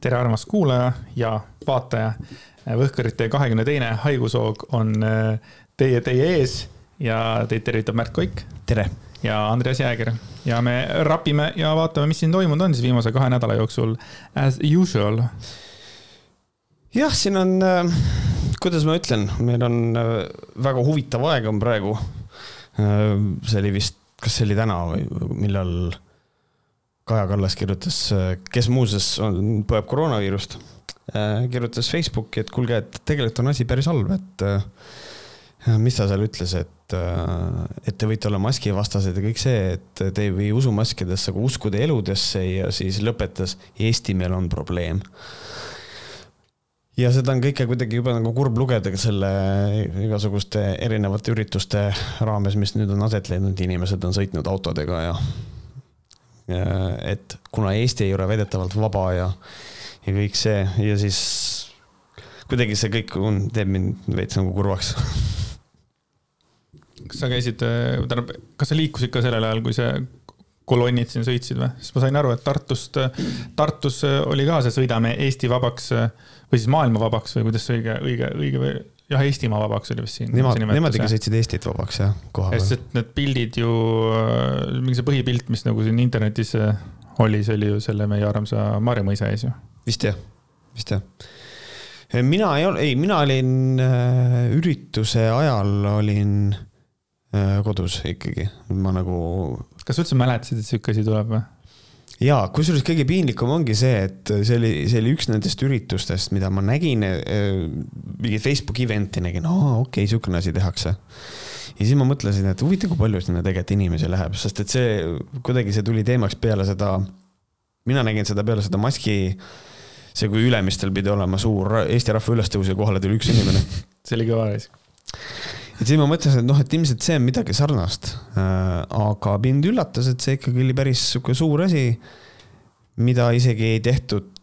tere, armas kuulaja ja vaataja. Võhkarite kahekümne teine haigushoog on äh, teie, teie ees ja teid tervitab Märt Koik. tere! ja Andreas Jääger ja me rapime ja vaatame, mis siin toimunud on siis viimase kahe nädala jooksul as usual. jah, siin on, äh, kuidas ma ütlen, meil on äh, väga huvitav aeg on praegu. see oli vist, kas see oli täna või millal Kaja Kallas kirjutas, kes muuseas on, põeb koroonaviirust, äh, kirjutas Facebooki, et kuulge, et tegelikult on asi päris halb, et äh, mis ta seal ütles, et, äh, et te võite olla maskivastased ja kõik see, et te ei usu maskidesse, aga uskude eludesse ja siis lõpetas, Eestimaal on probleem. Ja seda on kõike kuidagi jube nagu kurb lugeda selle igasuguste erinevate ürituste raames, mis nüüd on aset leidnud, inimesed on sõitnud autodega ja et kuna Eesti ei ole väidetavalt vaba ja, ja kõik see ja siis kuidagi see kõik on, teeb mind veits nagu kurvaks. kas sa käisid, tähendab, kas sa liikusid ka sellel ajal, kui see kolonnid siin sõitsid või? sest ma sain aru, et Tartust, Tartus oli ka see Sõidame Eesti vabaks või siis maailma vabaks või kuidas see õige, õige, õige või jah, Eestimaa vabaks oli vist siin. Nemad, nemad ikka sõitsid Eestit vabaks jah, koha peal. sest need pildid ju, mingi see põhipilt, mis nagu siin internetis äh, oli, see oli ju selle meie armsa Maarja mõisa ees ju. vist jah, vist jah. mina ei ole, ei, mina olin äh, ürituse ajal olin äh, kodus ikkagi, ma nagu. kas sa üldse mäletasid, et sihuke asi tuleb või? Ja kusjuures kõige piinlikum ongi see, et see oli, see oli üks nendest üritustest, mida ma nägin äh,, mingit Facebooki event'i nägin, aa okei okay,, sihukene asi tehakse. ja siis ma mõtlesin, et huvitav, kui palju sinna tegelikult inimesi läheb, sest et see kuidagi see tuli teemaks peale seda, mina nägin seda peale seda maski see, kui Ülemistel pidi olema suur Eesti rahva ülestõus ja kohale tuli üks inimene. see oli kõva asi et siis ma mõtlesin, et noh, et ilmselt see on midagi sarnast. Äh, aga mind üllatas, et see ikkagi oli päris sihuke suur asi, mida isegi ei tehtud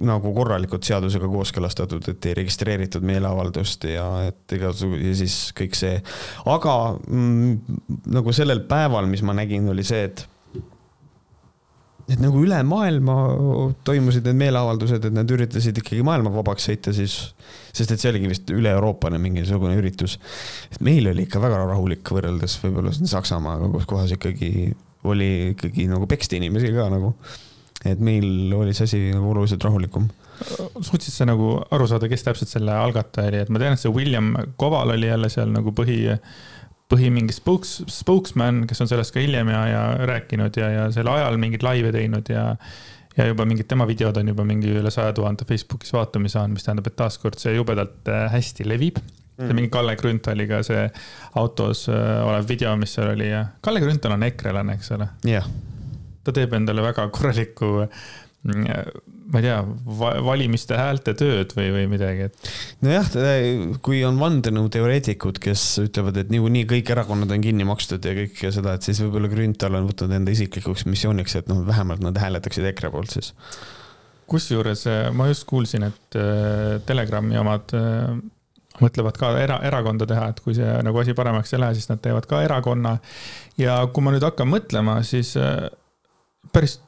nagu korralikult seadusega kooskõlastatud, et ei registreeritud meeleavaldust ja et igasugu ja siis kõik see. aga mm, nagu sellel päeval, mis ma nägin, oli see, et et nagu üle maailma toimusid need meeleavaldused, et nad üritasid ikkagi maailma vabaks sõita siis, sest et see oligi vist üle-euroopane mingisugune üritus. et meil oli ikka väga rahulik võrreldes võib-olla Saksamaaga, kus kohas ikkagi oli ikkagi nagu peksti inimesi ka nagu. et meil oli see asi nagu oluliselt rahulikum suutsid sa nagu aru saada, kes täpselt selle algataja oli, et ma tean, et see William Koval oli jälle seal nagu põhi põhi mingi spokes, spokesman, kes on sellest ka hiljem ja, ja rääkinud ja, ja sel ajal mingeid laive teinud ja ja juba mingid tema videod on juba mingi üle saja tuhande Facebookis vaatamisi saanud, mis tähendab, et taaskord see jubedalt äh, hästi levib. Mm.. see mingi Kalle Grünthaliga see autos äh, olev video, mis seal oli ja Kalle Grünthal on ekrelane, eks ole. yeah.. ta teeb endale väga korralikku ma ei tea, valimiste häälte tööd või, või midagi, et. nojah, kui on vandenõuteoreetikud, kes ütlevad, et niikuinii kõik erakonnad on kinni makstud ja kõike seda, et siis võib-olla Grünthal on võtnud enda isiklikuks missiooniks, et noh, vähemalt nad hääletaksid EKRE poolt siis. kusjuures eh, ma just kuulsin, et eh, Telegrami omad eh, mõtlevad ka era, erakonda teha, et kui see nagu asi paremaks ei lähe, siis nad teevad ka erakonna. ja kui ma nüüd hakkan mõtlema, siis päris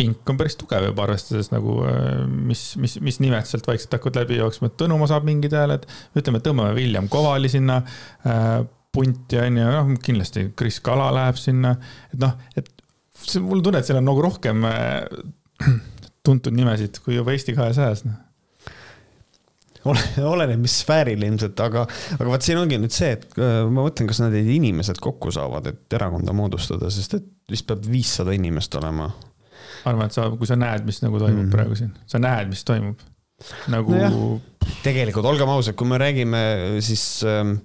pink on päris tugev juba arvestades nagu, äh, mis, mis, mis nimed sealt vaikselt hakkavad läbi jooksma, et Tõnumaa saab mingid hääled. ütleme, tõmbame William Kovali sinna äh, punti on ju, noh kindlasti Kris Kala läheb sinna, et noh, et see, mul on tunne, et seal on nagu rohkem äh, tuntud nimesid kui juba Eesti kahesajas noh oleneb, mis sfääril ilmselt, aga, aga vot siin ongi nüüd see, et äh, ma mõtlen, kas need inimesed kokku saavad, et erakonda moodustada, sest et vist peab viissada inimest olema arvan, et sa, kui sa näed, mis nagu toimub mm. praegu siin, sa näed, mis toimub. nagu no. tegelikult olgem ausad, kui me räägime siis ähm,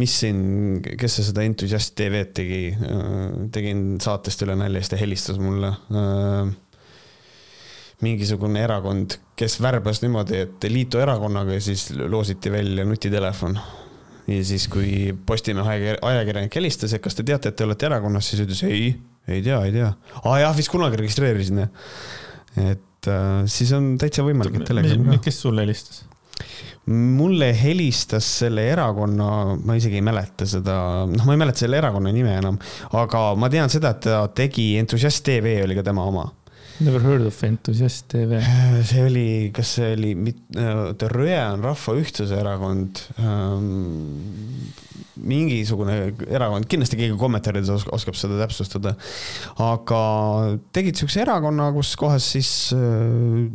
mis siin, kes see seda Entusiast TV-d tegi, äh, tegin saatest üle nalja, siis ta helistas mulle. Äh, mingisugune erakond, kes värbas niimoodi, et liitu erakonnaga ja siis loositi välja nutitelefon. ja siis, kui Postimehe ajakirjanik helistas, et kas te teate, et te olete erakonnas, siis ütles ei ei tea, ei tea. aa jah, vist kunagi registreerisin jah. et äh, siis on täitsa võimalik, et Telegram ka. kes sulle helistas? mulle helistas selle erakonna, ma isegi ei mäleta seda, noh, ma ei mäleta selle erakonna nime enam, aga ma tean seda, et ta tegi Entusiast tv oli ka tema oma. Never heard of Entusiast tv. see oli, kas see oli, Rõe on Rahva Ühtsuse Erakond ähm,. mingisugune erakond, kindlasti keegi kommentaarides os oskab seda täpsustada. aga tegid siukse erakonna, kus kohas siis äh,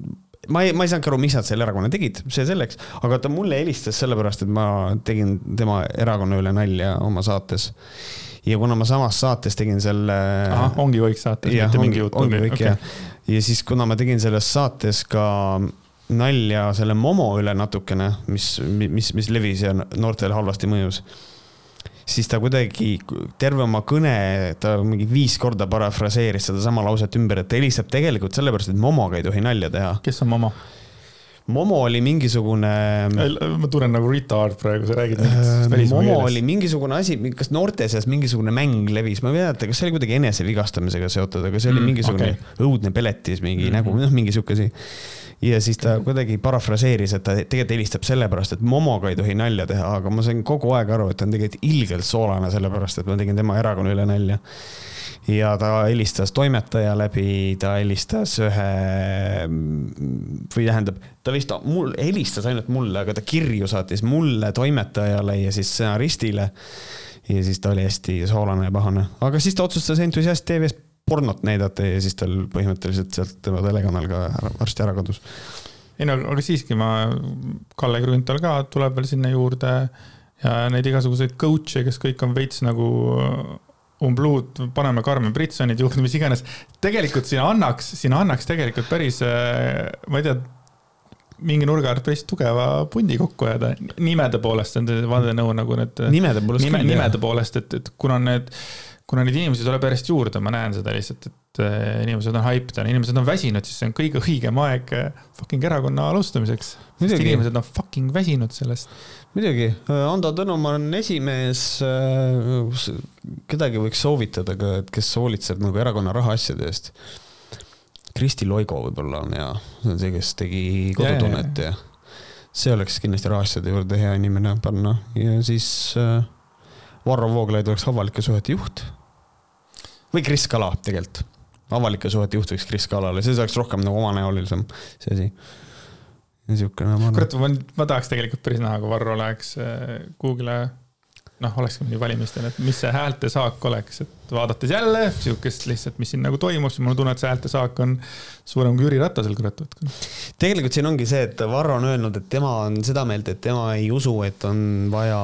ma ei, ma ei saanudki aru, miks nad selle erakonna tegid, see selleks, aga ta mulle helistas sellepärast, et ma tegin tema erakonna üle nalja oma saates ja kuna ma samas saates tegin selle. ongi kõik saates, mitte mingi jutt. ongi kõik okay. jah. Ja siis, kuna ma tegin selles saates ka nalja selle Momo üle natukene, mis, mis, mis levis ja noortele halvasti mõjus siis ta kuidagi terve oma kõne, ta mingi viis korda parafraseeris sedasama lauset ümber, et ta helistab tegelikult sellepärast, et Momoga ei tohi nalja teha. kes on Momo? Momo oli mingisugune. ma tunnen nagu retard praegu, sa räägid mingist välismaa Momo keeles. oli mingisugune asi, kas noorte seas mingisugune mäng levis, ma ei mäleta, kas see oli kuidagi enesevigastamisega seotud, aga see oli mm, mingisugune okay. õudne peletis, mingi mm -hmm. nägu, noh, mingi sihuke asi. ja siis ta kuidagi parafraseeris, et ta tegelikult helistab sellepärast, et Momoga ei tohi nalja teha, aga ma sain kogu aeg aru, et ta on tegelikult ilgelt soolane, sellepärast et ma tegin tema erakonna üle nalja ja ta helistas toimetaja läbi, ta helistas ühe või tähendab, ta vist mul helistas ainult mulle, aga ta kirju saatis mulle, toimetajale ja siis stsenaristile. ja siis ta oli hästi soolane ja pahane, aga siis ta otsustas Entusiast tv-s pornot näidata ja siis tal põhimõtteliselt sealt tema telekanal ka varsti ära kadus. ei no aga siiski ma, Kalle Grünthal ka tuleb veel sinna juurde ja neid igasuguseid coach'e, kes kõik on veits nagu umbluud, paneme Carmen Britsonid juurde, mis iganes. tegelikult siin annaks, siin annaks tegelikult päris, äh, ma ei tea, mingi nurga alt päris tugeva pundi kokku ajada, nimede poolest, see on vandenõu nagu need. nimede poolest nime, küll, nimede poolest, et, et kuna need, kuna neid inimesi tuleb järjest juurde, ma näen seda lihtsalt, et äh, inimesed on hyped inimesed on väsinud, siis see on kõige õigem aeg äh, fucking erakonna alustamiseks. inimesed on fucking väsinud sellest muidugi, Ando Tõnumaa on esimees, äh, kedagi võiks soovitada ka, et kes hoolitseb nagu erakonna rahaasjade eest. Kristi Loigo võib-olla on hea, see on see, kes tegi Kodutunnet ja, ja. ja see oleks kindlasti rahaasjade juurde hea inimene panna ja siis äh, Varro Vooglaid oleks avalike suhete juht. või Kris Kala tegelikult, avalike suhete juht võiks Kris Kalale, see oleks rohkem nagu omanäolisem, see asi niisugune. kurat, ma, ma tahaks tegelikult päris näha, kui Varro läheks äh, Google'i noh, olekski mingi valimistel, et mis see häälte saak oleks, et vaadates jälle sihukest lihtsalt, mis siin nagu toimub, siis mul on tunne, et see häälte saak on suurem kui Jüri Ratasel, kurat. tegelikult siin ongi see, et Varro on öelnud, et tema on seda meelt, et tema ei usu, et on vaja,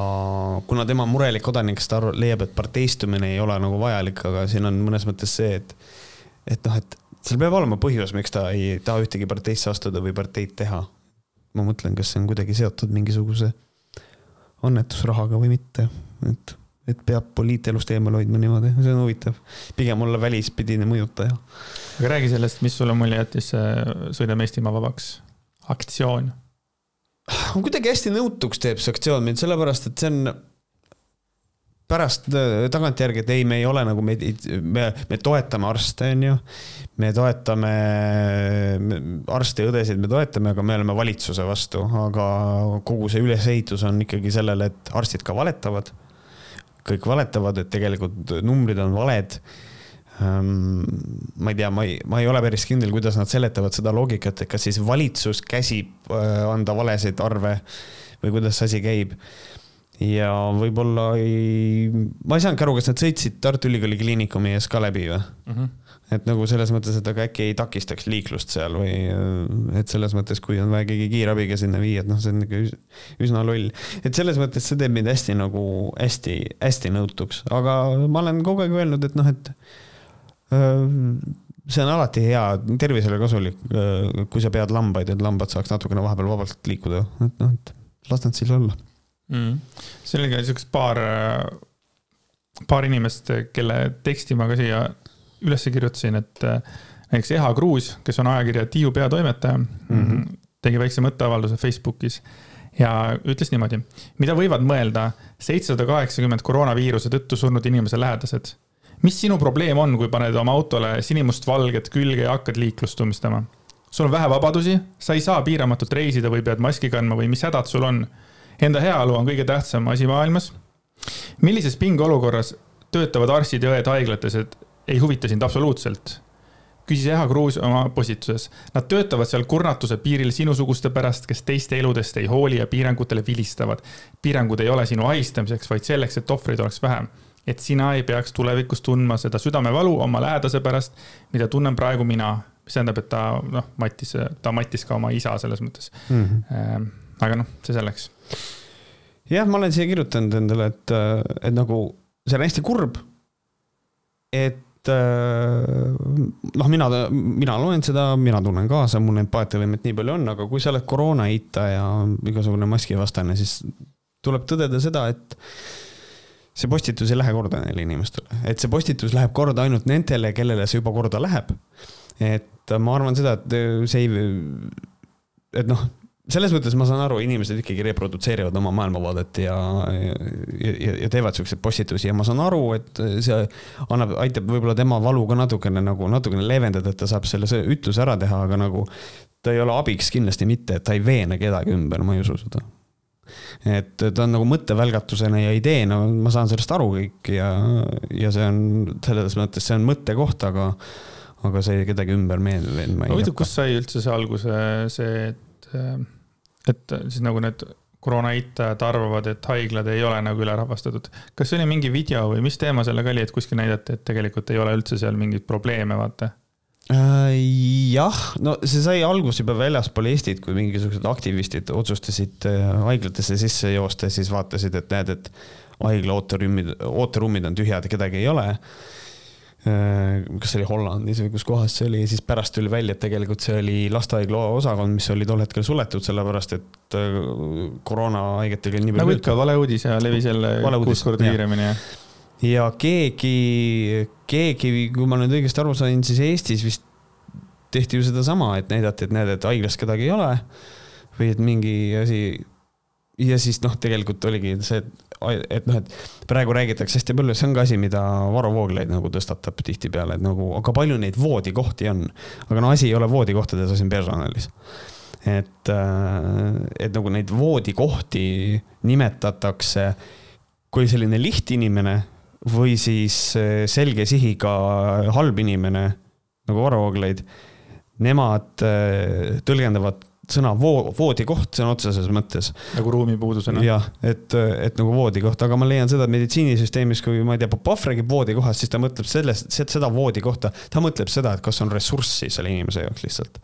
kuna tema on murelik kodanik, siis ta arv, leiab, et parteistumine ei ole nagu vajalik, aga siin on mõnes mõttes see, et, et noh, et seal peab olema põhjus, miks ta ei taha ühtegi parteisse astuda või parteid teha ma mõtlen, kas see on kuidagi seotud mingisuguse annetusrahaga või mitte, et, et peab poliitelust eemal hoidma niimoodi, see on huvitav. pigem olla välispidine mõjutaja. aga räägi sellest, mis sulle mulje jättis Sõidame Eestimaa vabaks aktsioon? kuidagi hästi nõutuks teeb see aktsioon mind, sellepärast et see on pärast äh, tagantjärgi, et ei, me ei ole nagu, me, me, me toetame arste, on ju. me toetame arste ja õdesid, me toetame, aga me oleme valitsuse vastu, aga kogu see ülesehitus on ikkagi sellele, et arstid ka valetavad. kõik valetavad, et tegelikult numbrid on valed ehm, ma ei tea, ma ei, ma ei ole päris kindel, kuidas nad seletavad seda loogikat, et kas siis valitsus käsib äh, anda valesid arve või kuidas see asi käib ja võib-olla ei, ma ei saanudki aru, kas nad sõitsid Tartu Ülikooli Kliinikumi ees ka läbi või mm? -hmm. et nagu selles mõttes, et aga äkki ei takistaks liiklust seal või et selles mõttes, kui on vaja keegi kiirabiga sinna viia, et noh, see on ikka üsna loll. et selles mõttes see teeb mind hästi nagu hästi-hästi nõutuks, aga ma olen kogu aeg öelnud, et noh, et see on alati hea, tervisele kasulik, kui sa pead lambaid, et lambad saaks natukene vahepeal vabalt liikuda, et noh, et las nad siis olla mm.. see oli ka siukest paar, paar inimest, kelle teksti ma ka siia üles kirjutasin, et äh, näiteks Eha Kruus, kes on ajakirja Tiiu peatoimetaja mm, -hmm. tegi väikse mõtteavalduse Facebookis ja ütles niimoodi. mida võivad mõelda seitsesada kaheksakümmend koroonaviiruse tõttu surnud inimese lähedased? mis sinu probleem on, kui paned oma autole sinimustvalget külge ja hakkad liiklust tunnistama? sul on vähe vabadusi, sa ei saa piiramatult reisida või pead maski kandma või mis hädad sul on Enda heaolu on kõige tähtsam asi maailmas. millises pingeolukorras töötavad arstid ja õed haiglates, et ei huvita sind absoluutselt? küsis Eha Kruus oma postituses. Nad töötavad seal kurnatuse piiril sinusuguste pärast, kes teiste eludest ei hooli ja piirangutele vilistavad. piirangud ei ole sinu ahistamiseks, vaid selleks, et ohvreid oleks vähem. et sina ei peaks tulevikus tundma seda südamevalu oma lähedase pärast, mida tunnen praegu mina. mis tähendab, et ta noh, mattis, ta mattis ka oma isa selles mõttes mm. -hmm. aga noh, see selleks. Jah, ma olen siia kirjutanud endale, et, et nagu see on hästi kurb. et Äh, noh, mina, mina loen seda, mina tunnen kaasa, mul empaatiavõimet nii palju on, aga kui sa oled koroona eitaja, igasugune maskivastane, siis tuleb tõdeda seda, et see postitus ei lähe korda neile inimestele, et see postitus läheb korda ainult nendele, kellele see juba korda läheb. et ma arvan seda, et see ei, et noh, selles mõttes ma saan aru, inimesed ikkagi reprodutseerivad oma maailmavaadet ja, ja, ja teevad siukseid postitusi ja ma saan aru, et see annab, aitab võib-olla tema valu ka natukene nagu natukene leevendada, et ta saab selle ütluse ära teha, aga nagu ta ei ole abiks kindlasti mitte, et ta ei veene kedagi ümber, ma ei usu seda. et ta on nagu mõttevälgatusena ja ideena, ma saan sellest aru kõik ja, ja see on selles mõttes, see on mõttekoht, aga aga see kedagi ümber meeldib. huvitav, kust sai üldse see alguse, see, et et siis nagu need koroona eitajad arvavad, et haiglad ei ole nagu ülerahvastatud. kas see oli mingi video või mis teema sellega oli, et kuskil näidati, et tegelikult ei ole üldse seal mingeid probleeme, vaata? Äh, jah, no see sai alguse juba väljaspool Eestit, kui mingisugused aktivistid otsustasid äh, haiglatesse sisse joosta siis vaatasid, et näed, et haigla ooteruumid, ooteruumid on tühjad ja kedagi ei ole Äh, kas see oli Hollandis või kus kohas see oli ja siis pärast tuli välja, et tegelikult see oli lastehaigla osakond, mis oli tol hetkel suletud, sellepärast et äh, koroonahaigetel oli nii palju. nagu ikka, valeuudis ja levis jälle kuus korda kiiremini. ja keegi, keegi, kui ma nüüd õigesti aru sain, siis Eestis vist tehti ju sedasama, et näidati, et näed, et haiglas kedagi ei ole või et mingi asi ja siis noh, tegelikult oligi see, et noh, et praegu räägitakse hästi palju, see on ka asi, mida Varro Vooglaid nagu tõstatab tihtipeale, et nagu, aga palju neid voodikohti on. aga no asi ei ole voodikohtades, asi on personalis. et, äh, et nagu neid voodikohti nimetatakse kui selline lihtinimene või siis äh, selge sihiga halb inimene nagu Varro Vooglaid. Nemad äh, tõlgendavad sõna voo, voodikoht sõna otseses mõttes. nagu ruumipuudusena. jah, et, et nagu voodikoht, aga ma leian seda, et meditsiinisüsteemis, kui ma ei tea, Popov räägib voodikohast, siis ta mõtleb sellest, seda voodikohta, ta mõtleb seda, et kas on ressurssi selle inimese jaoks lihtsalt.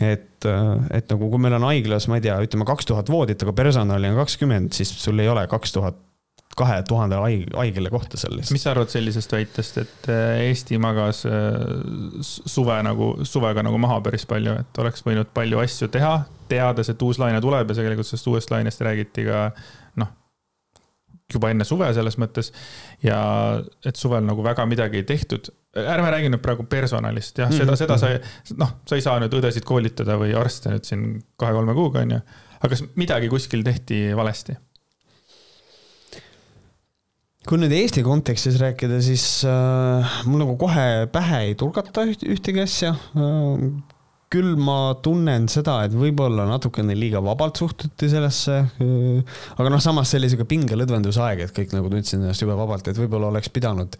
et, et nagu, kui meil on haiglas, ma ei tea, ütleme kaks tuhat voodit, aga personali on kakskümmend, siis sul ei ole kaks tuhat kahe tuhande haigele kohta seal lihtsalt. mis sa arvad sellisest väitest, et äh, Eesti magas äh, suve nagu, suvega nagu maha päris palju, et oleks võinud palju asju teha, teades, et uus laine tuleb ja tegelikult sellest uuest lainest räägiti ka noh, juba enne suve selles mõttes. ja et suvel nagu väga midagi ei tehtud. ärme räägi nüüd praegu personalist, jah, seda, seda sa, noh, sa ei saa nüüd õdesid koolitada või arste nüüd siin kahe-kolme kuuga, on ju. aga kas midagi kuskil tehti valesti? Kui nüüd Eesti kontekstis rääkida, siis äh, mul nagu kohe pähe ei tulgata üht, ühtegi asja äh,. küll ma tunnen seda, et võib-olla natukene liiga vabalt suhtuti sellesse äh,. aga noh, samas see oli sihuke pingelõdvendusaeg, et kõik nagu tundsid ennast jube vabalt, et võib-olla oleks pidanud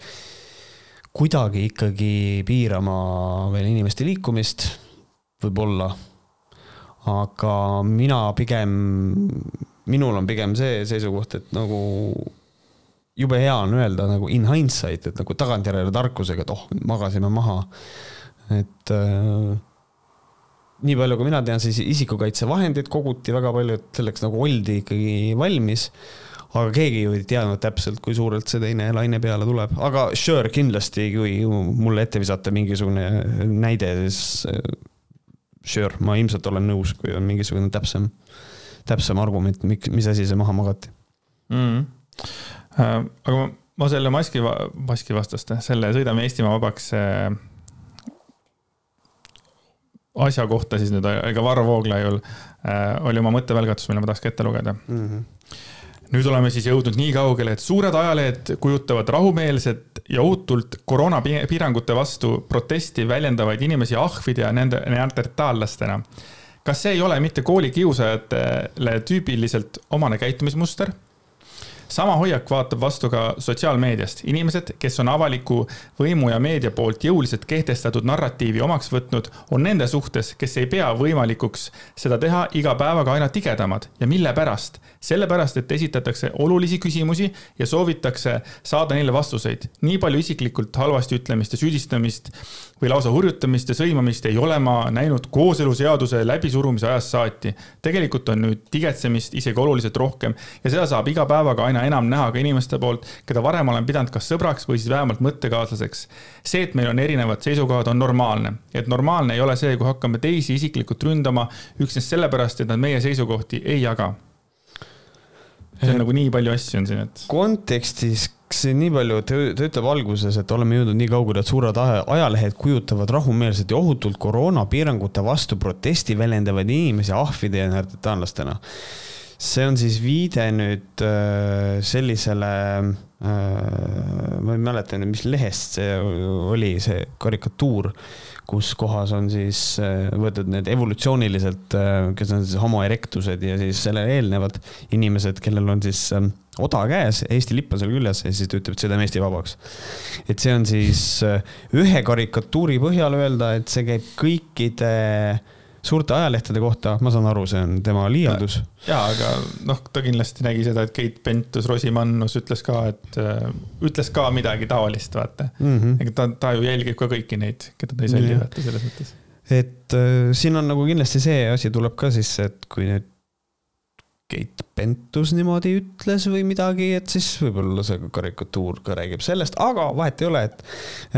kuidagi ikkagi piirama veel inimeste liikumist, võib-olla. aga mina pigem, minul on pigem see seisukoht, et nagu jube hea on öelda nagu in hindsight, et nagu tagantjärele tarkusega, et oh, magasime maha. et äh, nii palju, kui mina tean, siis isikukaitsevahendeid koguti väga palju, et selleks nagu oldi ikkagi valmis. aga keegi ju ei teadnud täpselt, kui suurelt see teine laine peale tuleb, aga sure, kindlasti, kui mulle ette visata mingisugune näide, siis äh, sure, ma ilmselt olen nõus, kui on mingisugune täpsem, täpsem argument, mis asi see maha magati mm. -hmm aga ma, ma selle maski, maskivastaste, selle Sõidame Eestimaa vabaks äh, asja kohta siis nüüd, ega Varro Vooglaiul äh, oli oma mõttevälgatus, mille ma tahaks ka ette lugeda mm. -hmm. nüüd oleme siis jõudnud nii kaugele, et suured ajalehed kujutavad rahumeelset ja ohutult koroonapiirangute vastu protesti väljendavaid inimesi ahvide ja nende neandertaallastena. kas see ei ole mitte koolikiusajatele tüüpiliselt omane käitumismuster? Sama hoiak vaatab vastu ka sotsiaalmeediast. inimesed, kes on avaliku võimu ja meedia poolt jõuliselt kehtestatud narratiivi omaks võtnud, on nende suhtes, kes ei pea võimalikuks seda teha iga päevaga aina tigedamad ja mille pärast? sellepärast, et esitatakse olulisi küsimusi ja soovitakse saada neile vastuseid. nii palju isiklikult halvasti ütlemist ja süüdistamist või lausa hurjutamist ja sõimamist ei ole ma näinud kooseluseaduse läbisurumise ajast saati. tegelikult on nüüd tigetsemist isegi oluliselt rohkem ja seda saab iga päevaga aina enam näha ka inimeste poolt, keda varem olen pidanud kas sõbraks või siis vähemalt mõttekaaslaseks. see, et meil on erinevad seisukohad, on normaalne. et normaalne ei ole see, kui hakkame teisi isiklikult ründama üksnes sellepärast, et nad meie seisukohti ei jaga see on nagu nii palju asju on siin, et. kontekstis nii palju, ta, ütleb alguses, et oleme jõudnud nii kaugele, et suured ajalehed kujutavad rahumeelselt ja ohutult koroonapiirangute vastu protesti väljendavaid inimesi ahvide ja neandertaallastena. See on siis viide nüüd äh, sellisele äh,, ma ei mäleta nüüd, mis lehest see oli, see karikatuur kus kohas on siis äh, võetud need evolutsiooniliselt, äh, kes on siis homo erectused ja siis sellele eelnevad inimesed, kellel on siis ähm, oda käes, Eesti lipp on seal küljes ja siis ta ütleb, et sõidame Eesti vabaks. et see on siis äh, ühe karikatuuri põhjal öelda, et see käib kõikide suurte ajalehtede kohta, ma saan aru, see on tema liialdus. ja, aga noh, ta kindlasti nägi seda, et Keit Pentus-Rosimannus ütles ka, et äh, ütles ka midagi taolist, vaata mm. -hmm. ega ta, ta ju jälgib ka kõiki neid, keda ta ei salli, vaata selles mõttes. et äh, siin on nagu kindlasti see asi tuleb ka sisse, et kui nüüd Keit Pentus niimoodi ütles või midagi, et siis võib-olla see karikatuur ka räägib sellest, aga vahet ei ole, et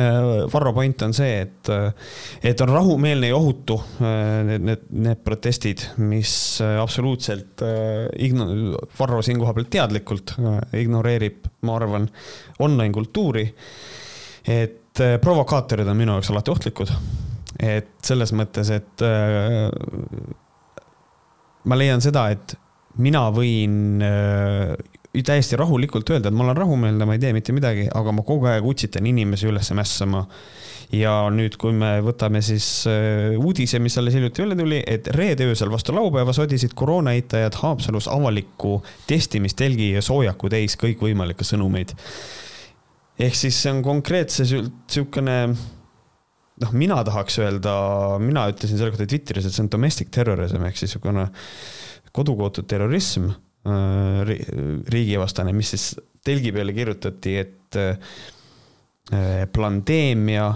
äh, Varro point on see, et, äh, et on rahumeelne ja ohutu äh, need, need, need protestid, mis absoluutselt igno-, Varro siin koha peal teadlikult ignoreerib, ma arvan, online kultuuri. et provokaatorid on minu jaoks alati ohtlikud. et selles mõttes, et ma leian seda, et mina võin äh, täiesti rahulikult öelda, et ma olen rahumeelne, ma ei tee mitte midagi, aga ma kogu aeg utsitan inimesi üles mässama. ja nüüd, kui me võtame siis äh, uudise, mis alles hiljuti välja tuli, et reede öösel vastu laupäeva sodisid koroonaeitajad Haapsalus avalikku testimistelgi ja soojaku täis kõikvõimalikke sõnumeid. ehk siis see on konkreetselt niisugune noh, mina tahaks öelda, mina ütlesin selle kohta Twitteris, et see on domestic terrorism ehk siis niisugune kodukootud terrorism, äh, riigivastane, mis siis telgi peale kirjutati, et äh, pandeemia,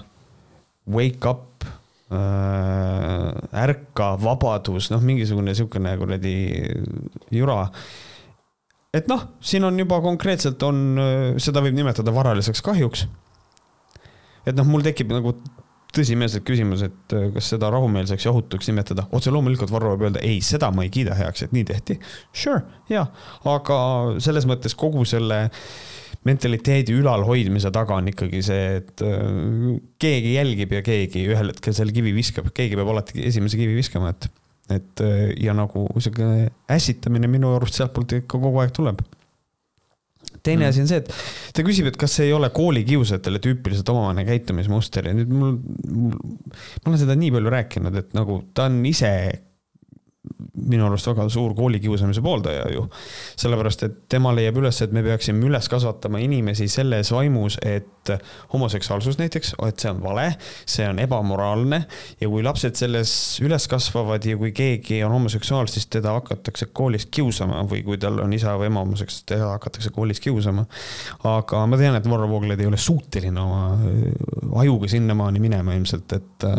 wake up, äh, ärka, vabadus, noh, mingisugune niisugune kuradi jura et noh, siin on juba konkreetselt on, seda võib nimetada varaliseks kahjuks. et noh, mul tekib nagu tõsimeelselt küsimus, et äh, kas seda rahumeelseks ja ohutuks nimetada, otse loomulikult Varro võib öelda, ei, seda ma ei kiida heaks, et nii tehti. Sure, jah, aga selles mõttes kogu selle mentaliteedi ülalhoidmise taga on ikkagi see, et äh, keegi jälgib ja keegi ühel hetkel selle kivi viskab, keegi peab alati esimese kivi viskama, et, et äh, ja nagu sihuke ässitamine minu arust sealtpoolt ikka kogu aeg tuleb teine mm. asi on see, et ta küsib, et kas see ei ole koolikiusajatele tüüpiliselt omane käitumismuster ja nüüd mul, mul, ma olen seda nii palju rääkinud, et nagu ta on ise minu arust väga suur koolikiusamise pooldaja ju. sellepärast, et tema leiab üles, et me peaksime üles kasvatama inimesi selles vaimus, et homoseksuaalsus näiteks, et see on vale, see on ebamoraalne ja kui lapsed selles üles kasvavad ja kui keegi on homoseksuaal, siis teda hakatakse koolis kiusama või kui tal on isa või ema homoseksuaal, teda hakatakse koolis kiusama. aga ma tean, et Varro Vooglaid ei ole suuteline oma ajuga sinnamaani minema ilmselt, et äh,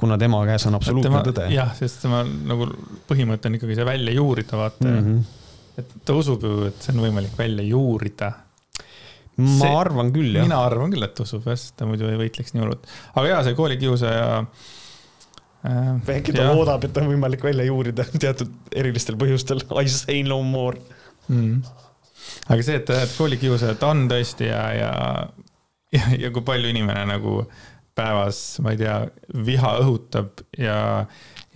kuna tema käes on absoluutne tõde. jah, sest tema nagu põhimõte on ikkagi see välja juurida, vaata mm. -hmm. et ta usub ju, et see on võimalik välja juurida. ma see, arvan küll, jah. mina arvan küll, et usub jah, sest ta muidu ei võitleks nii hullult. aga jaa, see koolikiusaja äh,. äkki ta loodab, et on võimalik välja juurida teatud erilistel põhjustel. I say no more mm.. aga see, et, et koolikiusajat on tõesti ja, ja, ja, ja kui palju inimene nagu äh, päevas, ma ei tea, viha õhutab ja,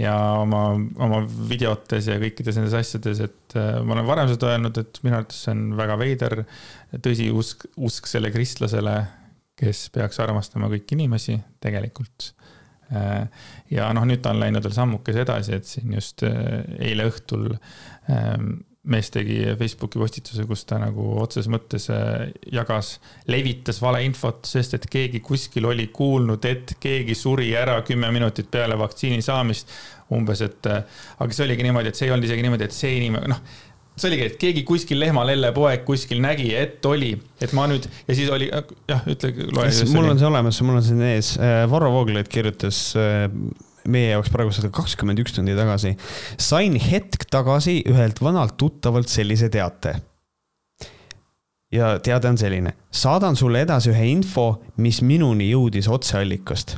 ja oma, oma videotes ja kõikides nendes asjades, et äh, ma olen varem seda öelnud, et minu arvates see on väga veider tõsiusk, usk selle kristlasele, kes peaks armastama kõiki inimesi tegelikult. Äh, ja noh, nüüd ta on läinud veel sammukese edasi, et siin just äh, eile õhtul ähm, mees tegi Facebooki postituse, kus ta nagu otseses mõttes äh, jagas, levitas valeinfot, sest et keegi kuskil oli kuulnud, et keegi suri ära kümme minutit peale vaktsiini saamist. umbes, et, äh, aga see oligi niimoodi, et see ei olnud isegi niimoodi, et see inimene, noh see oligi, et keegi kuskil lehma-lellepoeg kuskil nägi, et oli, et ma nüüd ja siis oli, jah, ütle, loe. mul on see olemas, mul on siin ees. Varro Vooglaid kirjutas meie jaoks praegu sada kakskümmend üks tundi tagasi. sain hetk tagasi ühelt vanalt tuttavalt sellise teate. ja teade on selline, saadan sulle edasi ühe info, mis minuni jõudis otseallikast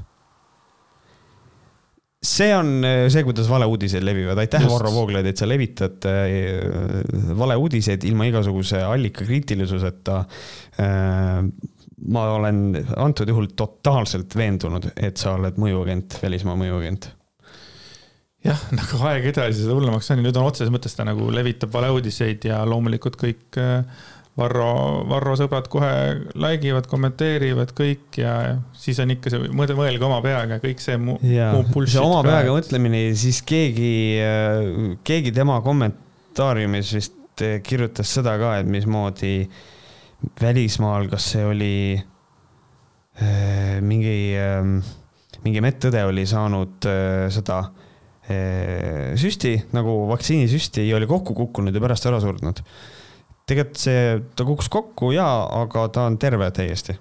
see on see, kuidas valeuudised levivad, aitäh, Varro Vooglaid, et sa levitad äh, valeuudiseid ilma igasuguse allika kriitilisuseta äh, ma olen antud juhul totaalselt veendunud, et sa oled mõjuagent, välismaa mõjuagent. jah, nagu aeg edasi, seda hullemaks on ja nüüd on otseses mõttes ta nagu levitab valeuudiseid ja loomulikult kõik äh, Varro, Varro sõbrad kohe like ivad, kommenteerivad kõik ja siis on ikka see, mõelge oma peaga, kõik see muu, muu bullshit. see oma peaga mõtlemine, siis keegi, äh, keegi tema kommentaariumis vist äh, kirjutas seda ka, et mismoodi äh, välismaal, kas see oli äh, mingi äh,, mingi medõde oli saanud äh, seda äh, süsti nagu vaktsiinisüsti ja oli kokku kukkunud ja pärast ära surnud. tegelikult see, ta kukkus kokku jaa, aga ta on terve täiesti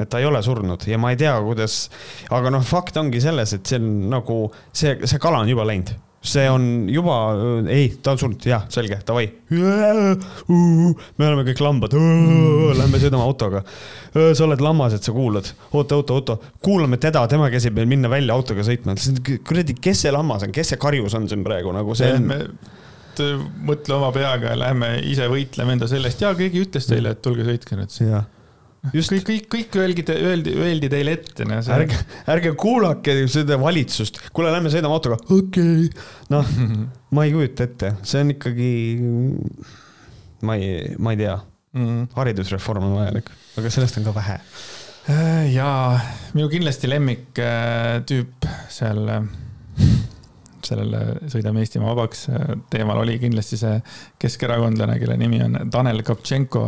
et ta ei ole surnud ja ma ei tea, kuidas, aga noh, fakt ongi selles, et see on nagu see, see kala on juba läinud see on juba, ei, ta on surnud, jah, selge, davai. me oleme kõik lambad, lähme sõidame autoga. sa oled lammas, et sa kuulad, oota, oota, oota, kuulame teda, tema käsib meil minna välja autoga sõitma. kuradi, kes see lammas on, kes see karjus on siin praegu nagu see on mõtle oma peaga ja lähme ise võitleme enda selle eest ja keegi ütles teile, et tulge sõitke nüüd. jah just kõik, kõik, öeldi, öeldi, öeldi teile ette, noh. ärge, ärge kuulake seda valitsust, kuule, lähme sõidame autoga, okei okay.. noh, ma ei kujuta ette, see on ikkagi, ma ei, ma ei tea mm. -hmm. haridusreform on vajalik, aga sellest on ka vähe. Äh, ja minu kindlasti lemmik äh, tüüp seal sellele Sõidame Eestimaa vabaks äh, teemal oli kindlasti see keskerakondlane, kelle nimi on Tanel Kaptšenko,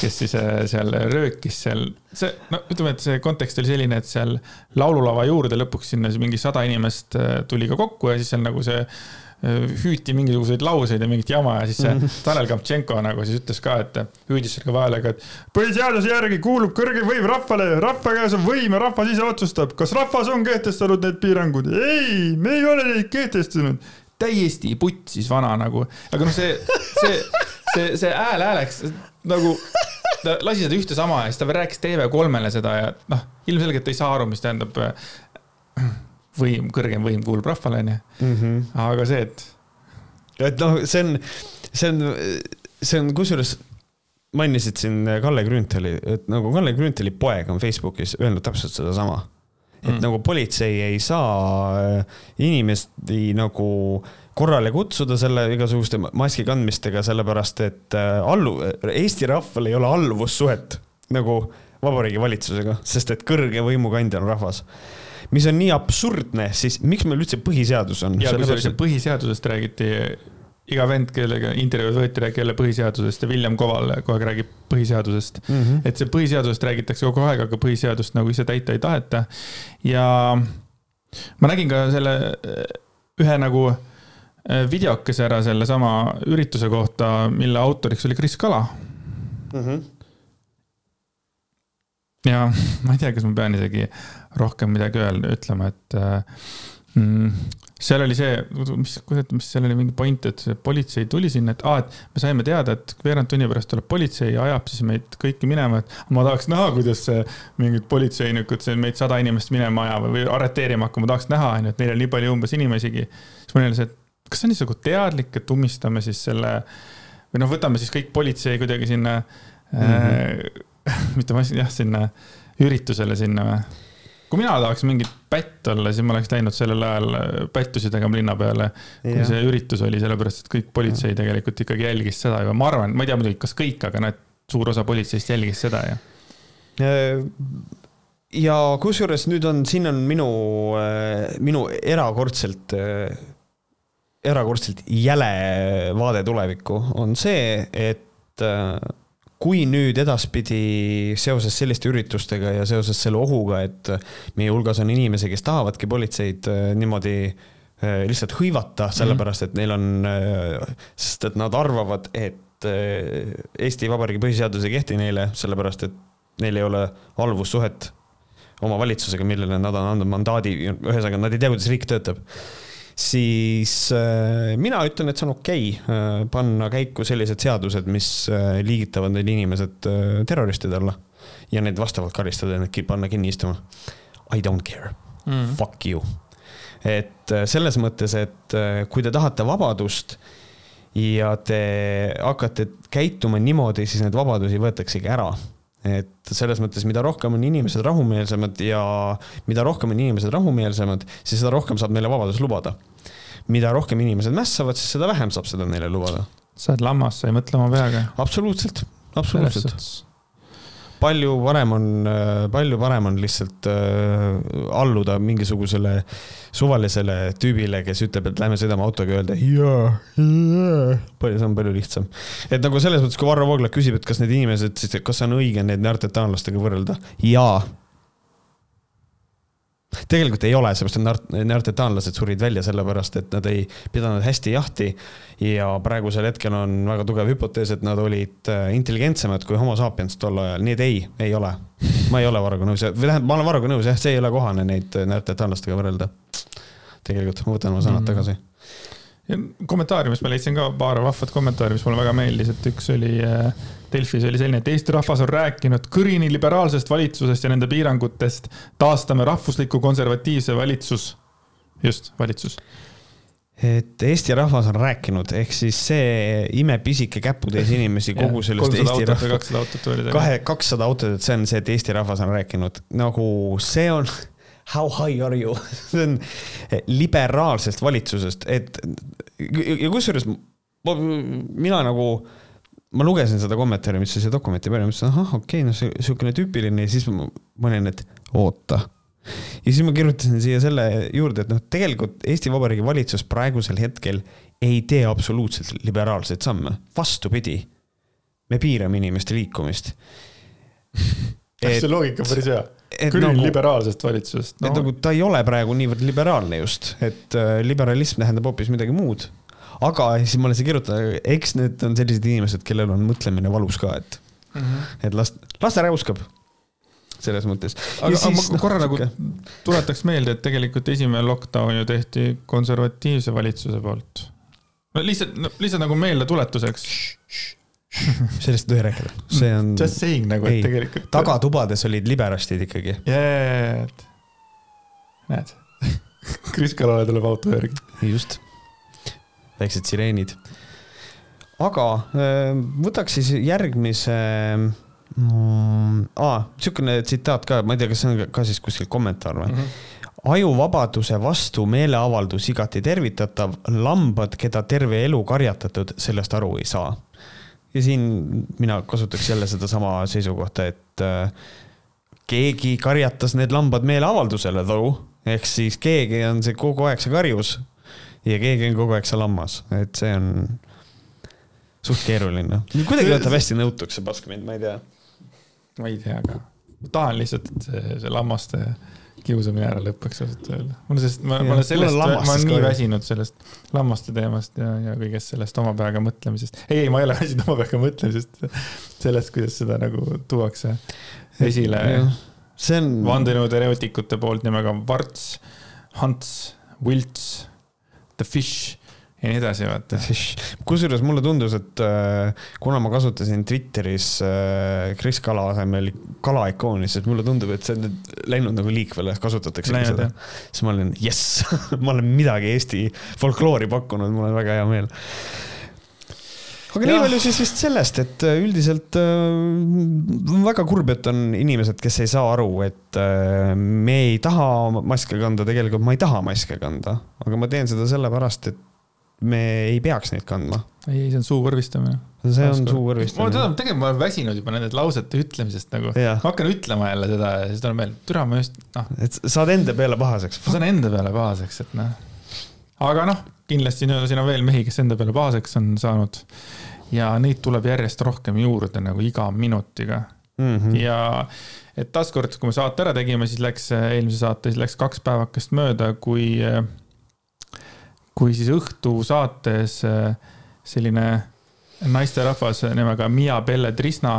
kes siis äh, seal röökis seal, see, no ütleme, et see kontekst oli selline, et seal laululava juurde lõpuks sinna mingi sada inimest äh, tuli ka kokku ja siis seal nagu see hüüti mingisuguseid lauseid ja mingit jama ja siis see mhm. Tanel Kamtšenko nagu siis ütles ka, et hüüdis seal ka vahele ka, et põhiseaduse järgi kuulub kõrgem võim rahvale, rahva käes on võim ja rahvas ise otsustab, kas rahvas on kehtestanud need piirangud. ei, me ei ole neid kehtestanud. täiesti putsis vana nagu, aga noh, see, see, see, see hääl hääleks nagu ta lasi seda ühte sama ja siis ta rääkis TV3-le seda ja noh, ilmselgelt ei saa aru, mis tähendab võim, kõrgem võim kuulub rahvale, onju. Mhm. aga see, et. et noh, see on, see on, see on kusjuures mainisid siin Kalle Grünthali, et nagu Kalle Grünthali poeg on Facebookis öelnud täpselt sedasama. et mm. nagu politsei ei saa äh, inimesi nagu korrale kutsuda selle igasuguste maski kandmistega, sellepärast et äh, allu-, Eesti rahval ei ole alluvussuhet nagu vabariigi valitsusega, sest et kõrge võimukandja on rahvas mis on nii absurdne, siis miks meil üldse põhiseadus on? ja kusjuures põhiseadusest räägiti, iga vend, kellega intervjuus võeti, rääkis jälle põhiseadusest ja William Koval kogu aeg räägib põhiseadusest mm. -hmm. et see põhiseadusest räägitakse kogu aeg, aga põhiseadust nagu ise täita ei taheta. ja ma nägin ka selle ühe nagu äh, videokese ära sellesama ürituse kohta, mille autoriks oli Kris Kala mm. -hmm ja ma ei tea, kas ma pean isegi rohkem midagi öelda, ütlema, et äh, mm, seal oli see, mis, kuidas, mis seal oli mingi point, et see politsei tuli sinna, et aa, et me saime teada, et veerand tunni pärast tuleb politsei ja ajab siis meid kõiki minema, et ma tahaks näha, kuidas see mingid politseinikud meid sada inimest minema ajavad või arreteerima hakkama, tahaks näha, onju, et neil on nii palju umbes inimesigi. siis mul oli see, et kas see on nagu teadlik, et ummistame siis selle või noh, võtame siis kõik politsei kuidagi sinna mm, -hmm. äh, mitte ma, jah, sinna üritusele sinna või kui mina tahaks mingit pätt olla, siis ma oleks läinud sellel ajal äh, pättusi tegema linna peale, kui see üritus oli, sellepärast et kõik politsei tegelikult ikkagi jälgis seda juba, ma arvan, ma ei tea muidugi, kas kõik, aga noh, et suur osa politseist jälgis seda ja. Äh, ja kusjuures nüüd on, siin on minu, äh, minu erakordselt, erakordselt jäle vaade tulevikku, on see, et kui nüüd edaspidi seoses selliste üritustega ja seoses selle ohuga, et meie hulgas on inimesi, kes tahavadki politseid äh, niimoodi äh, lihtsalt hõivata, sellepärast et neil on, sest et nad arvavad, et Eesti Vabariigi põhiseadus ei kehti neile, sellepärast et neil ei ole alluvussuhet oma valitsusega, millele nad on andnud mandaadi, ühesõnaga nad ei tea, kuidas riik töötab siis äh, mina ütlen, et see on okei okay, äh, panna käiku sellised seadused, mis äh, liigitavad need inimesed terroristide alla ja neid vastavalt karistada ja need panna kinni istuma. I don't care mm., fuck you. et selles mõttes, et kui te tahate vabadust ja te hakkate käituma niimoodi, siis need vabadusi võetaksegi ära et selles mõttes, mida rohkem on inimesed rahumeelsemad ja mida rohkem on inimesed rahumeelsemad, siis seda rohkem saab neile vabadus lubada. mida rohkem inimesed mässavad, siis seda vähem saab seda neile lubada. sa oled lammas, sa ei mõtle oma peaga. absoluutselt, absoluutselt palju parem on, palju parem on lihtsalt äh, alluda mingisugusele suvalisele tüübile, kes ütleb, et lähme sõidame autoga öelda jaa, jaa. palju, see on palju lihtsam. et nagu selles mõttes, kui Varro Vooglaid küsib, et kas need inimesed siis, kas on õige neid neandertaanlastega võrrelda, jaa tegelikult ei ole, seepärast et neandertaanlased surid välja sellepärast, et nad ei pidanud hästi jahti. ja praegusel hetkel on väga tugev hüpotees, et nad olid äh, intelligentsemad kui homo sapiens tol ajal, nii et ei, ei ole. ma ei ole Varroga nõus, või tähendab, ma olen Varroga nõus, jah, see ei ole kohane neid neandertaanlastega võrrelda. tegelikult, ma võtan oma sõnad mm -hmm. tagasi kommentaariumist ma leidsin ka paar vahvat kommentaari, mis mulle väga meeldis, et üks oli äh, Delfis oli selline, et Eesti rahvas on rääkinud kõrini liberaalsest valitsusest ja nende piirangutest. taastame rahvusliku konservatiivse valitsus. just, valitsus. et Eesti rahvas on rääkinud, ehk siis see imepisike käputäis inimesi kogu sellest Eesti rahva. kakssada autot oli. kahe, kakssada autot, et see on see, et Eesti rahvas on rääkinud, nagu see on how high are you see on liberaalsest valitsusest, et ja kusjuures mina nagu, ma lugesin seda kommentaari, mis sa siia dokumenti panid, mõtlesin, ahah, okei okay,, no see sihukene tüüpiline ja siis ma olin, et oota. ja siis ma kirjutasin siia selle juurde, et noh, tegelikult Eesti Vabariigi valitsus praegusel hetkel ei tee absoluutselt liberaalseid samme, vastupidi. me piirame inimeste liikumist et, see loogika on päris hea küll nagu, liberaalsest valitsusest no.. et nagu ta ei ole praegu niivõrd liberaalne just, et äh, liberalism tähendab hoopis midagi muud. aga siis ma olen siia kirjutanud, eks need on sellised inimesed, kellel on mõtlemine valus ka, et mm, -hmm. et las, las ta räuskab selles mõttes. aga, aga ma no, korra nagu tuletaks meelde, et tegelikult esimene lockdown ju tehti konservatiivse valitsuse poolt. no lihtsalt no,, lihtsalt nagu meeldetuletuseks sellest ei tohi rääkida, see on. Just saying nagu, et tegelikult. tagatubades olid liberastid ikkagi yeah,. näed Kris Kalale tuleb auto järgi. just, väiksed sireenid. aga võtaks siis järgmise mm,. aa, sihukene tsitaat ka, ma ei tea, kas see on ka siis kuskil kommentaar või mm? -hmm ajuvabaduse vastu meeleavaldus igati tervitatav, lambad, keda terve elu karjatatud, sellest aru ei saa ja siin mina kasutaks jälle sedasama seisukohta, et äh, keegi karjatas need lambad meeleavaldusele though, ehk siis keegi on see kogu aeg see karjus ja keegi on kogu aeg see lammas, et see on suht keeruline. kuidagi võtab hästi nõutuks see pask mind, ma ei tea. ma ei tea ka, tahan lihtsalt, et see, see lammaste kiusamine ära lõpeks ausalt öelda. mul sest, ma, ma olen sellest, ma olen nii väsinud sellest lammaste teemast ja, ja kõigest sellest oma peaga mõtlemisest. ei, ei, ma ei ole väsinud oma peaga mõtlemisest, sellest, kuidas seda nagu tuuakse esile. see on. vandenõuteoreetikute poolt nimega Varts, Hans, Wilts, The Fish ja nii edasi, vaata. kusjuures mulle tundus, et äh, kuna ma kasutasin Twitteris äh, Kris Kala asemel kala ikooni, siis mulle tundub, et see on nüüd läinud nagu liikvele, kasutatakse seda. siis ma olin, jess ma olen midagi Eesti folkloori pakkunud, mul on väga hea meel. Aga nii palju siis vist sellest, et äh, üldiselt äh, väga kurb, et on inimesed, kes ei saa aru, et äh, me ei taha maske kanda, tegelikult ma ei taha maske kanda, aga ma teen seda sellepärast, et me ei peaks neid kandma. ei, ei, see on suuvõrvistamine. see on suuvõrvistamine. ma tegelikult ma olen väsinud juba nende lausete ütlemisest nagu. ma hakkan ütlema jälle seda ja siis tuleb meelde, türa ma just, noh. et saad enda peale pahaseks. ma saan enda peale pahaseks, et noh. aga noh, kindlasti siin on veel mehi, kes enda peale pahaseks on saanud. ja neid tuleb järjest rohkem juurde nagu iga minutiga mm. -hmm. ja et taaskord, kui me saate ära tegime, siis läks eelmise saate, siis läks kaks päevakest mööda, kui, kui siis õhtusaates selline naisterahvas nimega Miia Pelle Trisna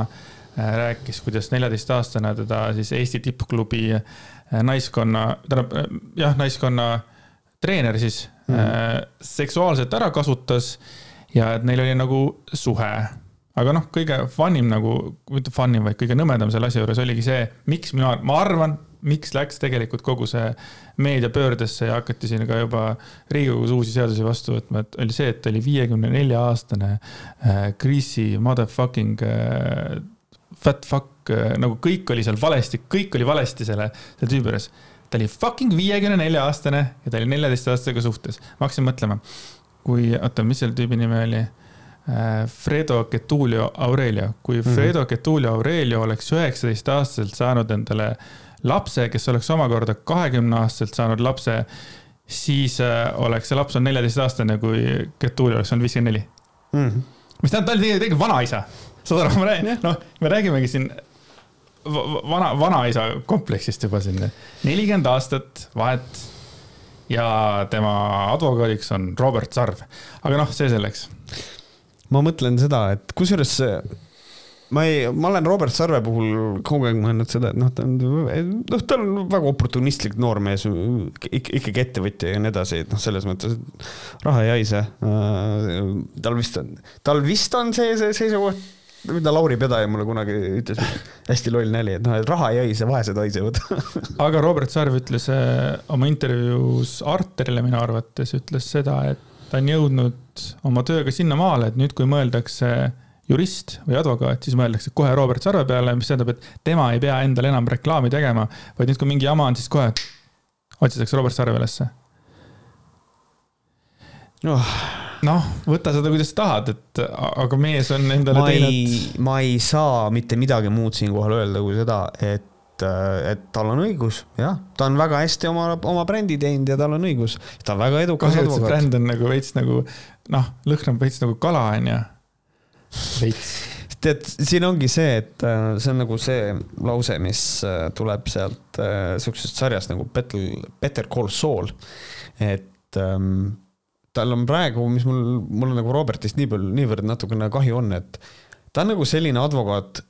rääkis, kuidas neljateistaastane teda siis Eesti tippklubi naiskonna, tähendab jah, naiskonna treener siis mm seksuaalselt ära kasutas ja et neil oli nagu suhe. aga noh, kõige fun im nagu, mitte fun im, vaid kõige nõmedam selle asja juures oligi see, miks mina, ma arvan, miks läks tegelikult kogu see meedia pöördesse ja hakati siin ka juba Riigikogus uusi seadusi vastu võtma, et oli see, et oli viiekümne nelja aastane äh, Chrissy motherfucking äh, fat fuck äh,, nagu kõik oli seal valesti, kõik oli valesti selle, selle tüübi juures ta oli fucking viiekümne nelja aastane ja ta oli neljateistaastasega suhtes. ma hakkasin mõtlema, kui, oota, mis selle tüübi nimi oli? Äh, Fredo Getulio Aurelio, kui mhm. Fredo mm -hmm. Getulio Aurelio oleks üheksateistaastaselt saanud endale lapse, kes oleks omakorda kahekümne aastaselt saanud lapse, siis äh, oleks see laps on neljateistaastane, kui Getulio oleks olnud viiskümmend neli. Mhm. mis tähendab, ta oli tegelikult vanaisa, saad aru, ma räägin, noh, me räägimegi siin vana, vanaisa kompleksist juba siin. nelikümmend aastat vahet ja tema advokaadiks on Robert Sarv. aga noh, see selleks. ma mõtlen seda, et kusjuures ma ei, ma olen Robert Sarve puhul kogu aeg mõelnud seda, et noh, ta on, noh, ta on väga oportunistlik noormees, ikkagi ettevõtja ja nii edasi, et noh, selles mõttes, et raha ei haise. tal vist on, tal vist on see, see seisukoht mida Lauri Pedaja mulle kunagi ütles, hästi loll nali, et noh, et raha ei haise, vaesed haisevad aga Robert Sarv ütles äh, oma intervjuus Arterile minu arvates, ütles seda, et ta on jõudnud oma tööga sinnamaale, et nüüd, kui mõeldakse jurist või advokaat, siis mõeldakse kohe Robert Sarve peale, mis tähendab, et tema ei pea endale enam reklaami tegema, vaid nüüd, kui mingi jama on, siis kohe otsitakse Robert Sarve ülesse oh noh, võta seda, kuidas tahad, et aga mees on endale teinud. ma ei saa mitte midagi muud siinkohal öelda kui seda, et et tal on õigus, jah, ta on väga hästi oma, oma brändi teinud ja tal on õigus. ta on väga edukas advokaat. see bränd on nagu veits nagu noh, lõhnab veits nagu kala, onju. Veits tead, siin ongi see, et äh, see on nagu see lause, mis äh, tuleb sealt äh, siuksest sarjast nagu Better, Better Call Saul. et ähm, tal on praegu, mis mul, mul nagu Robertist nii palju, niivõrd natukene kahju on, et ta on nagu selline advokaat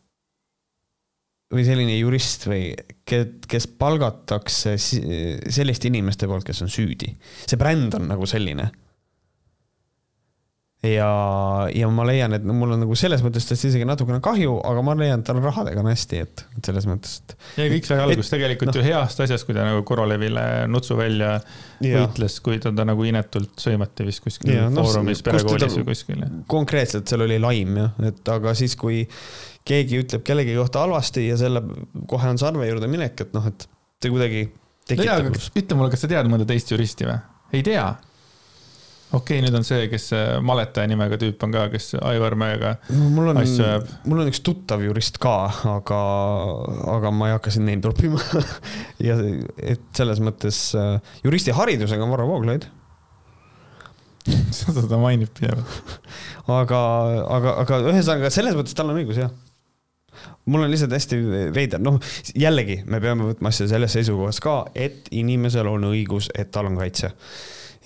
või selline jurist või kes palgatakse selliste inimeste poolt, kes on süüdi. see bränd on nagu selline ja, ja ma leian, et mul on nagu selles mõttes tast isegi natukene kahju, aga ma leian, et tal rahadega on hästi, et selles mõttes, et. ja kõik sai algust tegelikult no. ju heast asjast, kui ta nagu Korolevile nutsu välja ja. võitles, kui teda nagu inetult sõimati vist kuskil ja, no, foorumis perekoolis või kuskil. konkreetselt seal oli laim jah, et aga siis, kui keegi ütleb kellegi kohta halvasti ja selle kohe on sarve juurde minek, et noh, et see kuidagi tekitab. ütle mulle, kas sa tead mõnda teist juristi või? ei tea okei okay,, nüüd on see, kes maletaja nimega tüüp on ka, kes Aivar Mäega no, asju ajab. mul on üks tuttav jurist ka, aga, aga ma ei hakka siin name drop ima ja et selles mõttes äh, juristi haridusega on Varro Vooglaid. Seda mainid pidevalt. aga, aga, aga ühesõnaga selles mõttes tal on õigus jah. Mul on lihtsalt hästi veider, noh jällegi me peame võtma asja selles seisukohas ka, et inimesel on õigus, et tal on kaitse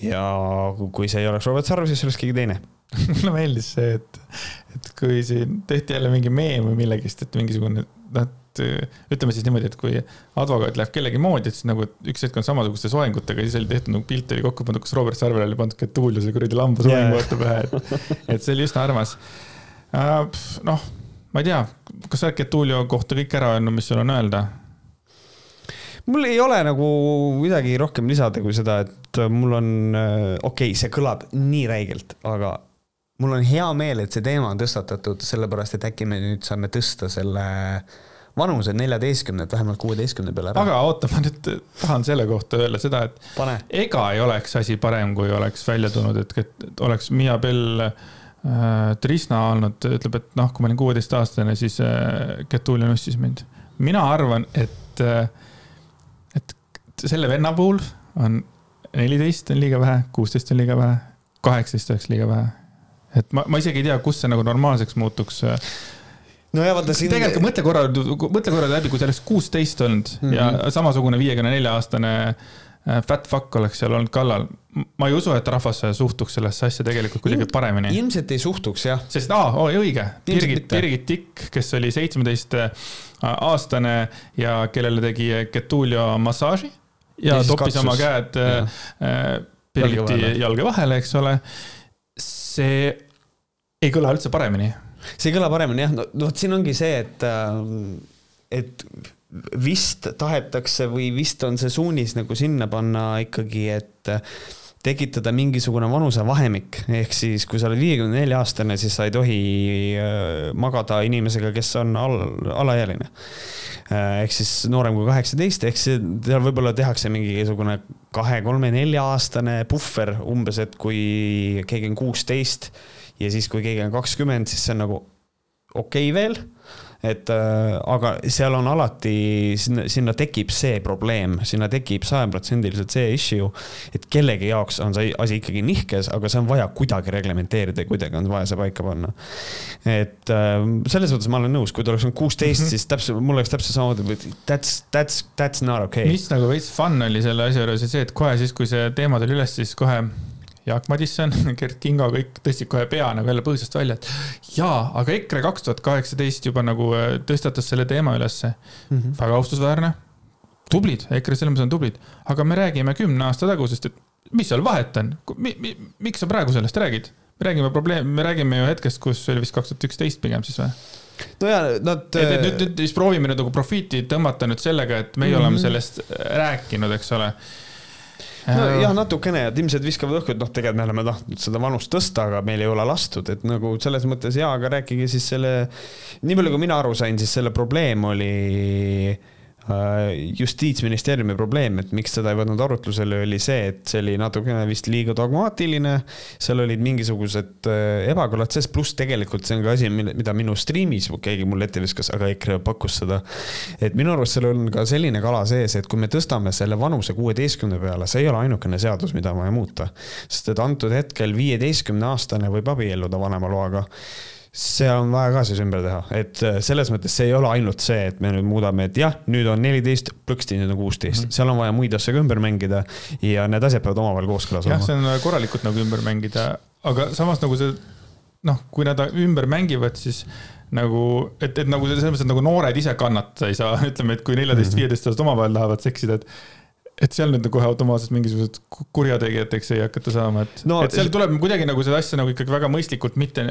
ja kui see ei oleks Robert Sarv, siis oleks keegi teine mulle meeldis see, et, et kui siin tehti jälle mingi meem või millegist, et mingisugune, noh, et ütleme siis niimoodi, et kui advokaat läheb kellegi moodi, et siis nagu üks hetk on samasuguste soengutega, siis oli tehtud nagu pilt oli kokku pandud, kus Robert Sarvel oli pandud Getuulio see kuradi lambasoeng vaata pähe, et, et see oli üsna armas. Äh, noh, ma ei tea, kas sa oled Getuulio kohta kõik ära öelnud, mis sul on öelda? mul ei ole nagu midagi rohkem lisada kui seda, et mul on, äh, okei okay,, see kõlab nii räigelt, aga mul on hea meel, et see teema on tõstatatud, sellepärast et äkki me nüüd saame tõsta selle vanuse neljateistkümnelt vähemalt kuueteistkümne peale ära. aga oota, ma nüüd tahan selle kohta öelda seda, et Pane. ega ei oleks asi parem, kui oleks välja tulnud, et, et oleks Miia Bell äh, Trisna olnud, ütleb, et noh, kui ma olin kuueteistaastane, siis äh, Getulio nussis mind. mina arvan, et äh, selle venna puhul on neliteist on liiga vähe, kuusteist on liiga vähe, kaheksateist oleks liiga vähe. et ma, ma isegi ei tea, kus see nagu normaalseks muutuks no ja vaata siin. tegelikult mõtle korra, mõtle korra läbi, kui see oleks kuusteist olnud mm -hmm. ja mhm. samasugune viiekümne nelja aastane äh, fat fuck oleks seal olnud kallal. ma ei usu, et rahvas suhtuks sellesse asja tegelikult kuidagi paremini. ilmselt ei suhtuks jah. sest aa oh,, õige, Birgit, Birgit Tikk, kes oli seitsmeteist äh, aastane ja kellele tegi Getulio massaaži ja, ja toppis oma käed ja. äh, Birgiti jalge vahele, eks ole. see ei kõla üldse paremini see kõlab paremini jah, no vot siin ongi see, et, äh, et vist tahetakse või vist on see suunis nagu sinna panna ikkagi, et äh, tekitada mingisugune vanusevahemik, ehk siis kui sa oled viiekümne nelja aastane, siis sa ei tohi äh, magada inimesega, kes on al, alaealine. ehk siis noorem kui kaheksateist, ehk siis seal võib-olla tehakse mingisugune kahe, kolme, nelja aastane puhver umbes, et kui keegi on kuusteist ja siis, kui keegi on kakskümmend, siis see on nagu okei okay veel et äh, aga seal on alati, sinna, sinna tekib see probleem, sinna tekib sajaprotsendiliselt see issue, et kellegi jaoks on see asi ikkagi nihkes, aga see on vaja kuidagi reglementeerida, kuidagi on vaja see paika panna. et äh, selles mõttes ma olen nõus, kui ta oleks olnud kuusteist, mhm. siis täpselt, mul oleks täpselt samamoodi, that's, that's, that's not okay. mis nagu veits fun oli selle asja juures, see, et kohe siis, kui see teema tuli üles, siis kohe Jaak Madisson, Gerd Kingo, kõik tõstsid kohe pea nagu jälle põõsast välja, et jaa, aga EKRE kaks tuhat kaheksateist juba nagu äh, tõstatas selle teema ülesse mm. -hmm. väga austusväärne, tublid, EKRE selles mõttes on tublid, aga me räägime kümne aasta tagusest, et mis seal vahet on mi,, mi, miks sa praegu sellest räägid? me räägime probleem, me räägime ju hetkest, kus oli vist kaks tuhat üksteist pigem siis või? no ja nad. et, et nüüd, nüüd siis proovime nüüd nagu profiiti tõmmata nüüd sellega, et meie mm -hmm. oleme sellest rääkinud, eks ole no jah, natukene, et ilmselt viskavad õhku, et noh, tegelikult me oleme tahtnud seda vanust tõsta, aga meil ei ole lastud, et nagu selles mõttes jaa, aga rääkige siis selle, nii palju kui mina aru sain, siis selle probleem oli justiitsministeeriumi probleem, et miks seda ei võtnud arutlusele, oli see, et see oli natukene vist liiga dogmaatiline. seal olid mingisugused äh, ebakõlad sees, pluss tegelikult see on ka asi, mida minu striimis keegi mulle ette viskas, aga EKRE pakkus seda. et minu arust seal on ka selline kala sees, et kui me tõstame selle vanuse kuueteistkümne peale, see ei ole ainukene seadus, mida on vaja muuta. sest et antud hetkel viieteistkümne aastane võib abielluda vanema loaga see on vaja ka siis ümber teha, et äh, selles mõttes see ei ole ainult see, et me nüüd muudame, et jah, nüüd on neliteist, plõksti, nüüd on kuusteist mm, -hmm. seal on vaja muid asju ka ümber mängida ja need asjad peavad omavahel kooskõlas olema. jah, see on korralikult nagu ümber mängida, aga samas nagu see noh, kui nad ümber mängivad, siis nagu, et, et nagu selles mõttes, et nagu noored ise kannatada ei saa, ütleme, et kui neljateist, mhm. viieteist aastat omavahel tahavad seksida, et et seal nüüd kohe automaatselt mingisugused kurjategijateks ei hakata saama, et no,, et seal tuleb kuidagi nagu seda asja nagu ikkagi väga mõistlikult mitte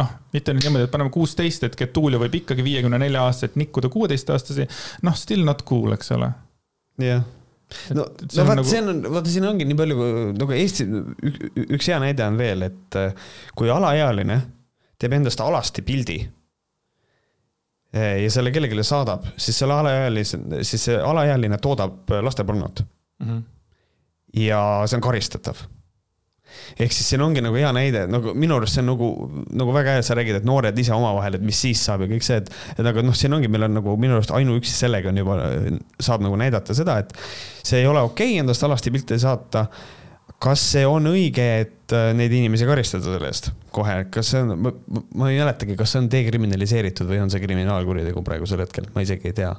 noh, mitte nüüd niimoodi, et paneme kuusteist, et Getulio võib ikkagi viiekümne nelja aastaselt nikkuda kuueteistaastasi. noh, still not cool, eks ole. jah no, no vaat nagu... see on, vaata siin ongi nii palju nagu Eesti, üks hea näide on veel, et äh, kui alaealine teeb endast alasti pildi ja selle kellelegi saadab, siis selle alaealise, siis see alaealine toodab lastepornot mm. -hmm. ja see on karistatav ehk siis siin ongi nagu hea näide, nagu minu arust see on nagu, nagu väga hea, et sa räägid, et noored ise omavahel, et mis siis saab ja kõik see, et, et aga noh, siin ongi, meil on nagu minu arust ainuüksi sellega on juba, saab nagu näidata seda, et see ei ole okei okay, endast alasti pilte saata kas see on õige, et äh, neid inimesi karistada selle eest kohe, kas see on, ma ei mäletagi, kas see on dekriminaliseeritud või on see kriminaalkuritegu praegusel hetkel, ma isegi ei tea.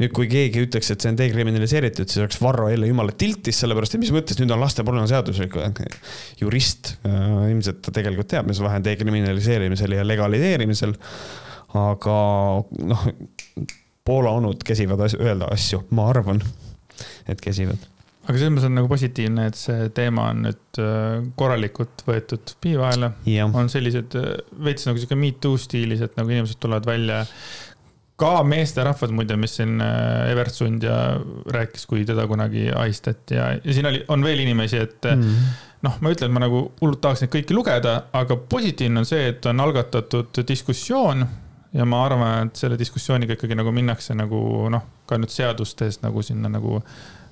nüüd, kui keegi ütleks, et see on dekriminaliseeritud, siis oleks Varro jälle jumala tiltis, sellepärast et mis mõttes nüüd on lastepornoseadus, jurist äh, ilmselt ta tegelikult teab, mis vahe on dekriminaliseerimisel ja legaliseerimisel. aga noh, Poola onud käsivad asju, öelda asju, ma arvan, et käsivad aga selles mõttes on nagu positiivne, et see teema on nüüd äh, korralikult võetud pii vahele yeah.. on sellised äh, veits nagu sihuke me too stiilis, et nagu inimesed tulevad välja. ka meesterahvad muide, mis siin äh, Evert Sundja rääkis, kui teda kunagi ahistati ja, ja siin oli, on veel inimesi, et mm. noh, ma ütlen, et ma nagu hullult tahaks neid kõiki lugeda, aga positiivne on see, et on algatatud diskussioon ja ma arvan, et selle diskussiooniga ikkagi nagu minnakse nagu noh, ka nüüd seadustes nagu sinna nagu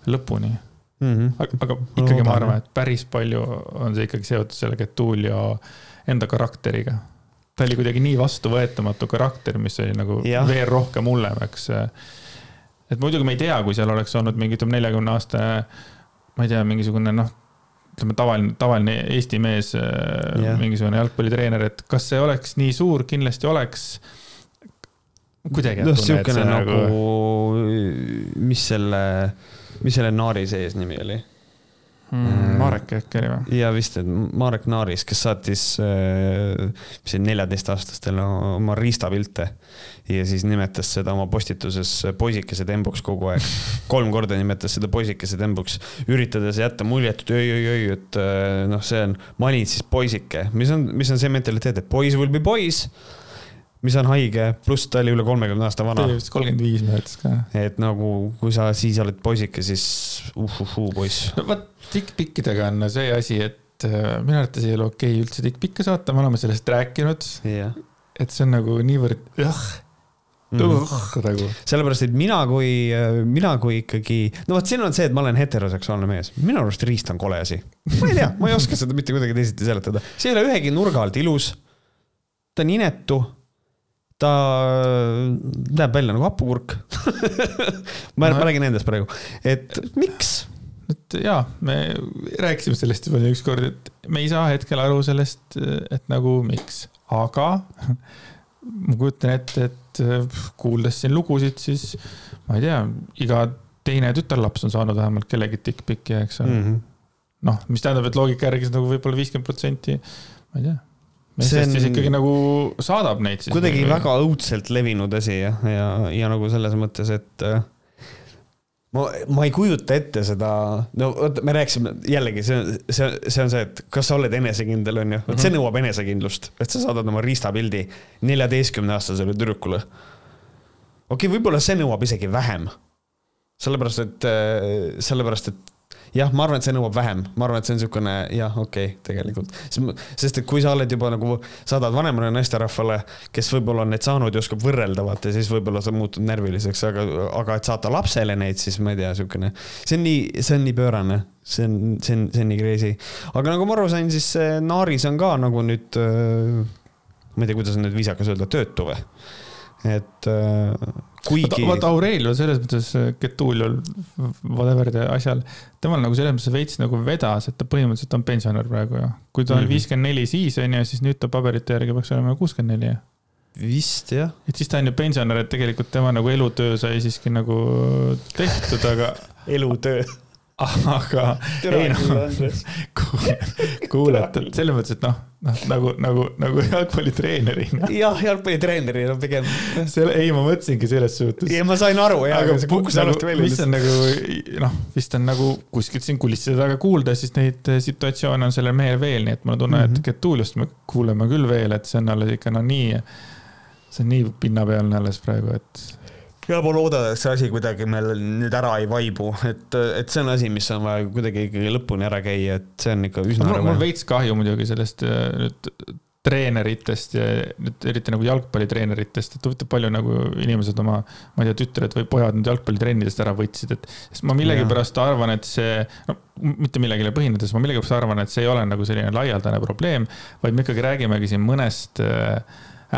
lõpuni mm. -hmm. aga, aga ikkagi ma arvan, et päris palju on see ikkagi seotud selle Getulio enda karakteriga. ta oli kuidagi nii vastuvõetamatu karakter, mis oli nagu ja. veel rohkem hullem, eks. et muidugi me ei tea, kui seal oleks olnud mingi, ütleme, neljakümne aasta, ma ei tea, mingisugune noh ütleme, tavaline, tavaline Eesti mees yeah., mingisugune jalgpallitreener, et kas see oleks nii suur, kindlasti oleks kuidagi. noh, siukene nagu, nagu, mis selle, mis selle Naari sees nimi oli mm,. Marek äkki oli või? ja vist, et Marek Naaris, kes saatis, äh, mis see neljateistaastastele oma riistapilte ja siis nimetas seda oma postituses poisikese tembuks kogu aeg. kolm korda nimetas seda poisikese tembuks, üritades jätta muljet, et oi-oi-oi, et äh, noh, see on, ma olin siis poisike, mis on, mis on see mentaliteet, et boys will be boys mis on haige, pluss ta oli üle kolmekümne aasta vana. kolmkümmend viis mäletas ka. et nagu, kui sa siis oled poisike, siis uhuhuu poiss. no vot, tikkpikkidega on see asi, et äh, minu arvates ei ole okei okay üldse tikkpikke saata, me oleme sellest rääkinud yeah.. et see on nagu niivõrd õh uh, nagu. sellepärast, et mina kui, mina kui ikkagi, no vot, siin on see, et ma olen heteroseksuaalne mees, minu arust riist on kole asi. ma ei tea, ma ei oska seda mitte kuidagi teisiti seletada, see ei ole ühegi nurga alt ilus. ta on inetu ta näeb välja nagu hapukurk. Ma no., räägin endast praegu, et miks? et jaa, me rääkisime sellest juba ükskord, et me ei saa hetkel aru sellest, et nagu miks, aga ma kujutan ette, et kuuldes siin lugusid, siis ma ei tea, iga teine tütarlaps on saanud vähemalt kellegi tikkpikki, eks ole. Mm -hmm.. noh, mis tähendab, et loogika järgi nagu võib-olla viiskümmend protsenti, ma ei tea meestest on... siis ikkagi nagu saadab neid siis. kuidagi või... väga õudselt levinud asi ja, ja, ja nagu selles mõttes, et äh, ma, ma ei kujuta ette seda, no vot, me rääkisime jällegi, see, see, see on see, et kas sa oled enesekindel, on ju, vot see mhm. nõuab enesekindlust, et sa saadad oma riistapildi neljateistkümneaastasele tüdrukule. okei okay,, võib-olla see nõuab isegi vähem. sellepärast, et, äh, sellepärast, et jah, ma arvan, et see nõuab vähem, ma arvan, et see on niisugune jah, okei okay,, tegelikult. sest et kui sa oled juba nagu, saadad vanemale naisterahvale, kes võib-olla on need saanud ja oskab võrrelda, vaata, siis võib-olla sa muutud närviliseks, aga, aga et saata lapsele neid, siis ma ei tea, niisugune, see on nii, see on nii pöörane, see on, see on, see on nii crazy. aga nagu ma aru sain, siis see Naaris on ka nagu nüüd, ma ei tea, kuidas on nüüd viisakas öelda, töötu või? et kuigi. vaata Aurelio selles mõttes, Getuliol, whatever'de asjal, temal nagu selles mõttes veits nagu vedas, et ta põhimõtteliselt on pensionär praegu ju. kui ta oli mhm. viiskümmend neli siis on ju, siis nüüd ta paberite järgi peaks olema kuuskümmend neli. vist jah. et siis ta on ju pensionär, et tegelikult tema nagu elutöö sai siiski nagu tehtud, aga elutöö aga ei noh, kuulata, selles mõttes, et noh, noh nagu, nagu, nagu jalgpallitreenerina. jah, jalgpallitreenerina pigem. selle, ei, ma mõtlesingi selles suhtes. ei, ma sain aru jah, aga see kukkus nagu, alati välja. mis on nagu noh, vist on nagu kuskilt siin kulisside taga kuulda, siis neid situatsioone on sellel mehel veel, nii et mul on tunne mm, -hmm. et mhm. Getuliust me kuuleme küll veel, et see on alles ikka no nii, see on nii pinnapealne alles praegu, et ja ma loodan, et see asi kuidagi meil nüüd ära ei vaibu, et, et see on asi, mis on vaja kuidagi ikkagi lõpuni ära käia, et see on ikka üsna. mul on veits kahju muidugi sellest äh, nüüd treeneritest ja nüüd eriti nagu jalgpallitreeneritest, et huvitav palju nagu inimesed oma, ma ei tea, tütred või pojad nüüd jalgpallitrennidest ära võtsid, et. sest ma millegipärast arvan, et see, no mitte millegile põhinedes, ma millegipärast arvan, et see ei ole nagu selline laialdane probleem, vaid me ikkagi räägimegi siin mõnest äh,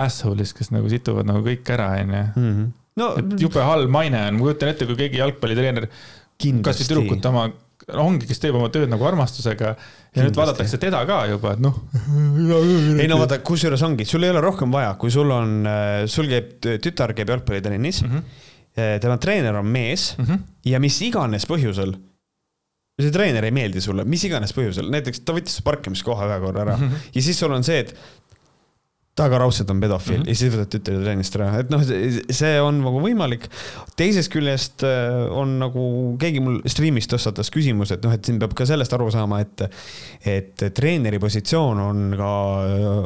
asshole'ist, kes nagu situvad nagu kõik ära, onju mhm no, et jube halb maine on, ma kujutan ette, kui keegi jalgpallitreener, kasvõi tüdrukute oma, ongi, kes teeb oma tööd nagu armastusega ja kindlasti. nüüd vaadatakse teda ka juba, et noh. ei no vaata, kusjuures ongi, sul ei ole rohkem vaja, kui sul on, äh, sul käib, tütar käib jalgpallitrennis mm. -hmm tema treener on mees mm -hmm. ja mis iganes põhjusel see treener ei meeldi sulle, mis iganes põhjusel, näiteks ta võttis parkimiskoha ühe korra ära mm -hmm. ja siis sul on see, et ta ka raudselt on pedofiil mm -hmm. ja siis võtad tütre trennist ära, et noh, see on nagu võimalik. teisest küljest äh, on nagu keegi mul striimis tõstatas küsimuse, et noh, et siin peab ka sellest aru saama, et, et treeneri positsioon on ka,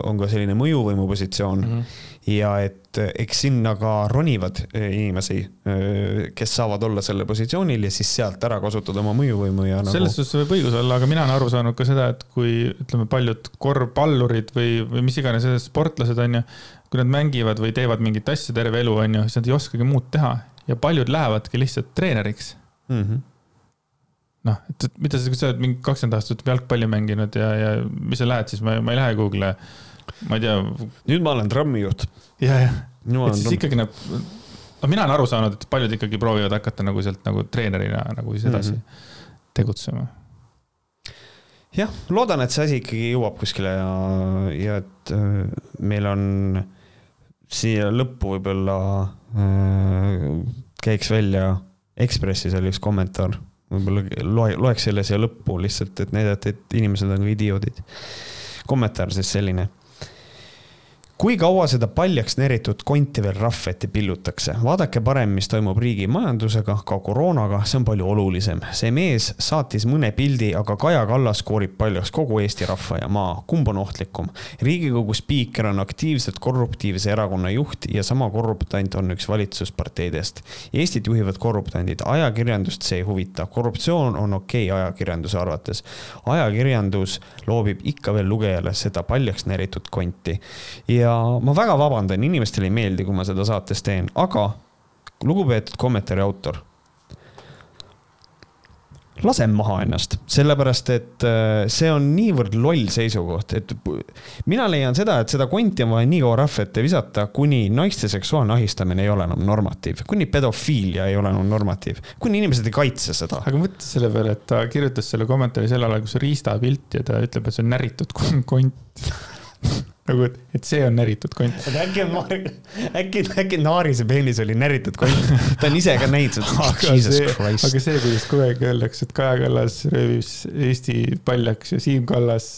on ka selline mõjuvõimu positsioon mm. -hmm ja et eks sinna ka ronivad eh, inimesi, eh, kes saavad olla sellel positsioonil ja siis sealt ära kasutada oma mõjuvõimu ja nagu.... selles suhtes võib õigus olla, aga mina olen aru saanud ka seda, et kui ütleme, paljud korvpallurid või, või mis iganes sportlased on ju, kui nad mängivad või teevad mingit asja terve elu, on ju, siis nad ei oskagi muud teha. Ja paljud lähevadki lihtsalt treeneriks. Mm. -hmm noh, et mida sa, kui sa oled mingi kakskümmend aastat jalgpalli mänginud ja, ja mis sa lähed siis, ma, ma ei lähe Google'i ma ei tea. nüüd ma olen trammijuht. ja, jah, et siis ikkagi nad, no mina olen aru saanud, et paljud ikkagi proovivad hakata nagu sealt nagu treenerina nagu siis edasi mm -hmm. tegutsema. jah, loodan, et see asi ikkagi jõuab kuskile ja, ja et äh, meil on siia lõppu võib-olla äh, käiks välja Ekspressis oli üks kommentaar, võib-olla loe, loeks selle siia lõppu lihtsalt, et näidata, et inimesed on ka idioodid. kommentaar siis selline kui kaua seda paljaks neritud konti veel rahveti pillutakse? vaadake parem, mis toimub riigi majandusega, ka koroonaga, see on palju olulisem. see mees saatis mõne pildi, aga Kaja Kallas koorib paljaks kogu Eesti rahva ja maa. kumb on ohtlikum? riigikogu spiiker on aktiivselt korruptiivse erakonna juht ja sama korruptant on üks valitsusparteidest. Eestit juhivad korruptandid, ajakirjandust see ei huvita. korruptsioon on okei okay ajakirjanduse arvates. ajakirjandus loobib ikka veel lugejale seda paljaks neritud konti ja ja ma väga vabandan, inimestele ei meeldi, kui ma seda saates teen, aga lugupeetud kommentaari autor lasem maha ennast, sellepärast et äh, see on niivõrd loll seisukoht, et mina leian seda, et seda konti on vaja nii kaua rahva ette visata, kuni naiste seksuaalne ahistamine ei ole enam normatiiv, kuni pedofiilia ei ole enam normatiiv, kuni inimesed ei kaitse seda. aga mõtle selle peale, et ta kirjutas selle kommentaari sel ajal, kus Riista pilt ja ta ütleb, et see on näritud kont nagu, et see on näritud kont. äkki on, äkki, äkki Naarise peenis oli näritud kont, ta on ise ka näinud seda. aga see, aga see, kuidas kogu aeg öeldakse, et Kaja Kallas röövis Eesti paljaks ja Siim Kallas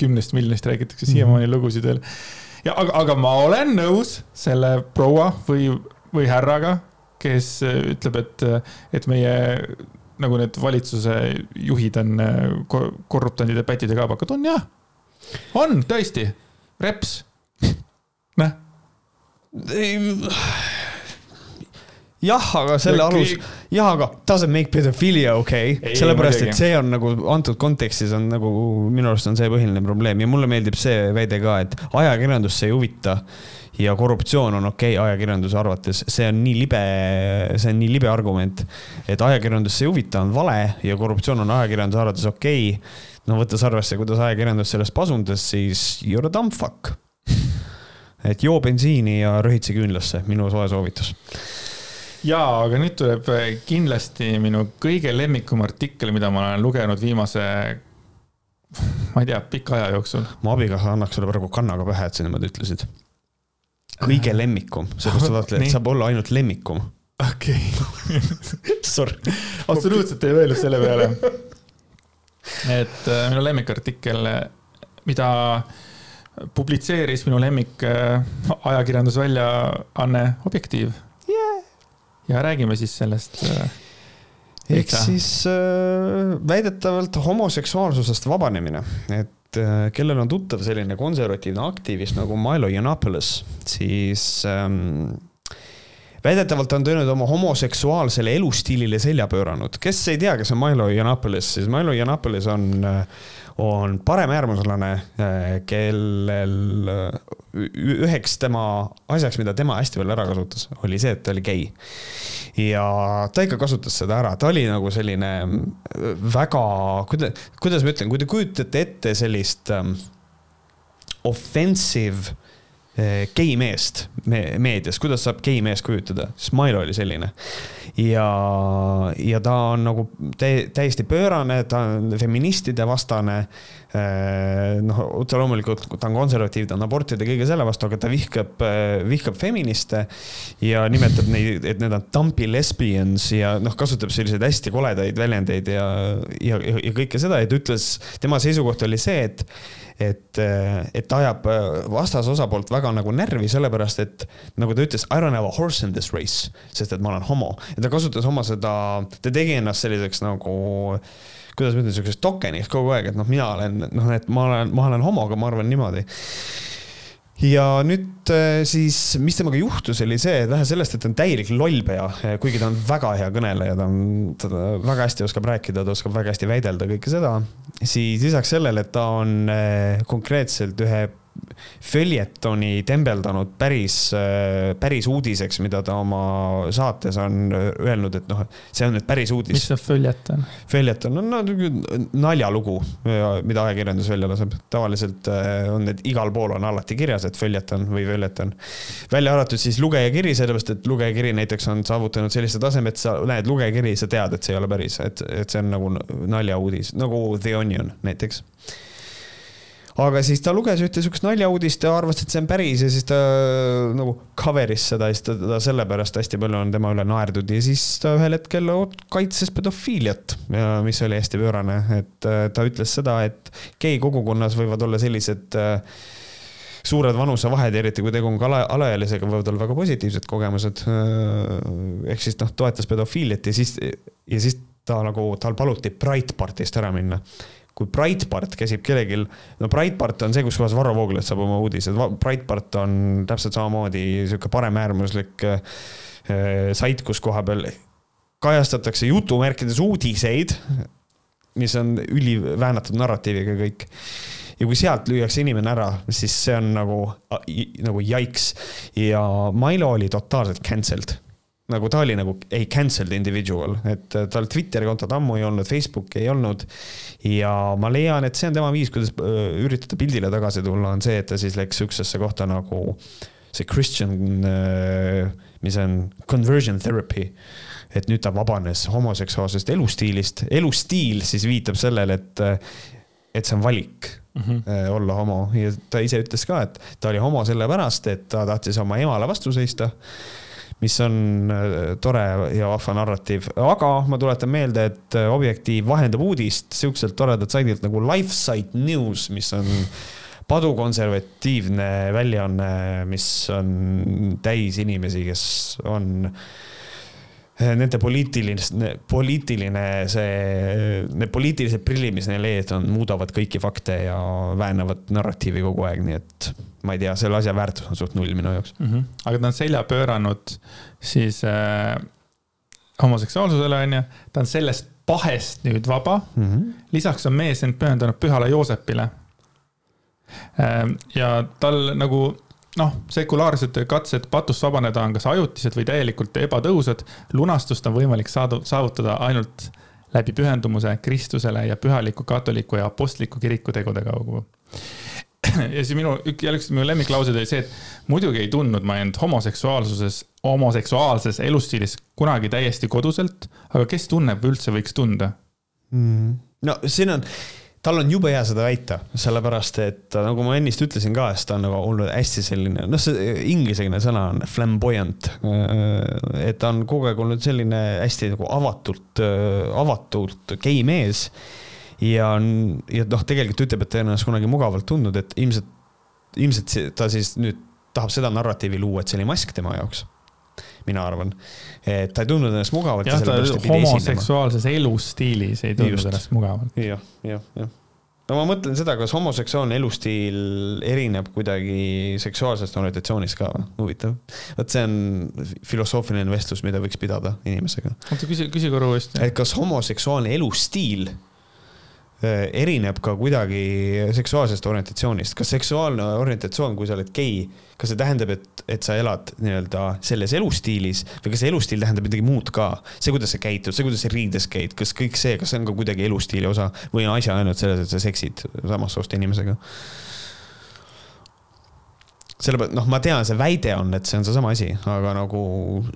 kümnest miljonist räägitakse siiamaani mm -hmm. lugusid veel. ja aga, aga ma olen nõus selle proua või, või härraga, kes ütleb, et, et meie nagu need valitsuse juhid on korruptandid ja pätid ja kaabakad, on jah on tõesti reps, noh. jah, aga selle alus, jah, aga doesn't make pedophilia okei okay., sellepärast et see on nagu antud kontekstis on nagu minu arust on see põhiline probleem. Ja mulle meeldib see väide ka, et ajakirjandust see ei huvita ja korruptsioon on okei okay, ajakirjanduse arvates, see on nii libe, see on nii libe argument, et ajakirjandust see ei huvita, on vale ja korruptsioon on ajakirjanduse arvates okei okay no võttes arvesse, kuidas ajakirjandus sellest pasundas, siis you are a dumb fuck. et joo bensiini ja röhitse küünlasse, minu soe soovitus. jaa, aga nüüd tuleb kindlasti minu kõige lemmikum artikkel, mida ma olen lugenud viimase, ma ei tea, pika aja jooksul. mu abikaasa annaks sulle praegu kannaga pähe, et sa niimoodi ütlesid. kõige lemmikum, sellepärast sa tahad, et saab olla ainult lemmikum. okei okay. Sorry. absoluutselt ei mõelnud selle peale et äh, minu lemmikartikkel, mida publitseeris minu lemmik äh, ajakirjandusväljaanne Objektiiv yeah.. ja räägime siis sellest. Äh, ehk siis äh, väidetavalt homoseksuaalsusest vabanemine, et äh, kellel on tuttav selline konservatiivne aktivist nagu Milo Yiannopoulos, siis ähm, väidetavalt on teinud oma homoseksuaalsele elustiilile selja pööranud. kes ei tea, kes on Milo Yiannopoulos, siis Milo Yiannopoulos on, on paremäärmuslane, kellel üheks tema asjaks, mida tema hästi palju ära kasutas, oli see, et ta oli gei. ja ta ikka kasutas seda ära, ta oli nagu selline väga, kuidas, kuidas ma ütlen, kui te kujutate ette sellist um, offensive gei-meest me meedias, kuidas saab gei-meest kujutada, siis Milo oli selline. ja, ja ta on nagu täiesti pöörane, ta on feministide vastane. Noh, otse loomulikult ta on konservatiiv, ta on abortide kõige selle vastu, aga ta vihkab, vihkab feministe. ja nimetab neid, et need on dumpy lesbians ja noh, kasutab selliseid hästi koledaid väljendeid ja, ja, ja kõike seda ja ta ütles, tema seisukoht oli see, et et, et ta ajab vastasosapoolt väga nagu närvi, sellepärast et nagu ta ütles, I don't have a horse in this race, sest et ma olen homo. ja ta kasutas oma seda, ta tegi ennast selliseks nagu kuidas ma ütlen, siukseks tokeniks kogu aeg, et noh, mina olen, noh, et ma olen, ma olen homo, aga ma arvan niimoodi ja nüüd äh, siis, mis temaga juhtus, oli see, et vähe sellest, et ta on täielik lollpea, äh, kuigi ta on väga hea kõneleja, ta on, ta väga hästi oskab rääkida, ta oskab väga hästi väidelda kõike seda. siis lisaks sellele, et ta on äh, konkreetselt ühe följetoni tembeldanud päris, päris uudiseks, mida ta oma saates on öelnud, et noh, see on nüüd päris uudis. mis see följeton? följeton on no, naljalugu, mida ajakirjandus välja laseb. tavaliselt on need igal pool on alati kirjas, et följeton või följeton. välja arvatud siis lugejakiri, sellepärast et lugejakiri näiteks on saavutanud sellise taseme, et sa näed lugejakiri, sa tead, et see ei ole päris, et, et see on nagu naljauudis, nagu The Onion näiteks aga siis ta luges ühte siukest naljauudist ja arvas, et see on päris ja siis ta nagu cover'is seda ja siis ta, ta sellepärast hästi palju on tema üle naerdud ja siis ta ühel hetkel kaitses pedofiiliat, mis oli hästi pöörane, et äh, ta ütles seda, et gei kogukonnas võivad olla sellised äh, suured vanusevahed, eriti kui tegu on ka ala, alaealisega, võivad olla väga positiivsed kogemused. Äh, ehk siis noh, toetas pedofiiliat ja siis, ja siis ta nagu, tal paluti Breitbartist ära minna kui Breitbart käsib kellelgi, no Breitbart on see, kus kohas Varro Vooglaid saab oma uudised, Breitbart on täpselt samamoodi sihuke paremäärmuslik äh, sait, kus koha peal kajastatakse jutumärkides uudiseid, mis on üliväänatud narratiiviga kõik. ja kui sealt lüüakse inimene ära, siis see on nagu, nagu jaiks. Ja Milo oli totaalselt cancelled nagu ta oli nagu ei cancelled individual, et äh, tal Twitteri kontot ammu ei olnud, Facebooki ei olnud. ja ma leian, et see on tema viis, kuidas äh, üritada pildile tagasi tulla, on see, et ta siis läks sihukesesse kohta nagu see Christian, äh, mis on conversion therapy. et nüüd ta vabanes homoseksuaalsest elustiilist, elustiil siis viitab sellele, et, et see on valik mm -hmm. olla homo ja ta ise ütles ka, et ta oli homo sellepärast, et ta tahtis oma emale vastu seista mis on äh, tore ja vahva narratiiv, aga ma tuletan meelde, et äh, Objektiiv vahendab uudist siukselt toredalt saidilt nagu Lifesite News, mis on padukonservatiivne väljaanne, mis on täis inimesi, kes on äh, nende poliitiline, poliitiline see, need poliitilised prillid, mis neil ees on, muudavad kõiki fakte ja väänavad narratiivi kogu aeg, nii et ma ei tea, selle asja väärtus on suht null minu jaoks mm. -hmm. aga ta on selja pööranud siis äh, homoseksuaalsusele, onju. ta on sellest pahest nüüd vaba mm. -hmm. lisaks on mees end pühendanud pühale Joosepile äh,. ja tal nagu noh, sekulaarsed katsed patust vabaneda on kas ajutised või täielikult ebatõhusad. lunastust on võimalik saada, saavutada ainult läbi pühendumuse Kristusele ja pühaliku katoliku ja apostliku kiriku tegude kaudu ja siis minu, jälle üks minu lemmiklauseid oli see, et muidugi ei tundnud ma end homoseksuaalsuses, homoseksuaalses elustiilis kunagi täiesti koduselt, aga kes tunneb või üldse võiks tunda mm.? no siin on, tal on jube hea seda väita, sellepärast et nagu ma ennist ütlesin ka, siis ta on nagu olnud hästi selline, noh, see inglisekeelne sõna on flamboyant. et ta on kogu aeg olnud selline hästi nagu avatult, avatult gei mees ja, ja noh, tegelikult ütleb, et ta ei ennast kunagi mugavalt tundnud, et ilmselt, ilmselt ta siis nüüd tahab seda narratiivi luua, et see oli mask tema jaoks mina arvan. et ta ei tundnud ennast mugavalt. jah, ta homoseksuaalses elustiilis ei tundnud Just. ennast mugavalt ja,. jah, jah, jah. no ma mõtlen seda, kas homoseksuaalne elustiil erineb kuidagi seksuaalsest orientatsioonist ka või? huvitav. vot see on filosoofiline vestlus, mida võiks pidada inimesega. oota, küsi, küsi korra uuesti. et kas homoseksuaalne elustiil erineb ka kuidagi seksuaalsest orientatsioonist, kas seksuaalne orientatsioon, kui sa oled gei, kas see tähendab, et, et sa elad nii-öelda selles elustiilis või kas see elustiil tähendab midagi muud ka? see, kuidas sa käitud, see, kuidas sa riides käid, kas kõik see, kas see on ka kuidagi elustiili osa või on asi ainult selles, et sa seksid samast soost inimesega? Sellepärast, noh, ma tean, see väide on, et see on seesama asi, aga nagu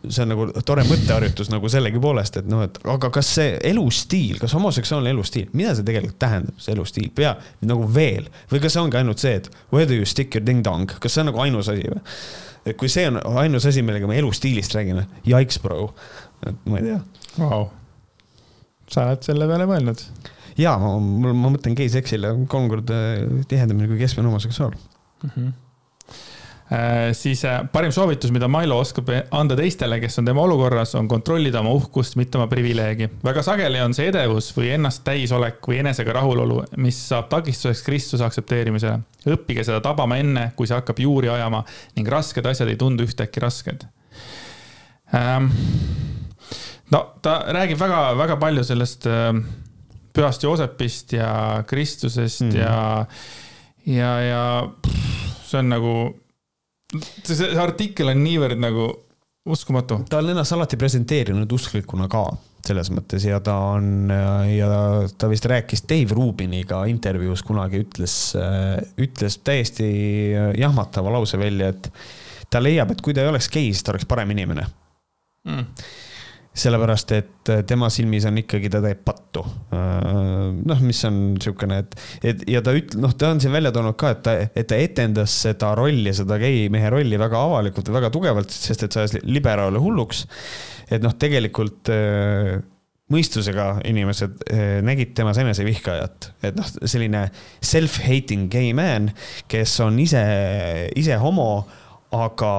see on nagu tore mõtteharjutus nagu sellegipoolest, et noh, et aga kas see elustiil, kas homoseksuaalne elustiil, mida see tegelikult tähendab, see elustiil, pea nagu veel või kas see ongi ainult see, et whether you stick your ding-dong, kas see on nagu ainus asi või? et kui see on ainus asi, millega me elustiilist räägime, jaiks, bro, et ma ei tea wow.. sa oled selle peale mõelnud? ja ma, ma, ma mõtlen gei-seksile kolm korda tihedamini kui keskmine homoseksuaal mm. -hmm siis äh, parim soovitus, mida Milo oskab anda teistele, kes on tema olukorras, on kontrollida oma uhkust, mitte oma privileegi. väga sageli on see edevus või ennast täisolek või enesega rahulolu, mis saab takistuseks Kristuse aktsepteerimisele. õppige seda tabama enne, kui see hakkab juuri ajama ning rasked asjad ei tundu ühtäkki rasked ähm,. no ta räägib väga-väga palju sellest äh, pühast Joosepist ja Kristusest mm. ja, ja, ja pff, see on nagu, see, artikkel on niivõrd nagu uskumatu. ta on ennast alati presenteerinud usklikuna ka selles mõttes ja ta on ja ta vist rääkis Dave Rubiniga intervjuus kunagi ütles, ütles täiesti jahmatava lause välja, et ta leiab, et kui ta ei oleks gei, siis ta oleks parem inimene mm sellepärast, et tema silmis on ikkagi, ta teeb pattu. noh, mis on niisugune, et, et ja ta üt-, noh, ta on siin välja toonud ka, et ta, et ta etendas seda rolli, seda gei mehe rolli väga avalikult ja väga tugevalt, sest et see ajas liberaale hulluks. et noh, tegelikult mõistusega inimesed nägid temas enesevihkajat, et noh, selline self-hating gay man, kes on ise, ise homo aga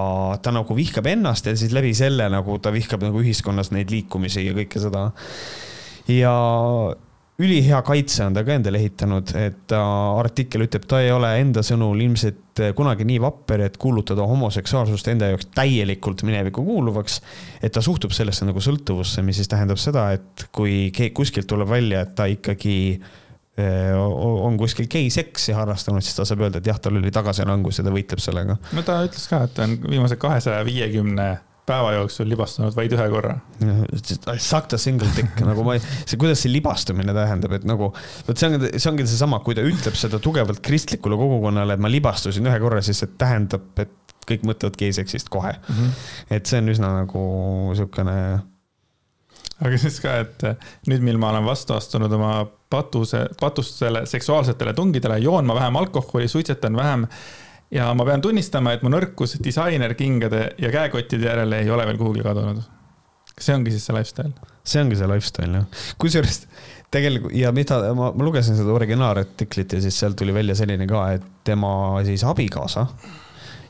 ta nagu vihkab ennast ja siis läbi selle nagu ta vihkab nagu ühiskonnas neid liikumisi ja kõike seda. ja ülihea kaitse on ta ka endale ehitanud, et artikkel ütleb, ta ei ole enda sõnul ilmselt kunagi nii vapper, et kuulutada homoseksuaalsust enda jaoks täielikult minevikku kuuluvaks. et ta suhtub sellesse nagu sõltuvusse, mis siis tähendab seda, et kui kuskilt tuleb välja, et ta ikkagi Äh, on kuskil geiseksi harrastanud, siis ta saab öelda, et jah, tal oli tagasilangus ja ta võitleb sellega. no ta ütles ka, et ta on viimase kahesaja viiekümne päeva jooksul libastunud vaid ühe korra. I sucked a single dick nagu ma, see, kuidas see libastumine tähendab, et nagu, vot see on, see ongi seesama, kui ta ütleb seda tugevalt kristlikule kogukonnale, et ma libastusin ühe korra, siis see tähendab, et kõik mõtlevad geiseksist kohe mm. -hmm. et see on üsna nagu siukene aga siis ka, et nüüd, mil ma olen vastu astunud oma patuse, patustele, seksuaalsetele tungidele, joon ma vähem alkoholi, suitsetan vähem. ja ma pean tunnistama, et mu nõrkus disainerkingade ja käekottide järele ei ole veel kuhugi kadunud. see ongi siis see lifestyle? see ongi see lifestyle jah, kusjuures tegelikult ja mida ma, ma lugesin seda originaalartiklit ja siis sealt tuli välja selline ka, et tema siis abikaasa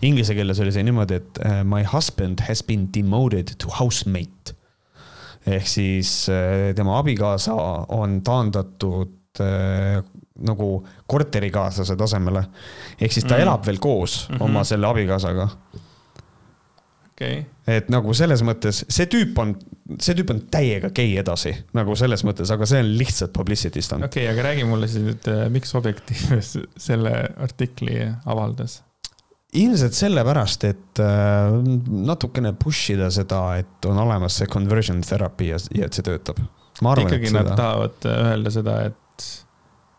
inglise keeles oli see niimoodi, et uh, my husband has been demoted to housemate ehk siis äh, tema abikaasa on taandatud äh, nagu korterikaaslase tasemele. ehk siis ta mm. elab veel koos mm -hmm. oma selle abikaasaga. Okay. et nagu selles mõttes see tüüp on, see tüüp on täiega gei edasi nagu selles mõttes, aga see on lihtsalt publicity stunt. okei okay,, aga räägi mulle siis nüüd, äh, miks Objektiiv selle artikli avaldas? Ilmselt sellepärast, et äh, natukene push ida seda, et on olemas see conversion therapy ja, ja et see töötab. ikkagi nad seda... tahavad äh, öelda seda, et,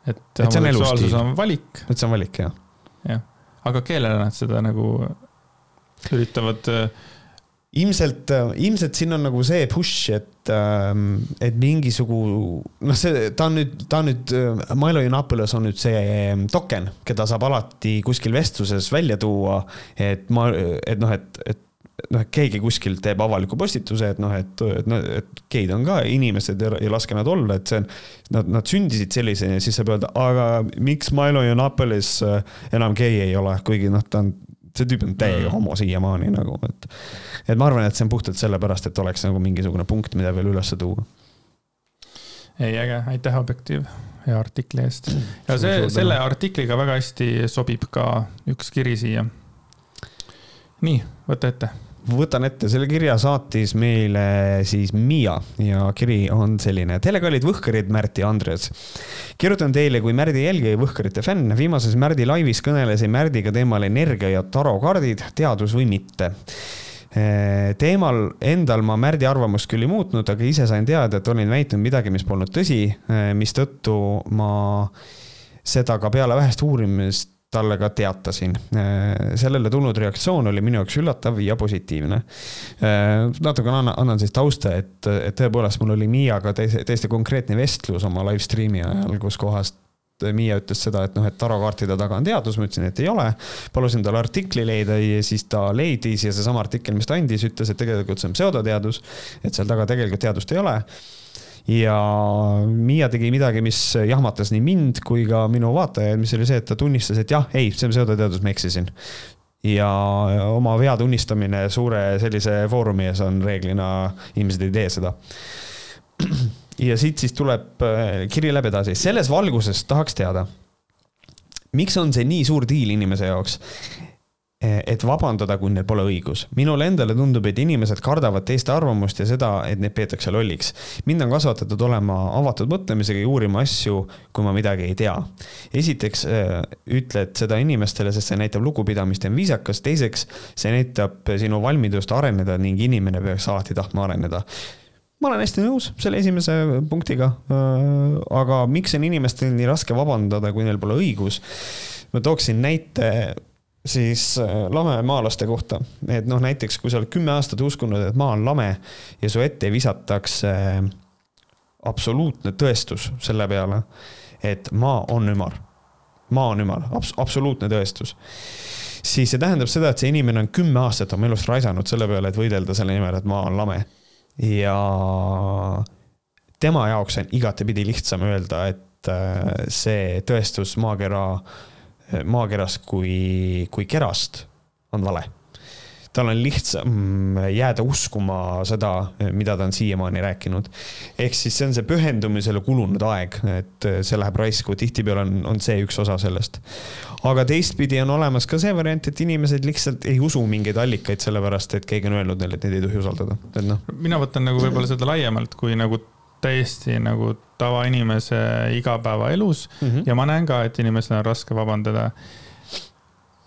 et, et homoseksuaalsus on valik. et see on valik, jah. jah, aga kellele nad seda nagu üritavad äh, ilmselt, ilmselt siin on nagu see push, et, ähm, et mingisugu, noh, see, ta on nüüd, ta on nüüd, äh, Milo Yiannopoulos on nüüd see ähm, token, keda saab alati kuskil vestluses välja tuua. et ma, et noh, et, et noh, et keegi kuskil teeb avaliku postituse, et noh, et, et, et geid on ka inimesed ja, ja laske nad olla, et see on. Nad, nad sündisid sellisena ja siis saab öelda, aga miks Milo Yiannopoulos äh, enam gei ei ole, kuigi noh, ta on see tüüp on täiega mm. homo siiamaani nagu, et. et ma arvan, et see on puhtalt sellepärast, et oleks nagu mingisugune punkt, mida veel üles tuua. ei, äge, aitäh, Objektiiv, hea artikli eest. ja see, selle artikliga väga hästi sobib ka üks kiri siia. nii, võta ette võtan ette, selle kirja saatis meile siis Miia ja kiri on selline. Teile kallid võhkarid, Märt ja Andres. kirjutan teile kui Märdi jälgija ja võhkarite fänn. viimases Märdi laivis kõnelesin Märdiga teemal energia ja tarokaardid, teadus või mitte teemal endal ma Märdi arvamust küll ei muutnud, aga ise sain teada, et olin väitnud midagi, mis polnud tõsi, mistõttu ma seda ka peale vähest uurimist talle ka teatasin. sellele tulnud reaktsioon oli minu jaoks üllatav ja positiivne. natukene annan, annan siis tausta, et, et tõepoolest mul oli Miiaga täiesti konkreetne vestlus oma live stream'i ajal, kus kohast Miia ütles seda, et noh, et tarokaartide taga on teadus, ma ütlesin, et ei ole. palusin talle artikli leida ja siis ta leidis ja seesama artikkel, mis ta andis, ütles, et tegelikult see on pseudoteadus. et seal taga tegelikult teadust ei ole ja Miia tegi midagi, mis jahmatas nii mind kui ka minu vaatajaid, mis oli see, et ta tunnistas, et jah, ei, see on pseudoteadus, ma eksisin. ja oma vea tunnistamine suure sellise foorumi ees on reeglina, inimesed ei tee seda. ja siit siis tuleb, äh, kiri läheb edasi, selles valguses tahaks teada, miks on see nii suur diil inimese jaoks? Et vabandada, kui neil pole õigus. minule endale tundub, et inimesed kardavad teiste arvamust ja seda, et neid peetakse lolliks. mind on kasvatatud olema avatud mõtlemisega ja uurima asju, kui ma midagi ei tea. esiteks äh, ütled seda inimestele, sest see näitab lugupidamist ja on viisakas, teiseks see näitab sinu valmidust areneda ning inimene peaks alati tahtma areneda ma olen hästi nõus selle esimese punktiga. Äh, aga miks on inimestel nii raske vabandada, kui neil pole õigus? ma tooksin näite siis äh, lamemaalaste kohta, et noh, näiteks kui sa oled kümme aastat uskunud, et maa on lame ja su ette visatakse äh, absoluutne tõestus selle peale, et maa on ümar. maa on ümar abs, absoluutne tõestus. siis see tähendab seda, et see inimene on kümme aastat oma elust raisanud selle peale, et võidelda selle nimel, et maa on lame. ja tema jaoks on igatepidi lihtsam öelda, et äh, see tõestus maakera maakerast kui, kui kerast on vale. tal on lihtsam jääda uskuma seda, mida ta on siiamaani rääkinud. ehk siis see on see pühendumisele kulunud aeg, et see läheb raisku, tihtipeale on, on see üks osa sellest. aga teistpidi on olemas ka see variant, et inimesed lihtsalt ei usu mingeid allikaid, sellepärast et keegi on öelnud neile, et neid ei tohi usaldada, et noh. mina võtan nagu võib-olla seda laiemalt kui nagu täiesti nagu tavainimese igapäevaelus mm -hmm. ja ma näen ka, et inimesel on raske vabandada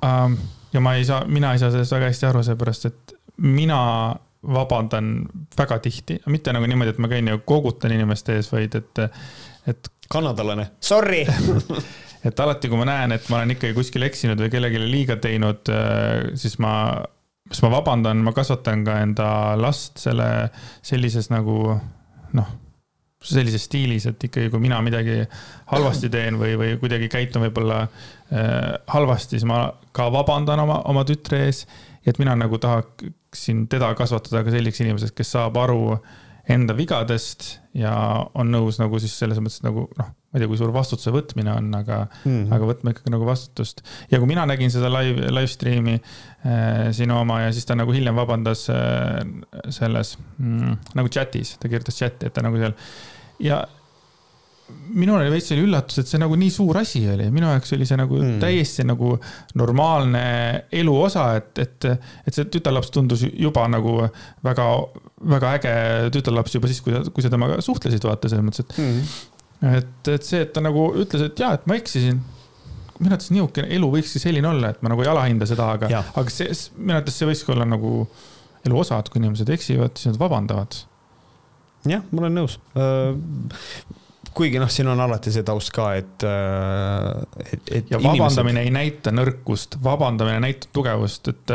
um,. ja ma ei saa, mina ei saa sellest väga hästi aru, seepärast et mina vabandan väga tihti, mitte nagu niimoodi, et ma käin ja kogutan inimeste ees, vaid et, et. kanadalane, sorry et alati, kui ma näen, et ma olen ikkagi kuskil eksinud või kellelegi liiga teinud, äh, siis ma, siis ma vabandan, ma kasvatan ka enda last selle sellises nagu noh sellises stiilis, et ikkagi, kui mina midagi halvasti teen või, või kuidagi käitun võib-olla äh, halvasti, siis ma ka vabandan oma, oma tütre ees. et mina nagu tahaksin teda kasvatada ka selliseks inimeseks, kes saab aru enda vigadest ja on nõus nagu siis selles mõttes nagu noh, ma ei tea, kui suur vastutuse võtmine on, aga mm, -hmm. aga võtma ikkagi nagu vastutust. ja kui mina nägin seda live, live stream'i äh, sinu oma ja siis ta nagu hiljem vabandas äh, selles mm, nagu chat'is, ta kirjutas chat'i, et ta nagu seal ja minul oli veits oli üllatus, et see nagu nii suur asi oli, minu jaoks oli see nagu mm. täiesti nagu normaalne elu osa, et, et, et see tütarlaps tundus juba nagu väga, väga äge tütarlaps juba siis, kui, kui sa temaga suhtlesid, vaata selles mõttes, et mm. Et, et see, et ta nagu ütles, et jaa, et ma eksisin. Minu arvates niisugune elu võikski selline olla, et ma nagu ei alahinda seda, aga, aga see, minu arvates see võikski olla nagu elu osa, et kui inimesed eksivad, siis nad vabandavad. Jah, ma olen nõus. Äh, kuigi noh, siin on alati see taust ka, et, äh, et, et. ja vabandamine inimesed... ei näita nõrkust, vabandamine näitab tugevust, et,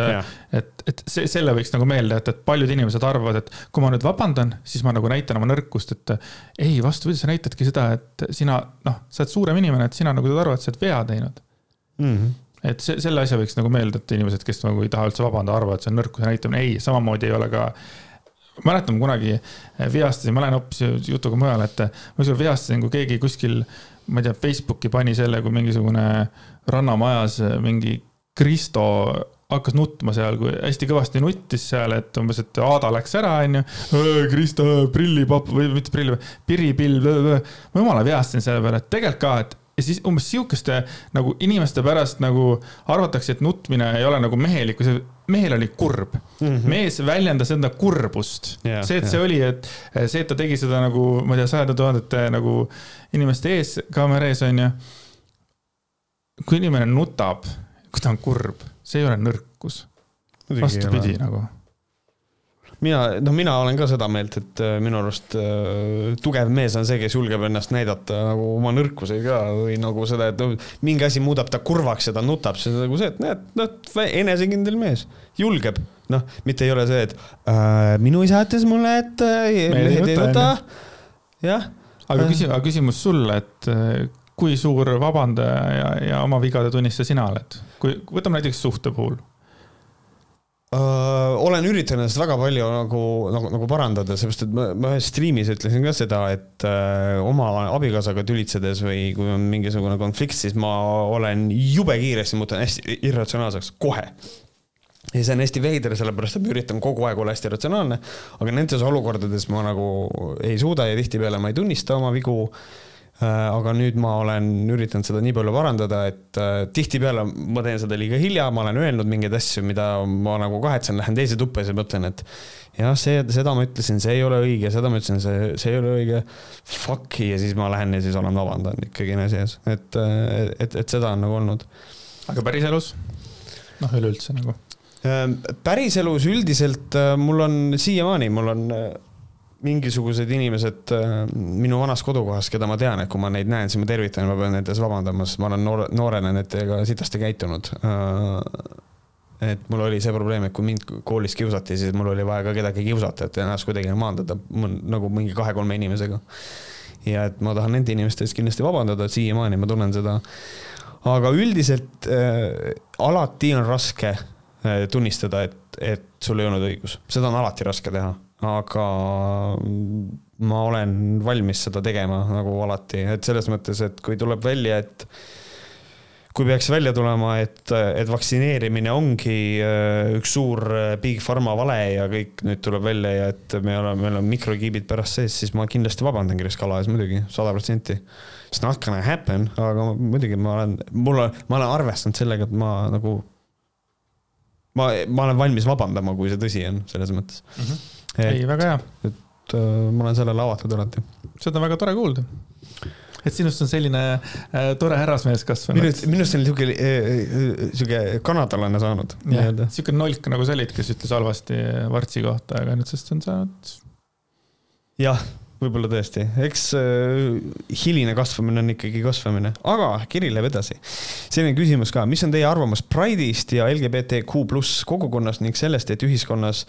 et, et see, selle võiks nagu meelde jätta, et paljud inimesed arvavad, et kui ma nüüd vabandan, siis ma nagu näitan oma nõrkust, et ei, vastupidi, sa näitadki seda, et sina, noh, sa oled suurem inimene, et sina nagu saad aru, et sa oled vea teinud mm. -hmm et see, selle asja võiks nagu meelde, et inimesed, kes nagu ei taha üldse vabandada, arvavad, et see on nõrkuse näitamine, ei, samamoodi ei ole ka mäletan kunagi eh, vihastasin, ma lähen hoopis jutuga mujale, et eh, ma ükskord vihastasin, kui keegi kuskil, ma ei tea, Facebooki pani selle, kui mingisugune Rannamajas eh, mingi Kristo hakkas nutma seal, kui hästi kõvasti nuttis seal, et umbes, et Aada läks ära, onju. Kristo, prillipapp või mitte prill, piripill, ma jumala vihastasin selle peale, et tegelikult ka, et ja siis umbes sihukeste nagu inimeste pärast nagu arvatakse, et nutmine ei ole nagu mehelik, kui see mehel oli kurb mm. -hmm. mees väljendas enda kurbust yeah,. see, et yeah. see oli, et see, et ta tegi seda nagu, ma ei tea, sajade tuhandete nagu inimeste ees, kaamera ees onju. kui inimene nutab, kui ta on kurb, see ei ole nõrkus. vastupidi nagu mina, noh, mina olen ka seda meelt, et äh, minu arust äh, tugev mees on see, kes julgeb ennast näidata nagu oma nõrkuseid ka või nagu seda, et no, mingi asi muudab ta kurvaks ja ta nutab, see on nagu see, et näed, noh, enesekindel mees, julgeb. noh, mitte ei ole see, et äh, minu isa ütles mulle, et äh, mehed ei nuta. jah. aga küsi-, aga küsimus sulle, et äh, kui suur vabandaja ja, ja oma vigade tunnistaja sina oled? kui, võtame näiteks suhte puhul Uh, olen üritanud ennast väga palju nagu, nagu, nagu parandada, seepärast et ma, ma ühes striimis ütlesin ka seda, et uh, oma abikaasaga tülitsedes või kui on mingisugune konflikt, siis ma olen jube kiiresti, muutun hästi irratsionaalseks, kohe. ja see on hästi veider, sellepärast et ma üritan kogu aeg olla hästi ratsionaalne, aga nendes olukordades ma nagu ei suuda ja tihtipeale ma ei tunnista oma vigu aga nüüd ma olen üritanud seda nii palju parandada, et äh, tihtipeale ma teen seda liiga hilja, ma olen öelnud mingeid asju, mida ma nagu kahetsen, lähen teise tuppa ja siis mõtlen, et jah, see, seda ma ütlesin, see ei ole õige, seda ma ütlesin, see, see ei ole õige. Fuck'i ja siis ma lähen ja siis olen vabandanud ikkagi enne sees, et, et, et seda on nagu olnud. aga päriselus? noh, üleüldse nagu? Päriselus üldiselt äh, mul on siiamaani, mul on äh, mingisugused inimesed äh, minu vanas kodukohas, keda ma tean, et kui ma neid näen, siis ma tervitan ma pean nende ees vabandama, sest ma olen noore, noorena nendega sitasti käitunud et mul oli see probleem, et kui mind koolis kiusati, siis mul oli vaja ka kedagi kiusata, et ennast kuidagi maandada nagu mingi kahe-kolme inimesega. ja et ma tahan nende inimeste eest kindlasti vabandada, siiamaani ma tunnen seda. aga üldiselt äh, alati on raske äh, tunnistada, et, et sul ei olnud õigus, seda on alati raske teha, aga ma olen valmis seda tegema nagu alati, et selles mõttes, et kui tuleb välja, et kui peaks välja tulema, et, et vaktsineerimine ongi äh, üks suur äh, Big Pharma vale ja kõik nüüd tuleb välja ja et me oleme, meil on mikrokiibid pärast sees, siis ma kindlasti vabandan Kris Kala ees muidugi, sada protsenti. It's not gonna happen, aga muidugi ma olen, mul on, ma olen arvestanud sellega, et ma nagu, ma, ma olen valmis vabandama, kui see tõsi on, selles mõttes mm. -hmm. Ei, väga hea. et äh, ma olen sellele avatud alati. seda on väga tore kuulda et sinust on selline äh, tore härrasmees kasvanud. minust, minust on sihuke äh,, äh sihuke kanadalane saanud. sihuke nolk nagu sa olid, kes ütles halvasti Vartsi kohta, aga nüüdsest on saanud. jah võib-olla tõesti, eks äh, hiline kasvamine on ikkagi kasvamine, aga kiri läheb edasi. selline küsimus ka, mis on teie arvamus Pride'ist ja LGBTQ pluss kogukonnast ning sellest, et ühiskonnas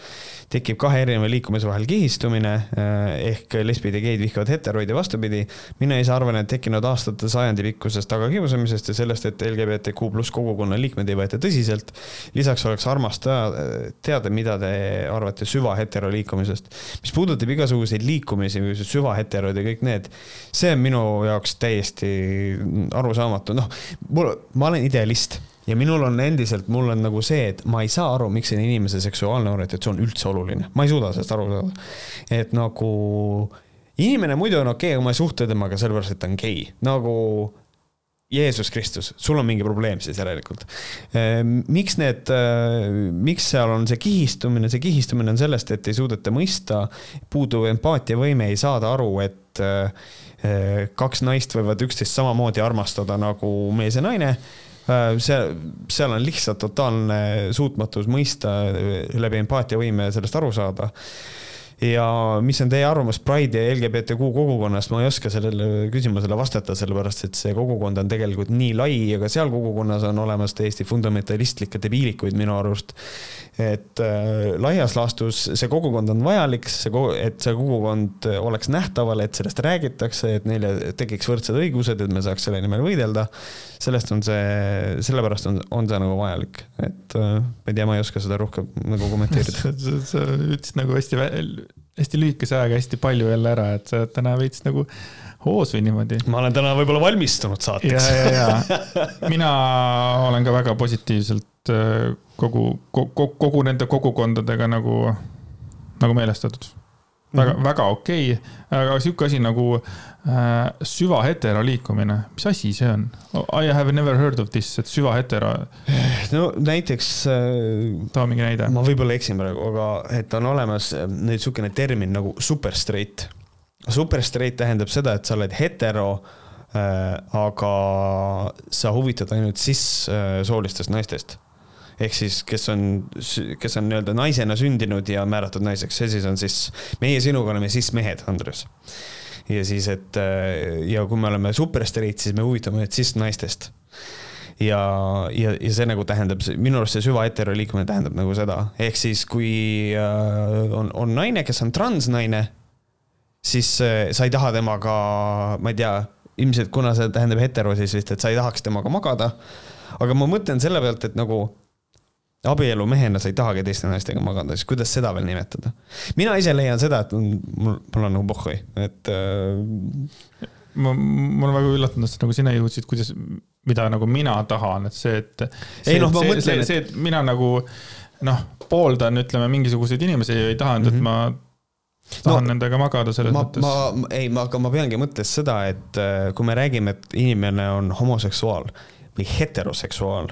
tekib kahe erineva liikumise vahel kihistumine äh, ehk lesbid ja geid vihkavad heteroid ja vastupidi. mina ise arvan, et tekkinud aastate sajandi pikkusest tagakiusamisest ja sellest, et LGBTQ pluss kogukonna liikmeid ei võeta tõsiselt. lisaks oleks armas teada, mida te arvate süvahetero liikumisest. mis puudutab igasuguseid liikumisi süvaheterod ja kõik need. see on minu jaoks täiesti arusaamatu, noh, mul, ma olen idealist ja minul on endiselt, mul on nagu see, et ma ei saa aru, miks see inimese seksuaalne orientatsioon üldse oluline, ma ei suuda sellest aru saada. et nagu inimene muidu on okei okay,, aga ma ei suhtle temaga sellepärast, et ta on gei, nagu Jeesus Kristus, sul on mingi probleem siis järelikult. Ehm, miks need, äh, miks seal on see kihistumine, see kihistumine on sellest, et ei suudeta mõista, puuduv empaatiavõime, ei saada aru, et äh, kaks naist võivad üksteist samamoodi armastada nagu mees ja naine. Äh, seal, seal on lihtsalt totaalne suutmatus mõista läbi empaatiavõime sellest aru saada ja mis on teie arvamus Pride ja LGBTQ kogukonnast, ma ei oska sellele küsimusele vastata, sellepärast et see kogukond on tegelikult nii lai ja ka seal kogukonnas on olemas täiesti fundamentalistlikke debiilikuid minu arust. Et äh, laias laastus see kogukond on vajalik, see, et see kogukond oleks nähtaval, et sellest räägitakse, et neile tekiks võrdsed õigused, et me saaks selle nimel võidelda. sellest on see, sellepärast on, on see nagu vajalik, et äh, ma ei tea, ma ei oska seda rohkem nagu kommenteerida sa ütlesid nagu hästi hästi lühikese ajaga hästi palju jälle ära, et sa täna veits nagu hoos või niimoodi. ma olen täna võib-olla valmistunud saateks. ja, ja, ja mina olen ka väga positiivselt äh, kogu, kogu, kogu nende kogukondadega nagu, nagu meelestatud väga mm, -hmm. väga okei okay., aga sihuke asi nagu äh, süvahetero liikumine, mis asi see on? I have never heard of this, et süvahetero. no näiteks äh,. too mingi näide. ma võib-olla eksin praegu, aga et on olemas äh, nüüd sihukene termin nagu super straight. Super straight tähendab seda, et sa oled hetero äh,, aga sa huvitad ainult cis-soolistest äh, naistest. Ehk siis, kes on, kes on nii-öelda naisena sündinud ja määratud naiseks, see siis on siis, meie sinuga oleme siis mehed, Andres. ja siis, et äh, ja kui me oleme superstariid, siis me huvitame siis naistest. Ja, ja, ja see nagu tähendab, minu arust see süvahetero liikumine tähendab nagu seda, ehk siis kui on, on naine, kes on transnaine, siis äh, sa ei taha temaga, ma ei tea, ilmselt kuna see tähendab hetero, siis vist, et sa ei tahaks temaga magada. aga ma mõtlen selle pealt, et nagu abielumehena sa ei tahagi teiste naistega magada, siis kuidas seda veel nimetada? mina ise leian seda, et mul, mul on nagu pohhui, et äh.... ma, ma olen väga üllatunud, et nagu sina jõudsid, kuidas, mida nagu mina tahan, et see, et. ei noh, ma see, mõtlen, et. see, et mina nagu noh, pooldan, ütleme, mingisuguseid inimesi ja ei taha, et mm -hmm. ma tahan no, nendega magada selles ma, mõttes. ma, ei, ma, aga ma peangi mõttes seda, et äh, kui me räägime, et inimene on homoseksuaal või heteroseksuaal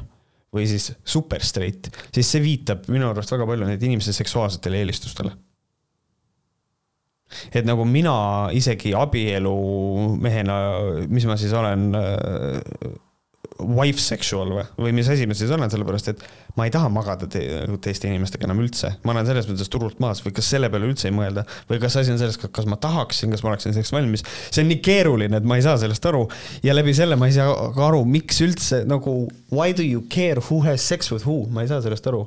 või siis super straight, siis see viitab minu arust väga palju neid inimese seksuaalsetele eelistustele. et nagu mina isegi abielumehena, mis ma siis olen äh, wife sexual või, või mis asi ma siis olen, sellepärast et ma ei taha magada te teiste inimestega enam üldse. ma olen selles mõttes turult maas või kas selle peale üldse ei mõelda või kas asi on selles, kas ma tahaksin, kas ma oleksin selleks valmis. see on nii keeruline, et ma ei saa sellest aru ja läbi selle ma ei saa ka aru, miks üldse nagu why do you care who has sex with who, ma ei saa sellest aru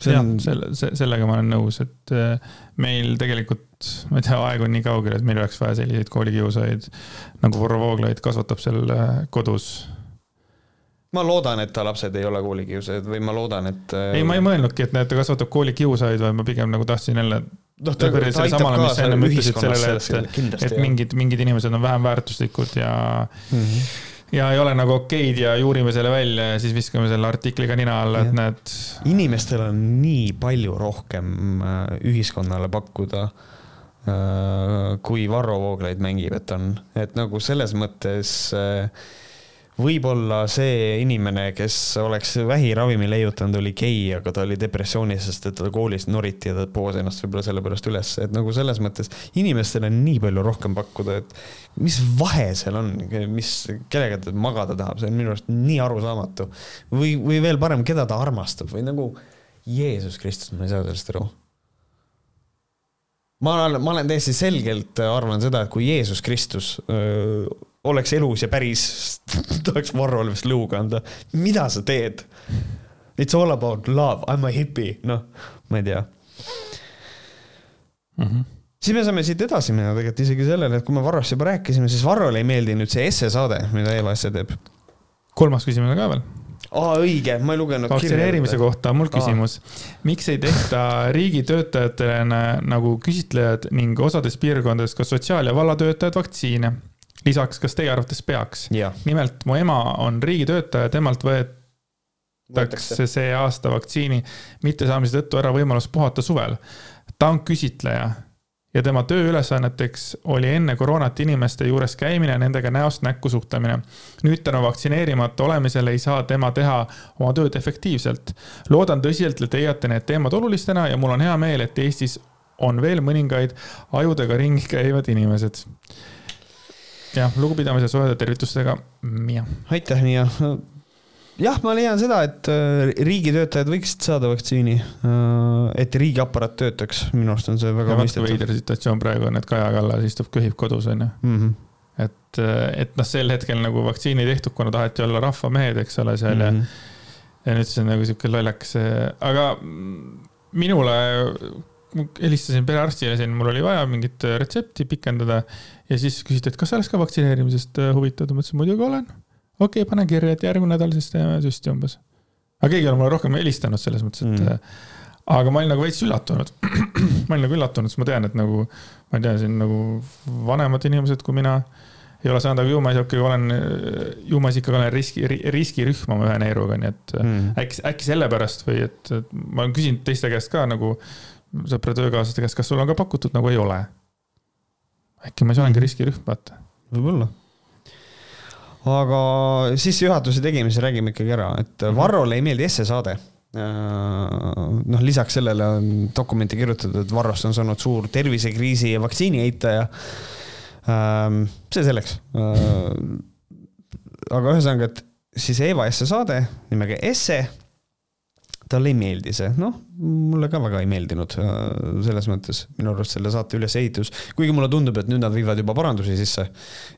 see on... selle, sellega ma olen nõus, et äh, meil tegelikult, ma ei tea, aeg on nii kaugel, et meil oleks vaja selliseid koolikiusajaid nagu Varro Vooglaid kasvatab seal äh, kodus. ma loodan, et ta lapsed ei ole koolikiusajad või ma loodan, et. Äh, ei, ma ei mõelnudki, et näed, ta kasvatab koolikiusajaid, vaid ma pigem nagu tahtsin jälle noh, ta, ta aitab kaasa ühiskonnas sellele, et, et mingid, mingid inimesed on vähem väärtuslikud ja mm. -hmm ja ei ole nagu okeid ja juurime selle välja ja siis viskame selle artikliga nina alla, et näed. inimestel on nii palju rohkem äh, ühiskonnale pakkuda, äh, kui Varro Vooglaid mängib, et on, et nagu selles mõttes äh, võib-olla see inimene, kes oleks vähiravimi leiutanud, oli gei, aga ta oli depressioonis, sest et teda koolis noriti ja ta poos ennast võib-olla sellepärast üles, et nagu selles mõttes inimestel on nii palju rohkem pakkuda, et mis vahe seal on, mis, kellega ta magada tahab, see on minu arust nii arusaamatu. või, või veel parem, keda ta armastab või nagu Jeesus Kristus, ma ei saa sellest aru ma olen, ma olen täiesti selgelt arvan seda, et kui Jeesus Kristus öö, oleks elus ja päris, tahaks Varrole vist lõuga anda. mida sa teed? It's all about love, I m a hippie, noh, ma ei tea mm. -hmm. siis me saame siit edasi minna tegelikult isegi sellele, et kui me Varrost juba rääkisime, siis Varrole ei meeldi nüüd see essesaade, mida Eva Esse teeb. kolmas küsimus ka veel aa, õige, ma ei lugenud. vaktsineerimise kohta on mul küsimus. miks ei tehta riigitöötajatele nagu küsitlejad ning osades piirkondades ka sotsiaal- ja vallatöötajad vaktsiine? Lisaks, kas teie arvates peaks? nimelt mu ema on riigitöötaja, temalt võetakse see aasta vaktsiini mittesaamise tõttu ära võimalus puhata suvel. ta on küsitleja ja tema tööülesanneteks oli enne koroonat inimeste juures käimine, nendega näost näkku suhtlemine. nüüd tänu vaktsineerimata olemisele ei saa tema teha oma tööd efektiivselt. loodan tõsiselt, et leiate need teemad olulistena ja mul on hea meel, et Eestis on veel mõningaid ajudega ringi käivad inimesed. Jah, lugupidamise soojade tervitustega, Miia. aitäh, Miia jah, ma leian seda, et äh, riigitöötajad võiksid saada vaktsiini. Äh, et riigiaparaat töötaks, minu arust on see väga mõistetav. veider situatsioon praegu on, et Kaja Kallas istub, köhib kodus, on ju. Mhm. et, äh, et noh, sel hetkel nagu vaktsiini tehtud, kuna taheti olla rahvamehed, eks ole, seal mm -hmm. ja. ja nüüd see on nagu sihuke lollakas, aga minule, helistasin perearstile siin, mul oli vaja mingit retsepti pikendada ja siis küsiti, et kas sa oleks ka vaktsineerimisest huvitatud, ma ütlesin muidugi olen okei okay,, pane kirja, et järgmine nädal siis teeme süsti umbes. aga keegi ei ole mulle rohkem helistanud selles mõttes, et mm. aga ma olin nagu veits üllatunud. ma olin nagu üllatunud, sest ma tean, et nagu, ma ei tea, siin nagu vanemad inimesed kui mina ei ole saanud, aga ju ma ikkagi olen, ju ma siis ikkagi olen riski, riskirühm oma ühe neeruga, nii et mm. äkki, äkki sellepärast või et, et ma olen küsinud teiste käest ka nagu, sõprade töökaaslaste käest, kas sul on ka pakutud, nagu ei ole. Äkki ma siis olengi mm. riskirühm, vaata. võib-olla aga sissejuhatuse tegemise räägime ikkagi ära, et mhm. Varrole ei meeldi essesaade. Äh, noh, lisaks sellele on dokumenti kirjutatud, et Varrost on saanud suur tervisekriisi ja vaktsiini eitaja. Ähm, see selleks. Äh, aga ühesõnaga, et siis Eva Esse saade nimega Esse talle ei meeldi see, noh, mulle ka väga ei meeldinud äh, selles mõttes minu arust selle saate ülesehitus, kuigi mulle tundub, et nüüd nad viivad juba parandusi sisse.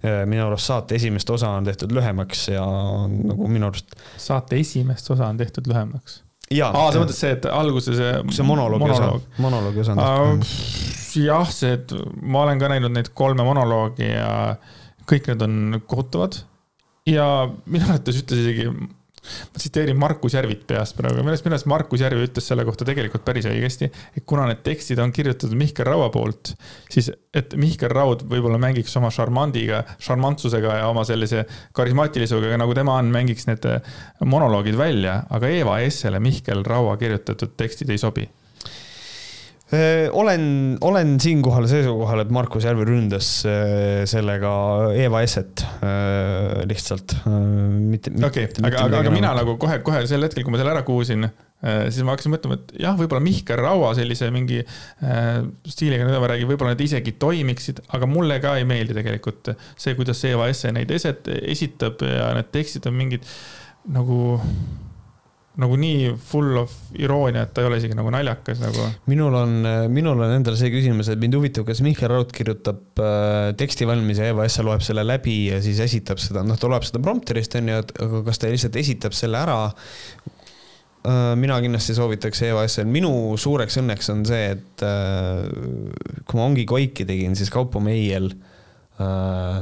Äh, minu arust saate esimest osa on tehtud lühemaks ja nagu minu arust. saate esimest osa on tehtud lühemaks? aa, sa mõtled see, et alguses see. see monoloogi monoloog. osa, monoloogi osa on tehtud. jah, see, et ma olen ka näinud neid kolme monoloogi ja kõik need on kohutavad. ja minu arvates ütles isegi ma tsiteerin Markus Järvit peast praegu, minu arust Markus Järvi ütles selle kohta tegelikult päris õigesti, et kuna need tekstid on kirjutatud Mihkel Raua poolt, siis et Mihkel Raud võib-olla mängiks oma šarmandiga, šarmantsusega ja oma sellise karismaatilisusega, nagu tema on, mängiks need monoloogid välja, aga Eva Essele Mihkel Raua kirjutatud tekstid ei sobi olen, olen siinkohal seisukohal, et Markus Järvi ründas sellega Eva Esset lihtsalt. okei, aga, aga, aga mina nagu kohe-kohe sel hetkel, kui ma selle ära kuulsin, siis ma hakkasin mõtlema, et jah, võib-olla Mihkel Raua sellise mingi äh, stiiliga, mida ma räägin, võib-olla need isegi toimiksid, aga mulle ka ei meeldi tegelikult see, kuidas Eva Esse neid eset esitab ja need tekstid on mingid nagu nagu nii full of iroonia, et ta ei ole isegi nagu naljakas nagu. minul on, minul on endal see küsimus, et mind huvitab, kas Mihkel Raud kirjutab äh, teksti valmis ja Eva Essa loeb selle läbi ja siis esitab seda, noh, ta loeb seda prompterist onju, et aga kas ta lihtsalt esitab selle ära äh,. mina kindlasti soovitaks Essel, minu suureks õnneks on see, et äh, kui ma Ongi Koiki tegin, siis Kaupo Meiel äh,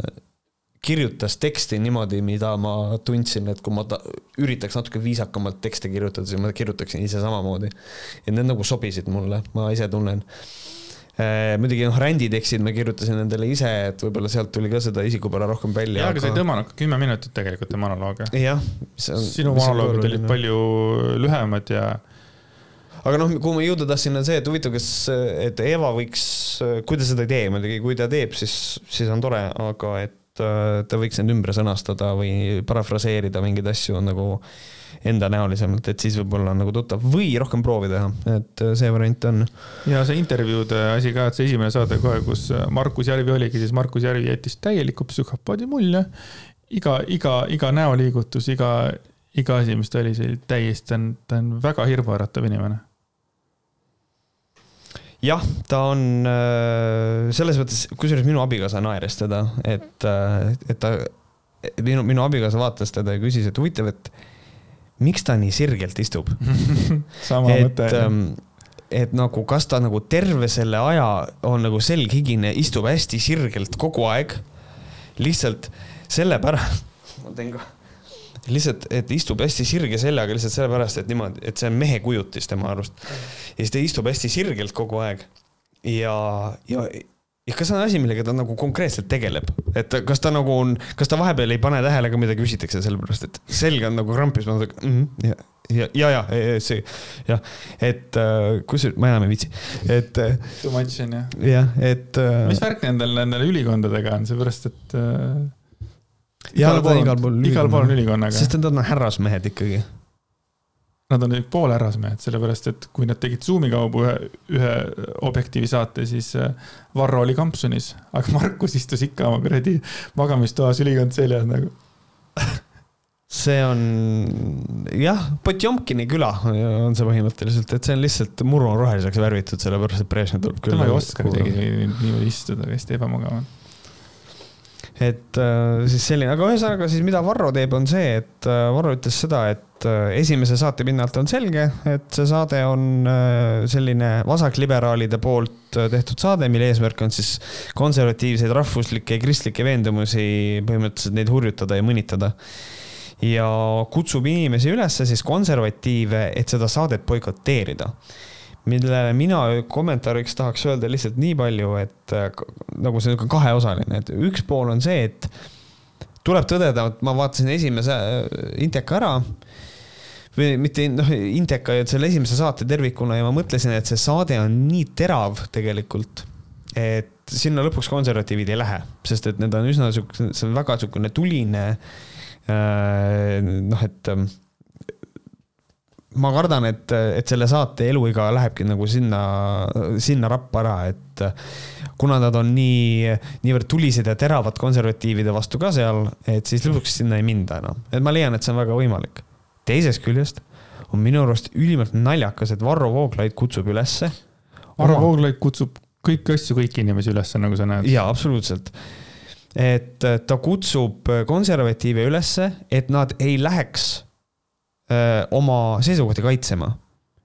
kirjutas teksti niimoodi, mida ma tundsin, et kui ma ta, üritaks natuke viisakamalt tekste kirjutada, siis ma kirjutaksin ise samamoodi. ja need nagu sobisid mulle, ma ise tunnen eh,. muidugi noh, ränditekstid ma kirjutasin endale ise, et võib-olla sealt tuli ka seda isikupära rohkem välja. jaa, aga sa ei tõmmanud ka kümme minutit tegelikult ja monolooge. jah. sinu monoloogid olid palju lühemad ja aga noh, kuhu ma jõuda tahtsin, on see, et huvitav, kas, et Eva võiks, kui ta seda ei tee muidugi, kui ta teeb, siis, siis on tore, aga et Äh, ta võiks need ümber sõnastada või parafraseerida mingeid asju nagu endanäolisemalt, et siis võib-olla nagu tuttav või rohkem proovi teha, et äh, see variant on. ja see intervjuude asi ka, et see esimene saade kohe, kus Markus Järvi oligi, siis Markus Järvi jättis täieliku psühhopaadi mulje. iga, iga, iga näoliigutus, iga, iga asi, mis ta oli, see oli täiesti, ta on, ta on väga hirmuäratav inimene jah, ta on äh, selles mõttes, kusjuures minu abikaasa naeris teda, et, äh, et ta, minu, minu abikaasa vaatas teda ja küsis, et huvitav, et miks ta nii sirgelt istub sama et, mõte ähm, et nagu, kas ta nagu terve selle aja on nagu selghigine, istub hästi sirgelt kogu aeg. lihtsalt sellepärast, ma teen ka lihtsalt, et istub hästi sirge seljaga lihtsalt sellepärast, et niimoodi, et see on mehe kujutis tema arust. ja siis ta istub hästi sirgelt kogu aeg. ja, ja, ja kas see on asi, millega ta nagu konkreetselt tegeleb, et kas ta nagu on, kas ta vahepeal ei pane tähele ka, mida küsitakse, sellepärast et selge on nagu krampis, ma mõtlen mm, -hmm, ja, ja, ja, ja see jah, et äh, kusjuures ma enam ei viitsi, et. Äh, Too much on jah. jah, et. Äh, mis värk nendel, nendel ülikondadega on, seepärast et pool, igal pool, igal pool on ülikonnaga. sest nad on härrasmehed ikkagi. Nad on pool härrasmehed, sellepärast et kui nad tegid Zoomi kaudu ühe, ühe objektiivi saate, siis äh, Varro oli kampsunis, aga Markus istus ikka oma kuradi magamistoas ülikond seljas nagu see on jah, Potjomkini küla on see põhimõtteliselt, et see on lihtsalt muru on roheliseks värvitud, sellepärast et Brežnev tuleb küll. tema ei oska kuidagi niimoodi istuda, hästi ebamugav on et äh, siis selline, aga ühesõnaga siis mida Varro teeb, on see, et äh, Varro ütles seda, et äh, esimese saate pinnalt on selge, et see saade on selline vasakliberaalide poolt tehtud saade, mille eesmärk on siis konservatiivseid rahvuslikke ja kristlikke veendumusi põhimõtteliselt neid hurjutada ja mõnitada. Ja kutsub inimesi üles siis konservatiive, et seda saadet boikoteerida millele mina kommentaariks tahaks öelda lihtsalt nii palju, et äh, nagu see on kaheosaline, et üks pool on see, et tuleb tõdeda, et ma vaatasin esimese äh, Inteka ära või mitte noh, Inteka ja selle esimese saate tervikuna ja ma mõtlesin, et see saade on nii terav tegelikult, et sinna lõpuks konservatiivid ei lähe, sest et need on üsna sihuke, see on väga niisugune tuline. Äh, noh, et ma kardan, et, et selle saate eluiga lähebki nagu sinna, sinna rappa ära, et kuna nad on nii, niivõrd tulised ja teravad konservatiivide vastu ka seal, et siis lõpuks sinna ei minda enam. et ma leian, et see on väga võimalik. teisest küljest on minu arust ülimalt naljakas, et Varro Vooglaid kutsub ülesse. Varro oma... Vooglaid kutsub kõiki asju, kõiki inimesi ülesse, nagu sa näed. jaa, absoluutselt et ta kutsub konservatiive ülesse, et nad ei läheks oma seisukohti kaitsema.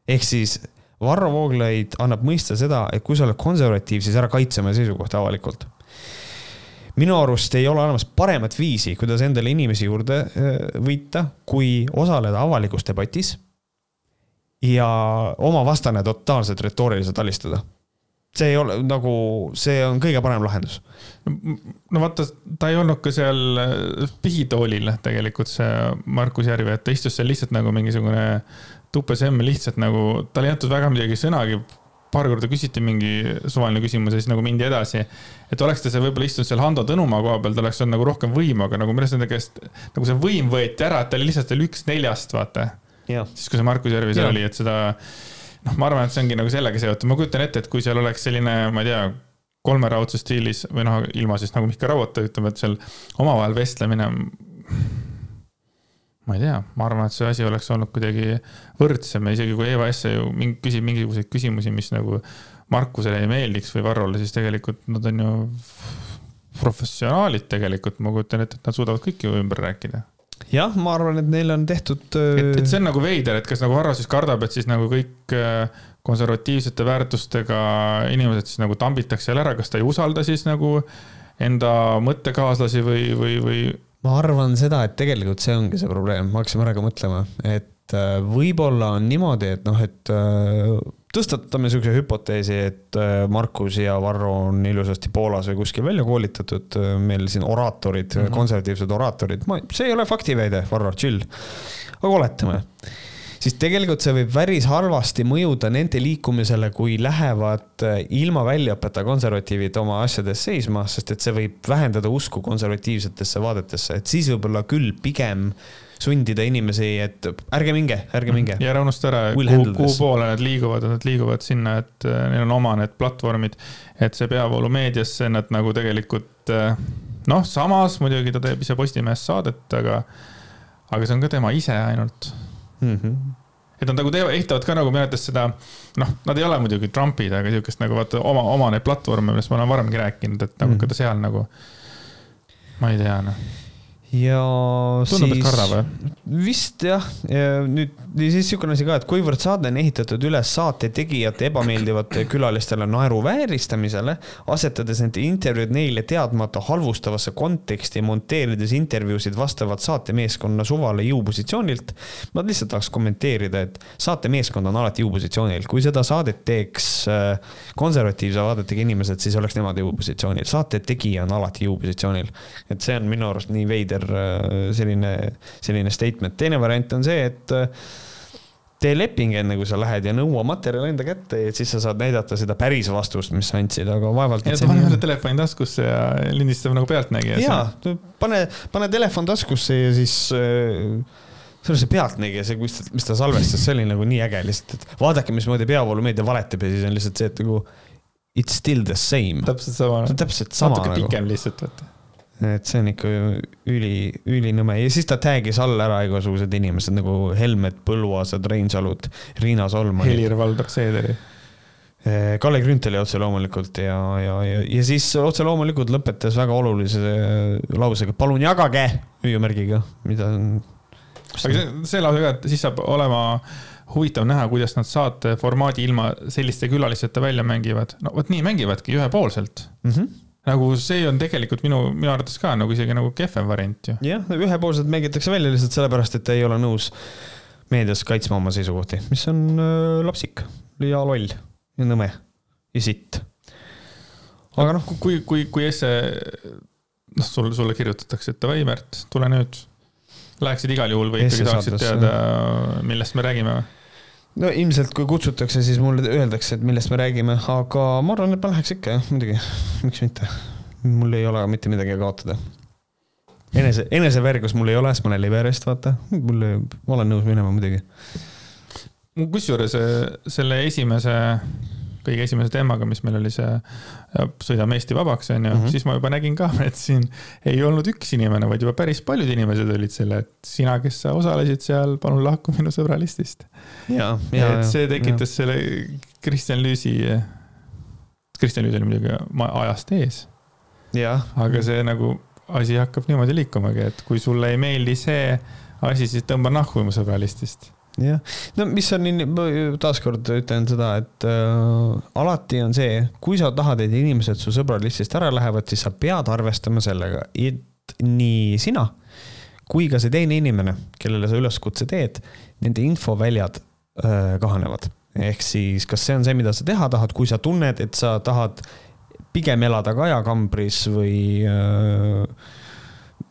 ehk siis Varro Vooglaid annab mõista seda, et kui sa oled konservatiiv, siis ära kaitse oma seisukohti avalikult. minu arust ei ole olemas paremat viisi, kuidas endale inimesi juurde võita, kui osaleda avalikus debatis ja oma vastane totaalselt retooriliselt alistada see ei ole nagu, see on kõige parem lahendus. no vaata, ta ei olnud ka seal äh, pihitoolil tegelikult see Markus Järvi, et ta istus seal lihtsalt nagu mingisugune tupes emm lihtsalt nagu, talle ei antud väga midagi sõnagi paar korda küsiti mingi suvaline küsimus ja siis nagu mindi edasi. et oleks ta seal võib-olla istunud seal Hando Tõnumaa koha peal, ta oleks olnud nagu rohkem võimu, aga nagu minu arust nende käest nagu see võim võeti ära, et ta oli lihtsalt veel üks neljast, vaata. siis kui see Markus Järvi seal oli, et seda noh, ma arvan, et see ongi nagu sellega seotud, ma kujutan ette, et kui seal oleks selline, ma ei tea, kolmeraudses stiilis või noh, ilma siis nagu Mihkel Rauata ütleme, et seal omavahel vestlemine ma ei tea, ma arvan, et see asi oleks olnud kuidagi võrdsem ja isegi kui Eva Esse ju mingi, küsib mingisuguseid küsimusi, mis nagu Markusele ei meeldiks või Varrole, siis tegelikult nad on ju professionaalid tegelikult, ma kujutan ette, et nad suudavad kõiki ümber rääkida. Jah, ma arvan, et neil on tehtud. et, et see on nagu veider, et kas nagu Varro siis kardab, et siis nagu kõik äh, konservatiivsete väärtustega inimesed siis nagu tambitakse jälle ära, kas ta ei usalda siis nagu enda mõttekaaslasi või, või, või ma arvan seda, et tegelikult see ongi see probleem, ma hakkasin praegu mõtlema, et äh, võib-olla on niimoodi, et noh, et äh, tõstatame niisuguse hüpoteesi, et äh, Markus ja Varro on ilusasti Poolas või kuskil välja koolitatud, meil siin oraatorid mm, -hmm. konservatiivsed oraatorid, ma, see ei ole faktiväide, Varro, chill. aga oletame siis tegelikult see võib päris halvasti mõjuda nende liikumisele, kui lähevad äh, ilma väljaõppeta konservatiivid oma asjades seisma, sest et see võib vähendada usku konservatiivsetesse vaadetesse, et siis võib-olla küll pigem sundida inimesi, et ärge minge, ärge minge. ja ära unusta ära, kuhu, kuhu poole nad liiguvad, nad liiguvad sinna, et äh, neil on oma need platvormid, et see peavoolumeediasse nad nagu tegelikult äh, noh, samas muidugi ta teeb ise Postimehes saadet, aga, aga see on ka tema ise ainult mm. -hmm. et nad nagu teevad, ehitavad ka nagu arvates seda, noh, nad ei ole muidugi Trumpid, aga sihukest nagu vaata oma, oma neid platvorme, millest ma olen varemgi rääkinud, et nagu mm ka ta seal nagu, ma ei tea, noh ja tundub, või? vist jah, nüüd siis niisugune asi ka, et kuivõrd saade on ehitatud üles saate tegijate ebameeldivate külalistele naeruvääristamisele, asetades nende intervjuud neile teadmata halvustavasse konteksti, monteerides intervjuusid vastavalt saatemeeskonna suvale jõupositsioonilt. ma lihtsalt tahaks kommenteerida, et saatemeeskond on alati jõupositsioonil, kui seda saadet teeks äh, konservatiivse vaadetega inimesed, siis oleks nemad jõupositsioonil, saate tegija on alati jõupositsioonil. et see on minu arust nii veider veider äh, selline, selline statement. teine variant on see, et äh, tee leping enne, kui sa lähed ja nõua materjal enda kätte ja siis sa saad näidata seda päris vastust, mis sa andsid, aga vaevalt. ja ta paneb selle telefoni taskusse ja lindistab nagu pealtnägija. ja, pane, pane telefon taskusse ja siis äh, see oli see Pealtnägija, see, ta, mis ta salvestas, see oli nagu nii äge lihtsalt, et vaadake, mismoodi peavoolumeedia valetab ja siis on lihtsalt see, et nagu it's still the same. täpselt sama. täpselt sama. natuke nagu. pikem lihtsalt, vaata et see on ikka üli, ülinõme ja siis ta tag'is all ära igasugused inimesed nagu Helmet Põlluaasad, Reinsalud, Riina Solman. Helir-Valdor Seederi. Eh, Kalle Grünthali otse loomulikult ja, ja, ja, ja siis otse loomulikult lõpetas väga olulise lausega, palun jagage hüüumärgiga, mida. aga see, see lause ka, et siis saab olema huvitav näha, kuidas nad saate formaadi ilma selliste külalisteta välja mängivad. no vot nii mängivadki ühepoolselt mm. -hmm nagu see on tegelikult minu, minu arvates ka nagu isegi nagu kehvem variant ju. jah, ühepoolselt mängitakse välja lihtsalt sellepärast, et ei ole nõus meedias kaitsma oma seisukohti, mis on lapsik ja loll ja nõme ja sitt. aga noh. kui, kui, kui esse, noh, sul, sulle kirjutatakse, et davai, Märt, tule nüüd. Läheksid igal juhul või ikkagi tahaksid teada, millest me räägime või? No ilmselt, kui kutsutakse, siis mulle öeldakse, et millest me räägime, aga ma arvan, et ma läheks ikka jah, muidugi, miks mitte. mul ei ole mitte midagi kaotada. enese, eneseväärikust mul ei ole, sest ma olen Liberist, vaata, mul, ma olen nõus minema muidugi. kusjuures selle esimese kõige esimese teemaga, mis meil oli see Sõidame Eesti vabaks, onju mm, -hmm. siis ma juba nägin ka, et siin ei olnud üks inimene, vaid juba päris paljud inimesed olid selle, et sina, kes sa osalesid seal, palun lahku minu sõbralistist. et see tekitas ja. selle Kristjan Lüüsi, Kristjan Lüüs oli muidugi ajast ees. aga see nagu asi hakkab niimoodi liikumagi, et kui sulle ei meeldi see asi, siis tõmba nahku mu sõbralistist jah, no mis on, taaskord ütlen seda, et äh, alati on see, kui sa tahad, et inimesed su sõbralistist ära lähevad, siis sa pead arvestama sellega, et nii sina kui ka see teine inimene, kellele sa üleskutse teed, nende infoväljad äh, kahanevad. ehk siis, kas see on see, mida sa teha tahad, kui sa tunned, et sa tahad pigem elada kajakambris või äh,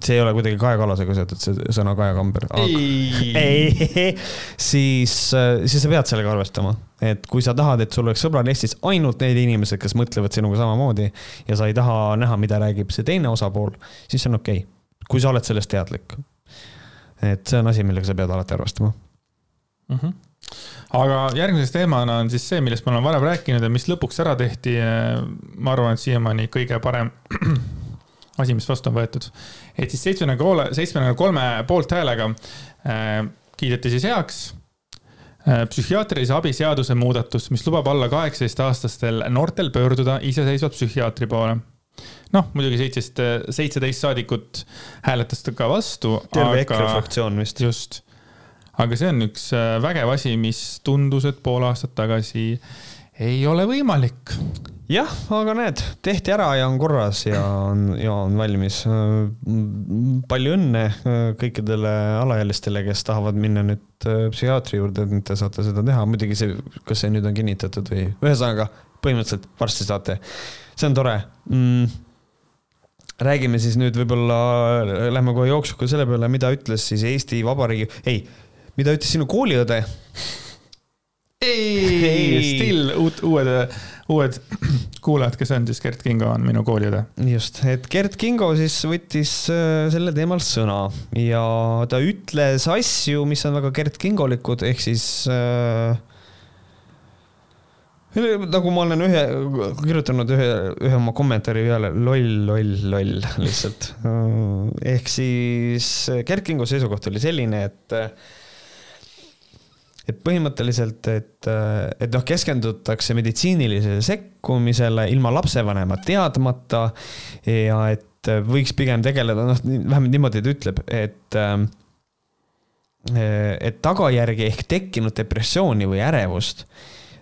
see ei ole kuidagi Kaja Kallasega seotud, see sõna Kaja Kamber. ei, ei, siis, siis sa pead sellega arvestama, et kui sa tahad, et sul oleks sõbralistis ainult need inimesed, kes mõtlevad sinuga samamoodi ja sa ei taha näha, mida räägib see teine osapool, siis see on okei okay., kui sa oled sellest teadlik. et see on asi, millega sa pead alati arvestama mm. -hmm aga järgmiseks teemana on siis see, millest ma olen varem rääkinud ja mis lõpuks ära tehti. ma arvan, et siiamaani kõige parem asi, mis vastu on võetud. et siis seitsmekümne kolme, seitsmekümne kolme poolthäälega äh, kiideti siis heaks äh, psühhiaatrilise abi seaduse muudatus, mis lubab alla kaheksateistaastastel noortel pöörduda iseseisvalt psühhiaatri poole. noh, muidugi seitseteist, seitseteist saadikut hääletas ka vastu. terve aga... EKRE fraktsioon vist. just, aga see on üks äh, vägev asi, mis tundus, et pool aastat tagasi ei ole võimalik jah, aga näed, tehti ära ja on korras ja on, ja on valmis. palju õnne äh, kõikidele alaealistele, kes tahavad minna nüüd äh, psühhiaatri juurde, et te saate seda teha, muidugi see, kas see nüüd on kinnitatud või, ühesõnaga põhimõtteliselt varsti saate. see on tore mm räägime siis nüüd võib-olla, lähme kohe jooksuga selle peale, mida ütles siis Eesti Vabariigi, ei, mida ütles sinu kooliõde? Ei, still uut, uued uued kuulajad, kes on, siis Gert Kingo on minu kooliõde. just, et Gert Kingo siis võttis äh, sellel teemal sõna ja ta ütles asju, mis on väga Gert Kingolikud, ehk siis äh, nagu ma olen ühe, kirjutanud ühe, ühe oma kommentaari peale, loll, loll, loll lihtsalt. Äh, ehk siis Gert Kingo seisukoht oli selline, et et põhimõtteliselt, et, et noh, keskendutakse meditsiinilisele sekkumisele ilma lapsevanema teadmata ja et võiks pigem tegeleda, noh, vähemalt niimoodi ta ütleb, et et tagajärgi ehk tekkinud depressiooni või ärevust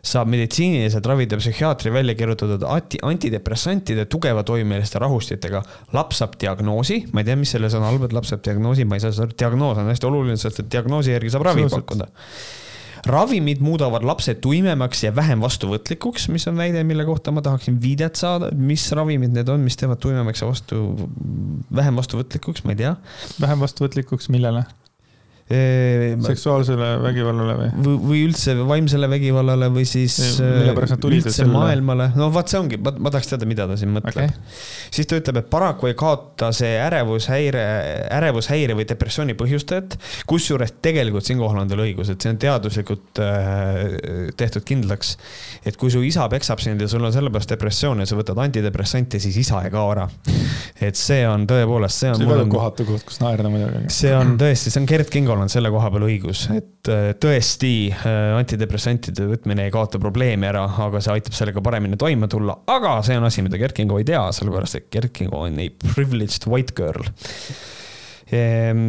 saab meditsiiniliselt ravida psühhiaatri välja kirjutatud anti, antidepressantide tugeva toimeliste rahustitega. laps saab diagnoosi, ma ei tea, mis selle sõna all, et laps saab diagnoosi, ma ei saa seda diagnoos on hästi oluline, sest et diagnoosi järgi saab ravi pakkuda ravimid muudavad lapse tuimemaks ja vähem vastuvõtlikuks, mis on väide, mille kohta ma tahaksin viidet saada, mis ravimid need on, mis teevad tuimemaks ja vastu, vähem vastuvõtlikuks, ma ei tea. vähem vastuvõtlikuks millele? Seksuaalsele vägivallale või? või üldse vaimsele vägivallale või siis üldse maailmale, no vot, see ongi, ma, ma tahaks teada, mida ta siin mõtleb okay.. siis ta ütleb, et paraku ei kaota see ärevushäire, ärevushäire või depressiooni põhjustajat, kusjuures tegelikult siinkohal on tal õigus, et see on teaduslikult tehtud kindlaks, et kui su isa peksab sind ja sul on sellepärast depressioon ja sa võtad antidepressante, siis isa ei kao ära. et see on tõepoolest, see on. see on väga kohatu koht, kus naerda muidugi. see on tõesti, see on Gerd Kingol on selle koha peal õigus, et äh, tõesti äh, antidepressantide võtmine ei kaota probleemi ära, aga see aitab sellega paremini toime tulla, aga see on asi, mida Gerd Kingo ei tea, sellepärast et Gerd Kingo on a privileged white girl. Ehm,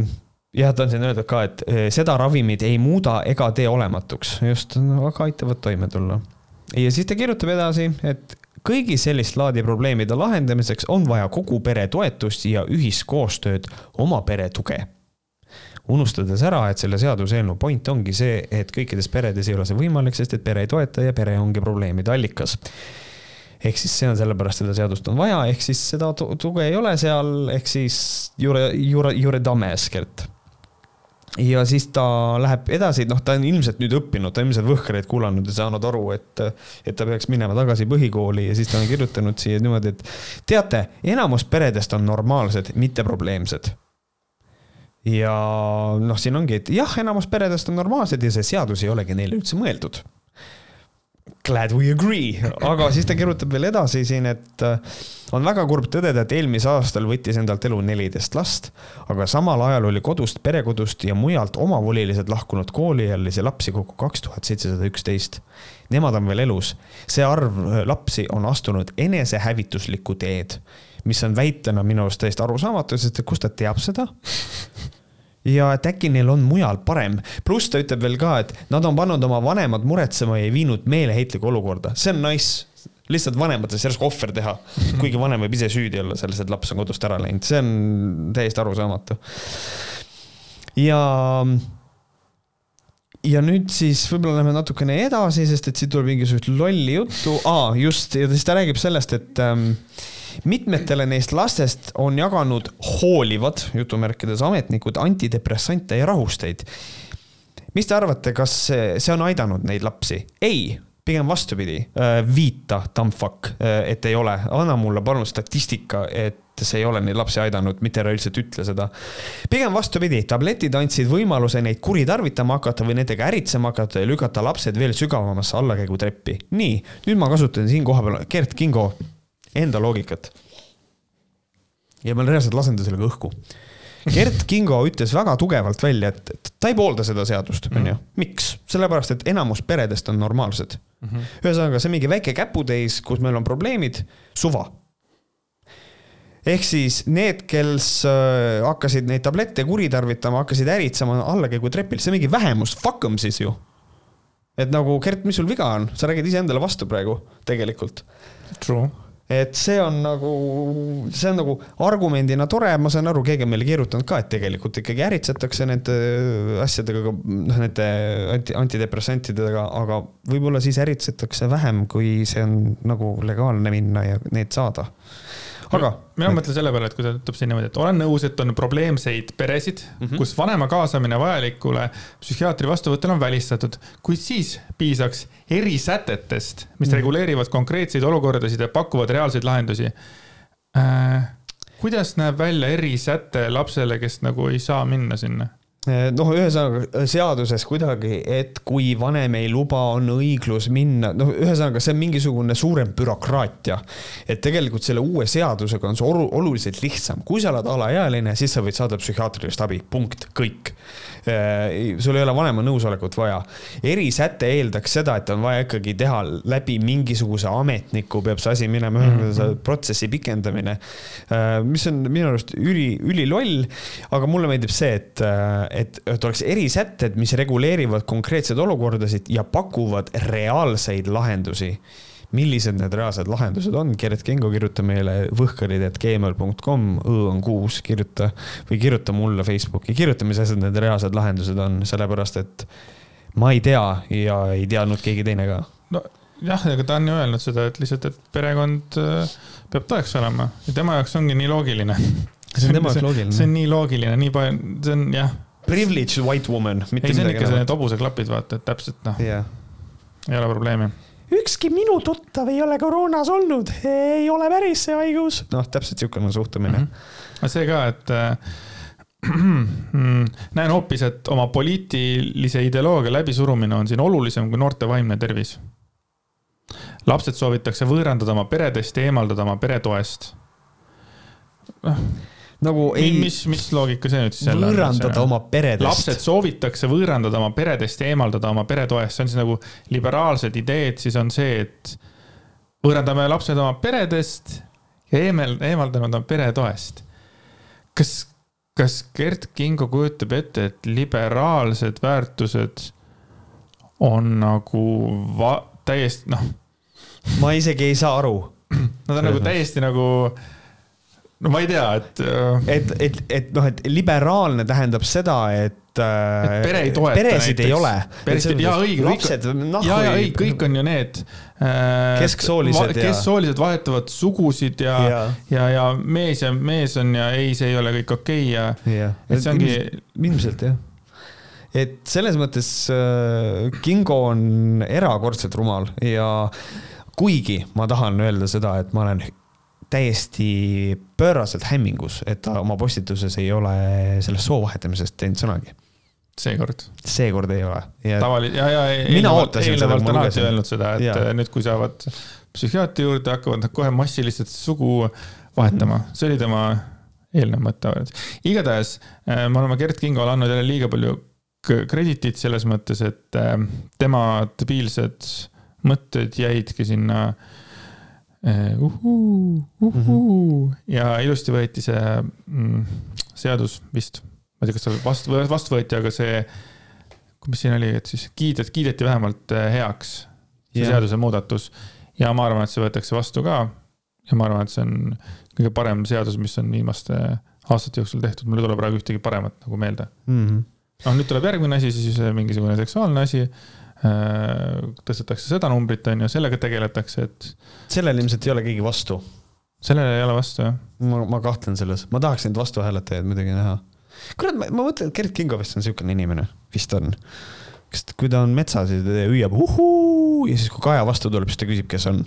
jah, ta on siin öeldud ka, et äh, seda ravimid ei muuda ega tee olematuks, just, aga aitavad toime tulla. ja siis ta kirjutab edasi, et kõigi sellist laadi probleemide lahendamiseks on vaja kogu pere toetust ja ühiskoostööd, oma pere tuge unustades ära, et selle seaduseelnõu point ongi see, et kõikides peredes ei ole see võimalik, sest et pere ei toeta ja pere ongi probleemide allikas. Ehk siis see on sellepärast seda seadust on vaja, ehk siis seda tuge ei ole seal, ehk siis jure, jure, jure dames, Gert. Ja siis ta läheb edasi, noh, ta on ilmselt nüüd õppinud, ta on ilmselt võhkreid kuulanud ja saanud aru, et, et ta peaks minema tagasi põhikooli ja siis ta on kirjutanud siia niimoodi, et teate, enamus peredest on normaalsed, mitte probleemsed ja noh, siin ongi, et jah, enamus peredest on normaalsed ja see seadus ei olegi neile üldse mõeldud. Glad we agree, aga siis ta kirjutab veel edasi siin, et äh, on väga kurb tõdeda, et eelmisel aastal võttis endalt elu neliteist last, aga samal ajal oli kodust, perekodust ja mujalt omavoliliselt lahkunud kooliealisi lapsi kokku kaks tuhat seitsesada üksteist. Nemad on veel elus. see arv äh, lapsi on astunud enesehävituslikku teed mis on väitena minu arust täiesti arusaamatu, sest et kust ta teab seda ja et äkki neil on mujal parem. pluss ta ütleb veel ka, et nad on pannud oma vanemad muretsema ja viinud meeleheitlikku olukorda, see on nice. lihtsalt vanematest järsku ohver teha, kuigi vanem võib ise süüdi olla selles, et laps on kodust ära läinud, see on täiesti arusaamatu. ja ja nüüd siis võib-olla lähme natukene edasi, sest et siit tuleb mingisugust lolli juttu, aa just, ja siis ta räägib sellest, et ähm, mitmetele neist lastest on jaganud hoolivad, jutumärkides ametnikud, antidepressante ja rahusteid mis te arvate, kas see, on aidanud neid lapsi? ei, pigem vastupidi, viita, dumbfuck, et ei ole, anna mulle palun statistika, et see ei ole neid lapsi aidanud, mitte ära üldiselt ütle seda. pigem vastupidi, tabletid andsid võimaluse neid kuritarvitama hakata või nendega äritsema hakata ja lükata lapsed veel sügavamasse allakäigutreppi. nii, nüüd ma kasutan siin kohapeal Gert Kingo enda loogikat. ja ma reaalselt lasen ta sellega õhku Gert Kingo ütles väga tugevalt välja, et, ta ei poolda seda seadust, mhm. onju. miks? sellepärast, et enamus peredest on normaalsed mm -hmm.. ühesõnaga, see mingi väike käputäis, kus meil on probleemid, suva. ehk siis need, kes äh, hakkasid neid tablette kuritarvitama, hakkasid äritsema allakäigutrepil, see mingi vähemus, fuck em siis ju. et nagu Gert, mis sul viga on, sa räägid iseendale vastu praegu tegelikult. True et see on nagu, see on nagu argumendina tore, ma saan aru, keegi on meile keerutanud ka, et tegelikult ikkagi äritsetakse nende asjadega, noh, nende anti, antidepressantidega, aga võib-olla siis äritsetakse vähem, kui see on nagu legaalne minna ja neid saada aga. mina mõtlen selle peale, et kui ta ütleb siin niimoodi, et olen nõus, et on probleemseid peresid mm, -hmm. kus vanema kaasamine vajalikule psühhiaatri vastuvõtul on välistatud, kuid siis piisaks erisätetest, mis mm -hmm. reguleerivad konkreetseid olukordasid ja pakuvad reaalseid lahendusi äh,. kuidas näeb välja erisäte lapsele, kes nagu ei saa minna sinna? Eh, noh, ühesõnaga seaduses kuidagi, et kui vanem ei luba, on õiglus minna, noh, ühesõnaga see on mingisugune suurem bürokraatia. et tegelikult selle uue seadusega on see oluliselt lihtsam, kui sa oled alaealine, siis sa võid saada psühhiaatrilist abi, punkt, kõik. Eh, sul ei ole vanema nõusolekut vaja. erisäte eeldaks seda, et on vaja ikkagi teha läbi mingisuguse ametniku, peab see asi minema mm, -hmm. protsessi pikendamine. Eh, mis on minu arust üli, üliloll, aga mulle meeldib see, et et, et oleks erisätted, mis reguleerivad konkreetseid olukordasid ja pakuvad reaalseid lahendusi. Millised need reaalsed lahendused on, Geret Kingo, kirjuta meile võhkarid.gmail.com, õ on kuus, kirjuta või kirjuta mulle Facebooki, kirjuta, mis asjad need reaalsed lahendused on, sellepärast et ma ei tea ja ei teadnud keegi teine ka. no jah, aga ta on ju öelnud seda, et lihtsalt, et perekond äh, peab toeks olema ja tema jaoks ongi nii loogiline see on tema jaoks loogiline. see on nii loogiline, nii palju, see on jah Privileged white woman. ei, see on ikka need hobuseklapid, vaata, et täpselt noh yeah., ei ole probleemi. Ükski minu tuttav ei ole koroonas olnud, ei ole päris see haigus. noh, täpselt niisugune suhtumine mm. -hmm. see ka, et äh, näen hoopis, et oma poliitilise ideoloogia läbisurumine on siin olulisem kui noorte vaimne tervis. lapsed soovitakse võõrandada oma peredest ja eemaldada oma peretoest. noh nagu ei. mis, mis loogika see nüüd siis jälle on? võõrandada oma peredest. lapsed soovitakse võõrandada oma peredest ja eemaldada oma peretoest, see on siis nagu liberaalsed ideed, siis on see, et võõrandame lapsed oma peredest ja eemal-, eemaldame oma peretoest. kas, kas Gert Kingo kujutab ette, et liberaalsed väärtused on nagu va-, täiesti noh. ma isegi ei saa aru. Nad on nagu täiesti nagu no ma ei tea, et. Äh, et, et, et noh, et liberaalne tähendab seda, et. Äh, et pere ei toeta. peresid näiteks. ei ole. jaa, õige. lapsed, noh. ja, ja ei, kõik on ju need. Äh, kesksoolised ja. kesksoolised vahetavad sugusid ja, ja, ja, ja mees ja mees on ja ei, see ei ole kõik okei okay ja, ja. et see ongi. ilmselt jah et selles mõttes äh, Kingo on erakordselt rumal ja kuigi ma tahan öelda seda, et ma olen täiesti pööraselt hämmingus, et ta oma postituses ei ole sellest soo vahetamisest teinud sõnagi. seekord? seekord ei ole. tavali-, ja, ja eelnevalt, eelnevalt on alati öelnud seda, et ja. nüüd, kui saavad psühhiaatri juurde, hakkavad nad kohe massiliselt sugu vahetama, mhm. see oli tema eelnev mõte. igatahes äh, me oleme Gert Kingole andnud jälle liiga palju krediitit selles mõttes, et äh, tema debiilsed mõtted jäidki sinna äh, uhuu, uhuu mm -hmm. ja ilusti võeti see mm, seadus vist, ma ei tea, kas ta vastu, vastu võeti, aga see, mis siin oli, et siis kiidet-, kiideti vähemalt eh, heaks see yeah. seadusemuudatus. ja ma arvan, et see võetakse vastu ka. ja ma arvan, et see on kõige parem seadus, mis on viimaste aastate jooksul tehtud, mul ei tule praegu ühtegi paremat nagu meelde mm. -hmm. noh, nüüd tuleb järgmine asi, siis mingisugune seksuaalne asi Äh, tõstetakse seda numbrit, on ju, sellega tegeletakse, et. sellele ilmselt ei ole keegi vastu. sellele ei ole vastu, jah. ma, ma kahtlen selles, ma tahaks neid vastuhääletajaid muidugi näha. kurat, ma, ma mõtlen, et Gerd Kingo vist on niisugune inimene, vist on. kas, kui ta on metsas ja ta hüüab uhuu ja siis, kui Kaja vastu tuleb, siis ta küsib, kes on.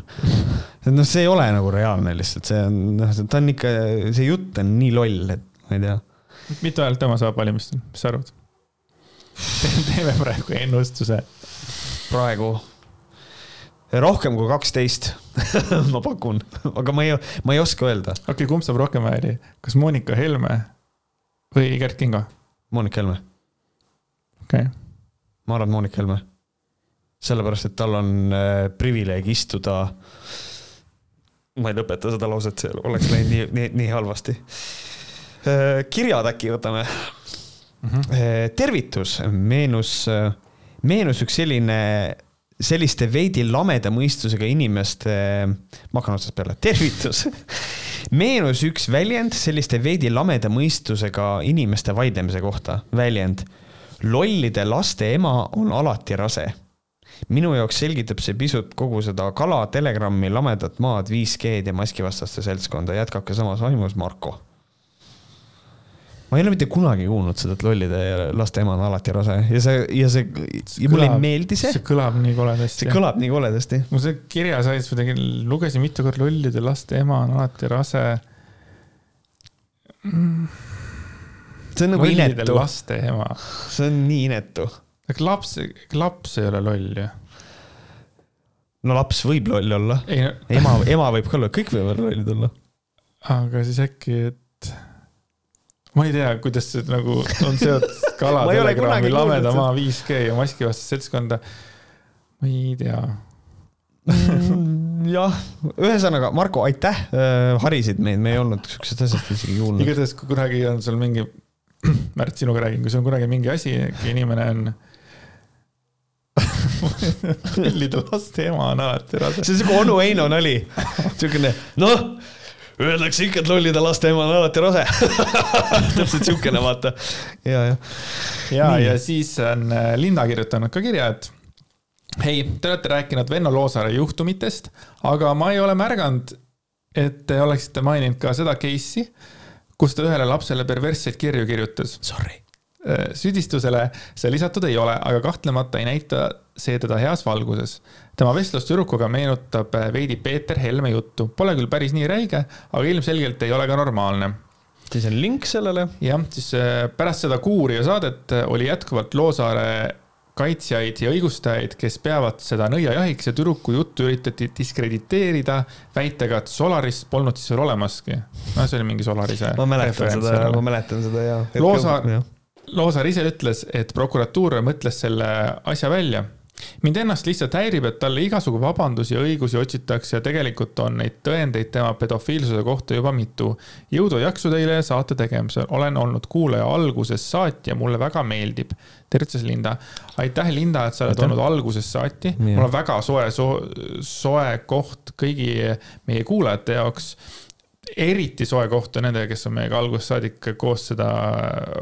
noh, see ei ole nagu reaalne lihtsalt, see on, noh, ta on ikka, see jutt on nii loll, et ma ei tea. mitu häält tema saab valimistel, mis sa arvad? teeme praegu ennustuse. Praegu rohkem kui kaksteist ma pakun, aga ma ei, ma ei oska öelda. okei okay,, kumb saab rohkem hääli, kas Monika Helme või Gerd Kingo? Monika Helme. okei okay ma arvan, Monika Helme. sellepärast, et tal on äh, privileeg istuda. ma ei lõpeta seda lauset, see oleks läinud nii, nii, nii halvasti. Äh, kirjad äkki võtame mm. -hmm. tervitus, meenus, meenus üks selline selliste veidi lameda mõistusega inimeste, ma hakkan otsast peale, tervitus meenus üks väljend selliste veidi lameda mõistusega inimeste vaidlemise kohta, väljend lollide laste ema on alati rase. minu jaoks selgitab see pisut kogu seda kala, Telegrami, lamedat maad, 5G-d ja maskivastaste seltskonda, jätkake samas vaimus, Marko. Ma ei ole mitte kunagi kuulnud seda, et lollide laste ema on alati rase ja see, ja see, ja mulle ei meeldi see. see kõlab nii koledasti. see kõlab nii koledasti. mul see kirjasaitis kuidagi, lugesin mitu korda lollide laste ema on alati rase mm see on nagu inetu. laste ema. see on nii inetu. aga laps, laps ei ole loll ju. no laps võib loll olla. No... ema, ema võib ka olla, kõik võivad lollid olla. aga siis äkki, et ma ei tea, kuidas see nagu on seotud kala telegrami, lameda maa 5G ja maskivastast seltskonda. ma ei tea mm, jah, ühesõnaga, Marko, aitäh, äh, harisid meid, me ei olnud siuksest asjast isegi kuulnud. igatahes, kui kunagi on sul mingi Märt, sinuga räägin, kui sul on kunagi mingi asi, inimene on lollide laste ema on alati rase. see on siuke onu Heino nali, siukene, noh, öeldakse ikka, et lollide laste ema on alati rase täpselt siukene, vaata. ja, ja. ja, ja siis on äh, Linda kirjutanud ka kirja, et hei, te olete rääkinud Venno Loosaare juhtumitest, aga ma ei ole märganud, et te oleksite maininud ka seda case'i kus ta ühele lapsele perversseid kirju kirjutas. Sorry. Äh, süüdistusele see lisatud ei ole, aga kahtlemata ei näita see teda heas valguses. Tema vestlus tüdrukuga meenutab äh, veidi Peeter Helme juttu. Pole küll päris nii räige, aga ilmselgelt ei ole ka normaalne siis on link sellele. jah, siis äh, pärast seda Kuuria saadet oli jätkuvalt Loosaare kaitsjaid ja õigustajaid, kes peavad seda nõiajahiks ja tüdruku juttu üritati diskrediteerida väitega, et Solarist polnud siis veel olemaski. no see oli mingi Solarise. ma mäletan seda, ma mäletan seda ja. Loosaar, Loosaar ise ütles, et prokuratuur mõtles selle asja välja mind ennast lihtsalt häirib, et talle igasugu vabandusi ja õigusi otsitakse ja tegelikult on neid tõendeid tema pedofiilsuse kohta juba mitu. jõudu ja jaksu teile saate tegemisel, olen olnud kuulaja algusest saati ja mulle väga meeldib. tervitus, Linda. aitäh, Linda, et sa oled olnud algusest saati. mul on väga soe so,, soe koht kõigi meie kuulajate jaoks eriti soe koht on nendega, kes on meiega algusest saadik koos seda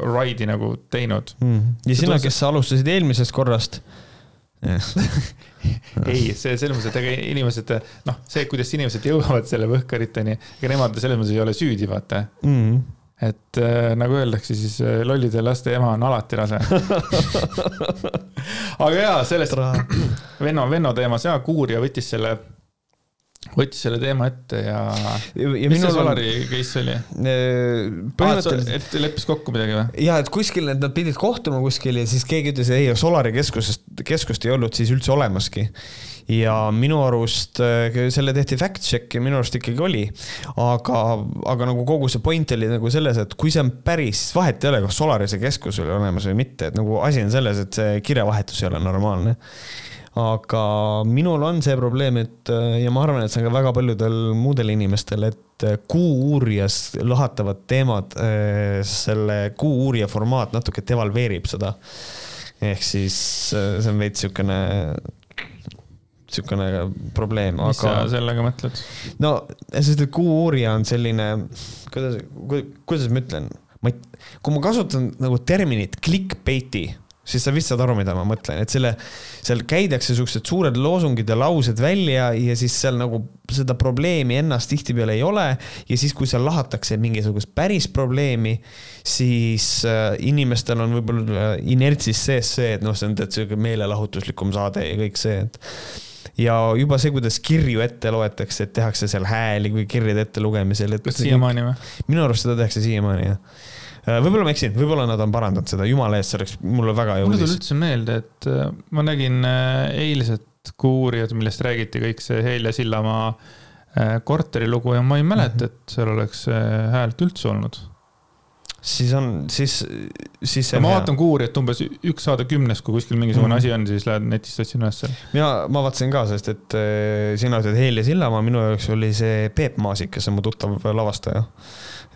ride'i nagu teinud mm.. ja sina, kes sa alustasid eelmisest korrast ei, see selles mõttes, et ega inimesed, noh, see, kuidas inimesed jõuavad selle võhkariteni, ega nemad selles mõttes ei ole süüdi, vaata mm. -hmm. et äh, nagu öeldakse, siis äh, lollide laste ema on alati rase aga jaa, sellest Venno, Venno teemas ja Kuurja võttis selle võttis selle teema ette ja, ja. mis see Solari on... case oli? põhimõtteliselt ah,. et leppis kokku midagi või? ja, et kuskil nad pidid kohtuma kuskil ja siis keegi ütles, ei, Solari keskusest, keskust ei olnud siis üldse olemaski. ja minu arust äh, selle tehti fact check ja minu arust ikkagi oli. aga, aga nagu kogu see point oli nagu selles, et kui see on päris, siis vahet ei ole, kas Solarise keskus oli olemas või mitte, et nagu asi on selles, et see kirjavahetus ei ole normaalne aga minul on see probleem, et ja ma arvan, et see on ka väga paljudel muudel inimestel, et Kuu-uurijas lahatavad teemad, selle Kuu-uurija formaat natuke devalveerib seda. ehk siis see on veits siukene niisugune probleem, aga. mis sa sellega mõtled? no, sest et Kuu-uurija on selline, kuidas, kuidas ma ütlen, ma kui ma kasutan nagu terminit clickbait'i siis sa vist saad aru, mida ma mõtlen, et selle, seal käidakse siuksed suured loosungid ja laused välja ja siis seal nagu seda probleemi ennast tihtipeale ei ole. ja siis, kui seal lahatakse mingisugust päris probleemi, siis äh, inimestel on võib-olla inertsis sees see, et noh, see on tead sihuke meelelahutuslikum saade ja kõik see, et ja juba see, kuidas kirju ette loetakse, et tehakse seal hääli kui kirjade ettelugemisel, et. siiamaani või? minu arust seda tehakse siiamaani jah Äh, võib-olla ma eksin, võib-olla nad on parandanud seda, jumala eest, see oleks mulle väga hea uudis. mulle tuli üldse meelde, et äh, ma nägin äh, eilset Kuuurijad, millest räägiti kõik see Helja Sillamaa korteri lugu ja ma ei mäleta, et seal oleks häält üldse olnud siis on, siis, siis ma vaatan Kuuurijat umbes üks saade kümnest, kui kuskil mingisugune mm. asi on, siis lähed netist otsin üles seal. mina, ma vaatasin ka, sest et sina ütled Helja Sillamaa, minu jaoks oli see Peep Maasik, kes on mu tuttav lavastaja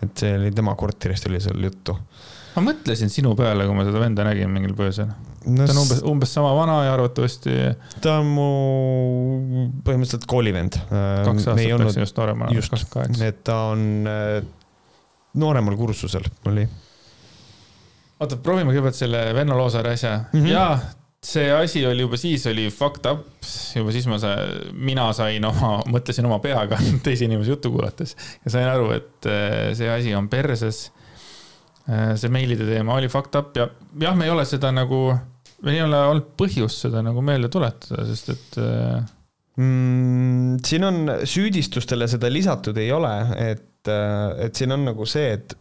et see oli tema korterist oli seal juttu. ma mõtlesin sinu peale, kui ma seda venda nägin mingil põhjusel no,. ta on umbes, umbes sama vana ja arvatavasti. ta on mu põhimõtteliselt koolivend. kaks aastat läks just nooremana. just, et ta on äh, nooremal kursusel oli. oota, proovime kõigepealt selle Venno Loosaare asja mm. -hmm. jaa, see asi oli juba siis oli fucked up, juba siis ma sain, mina sain oma, mõtlesin oma peaga teise inimese juttu kuulates ja sain aru, et äh, see asi on perses. Äh, see meilide teema oli fucked up ja jah, me ei ole seda nagu, meil ei ole olnud põhjust seda nagu meelde tuletada, sest et äh, mm,. siin on süüdistustele seda lisatud ei ole, et, et siin on nagu see, et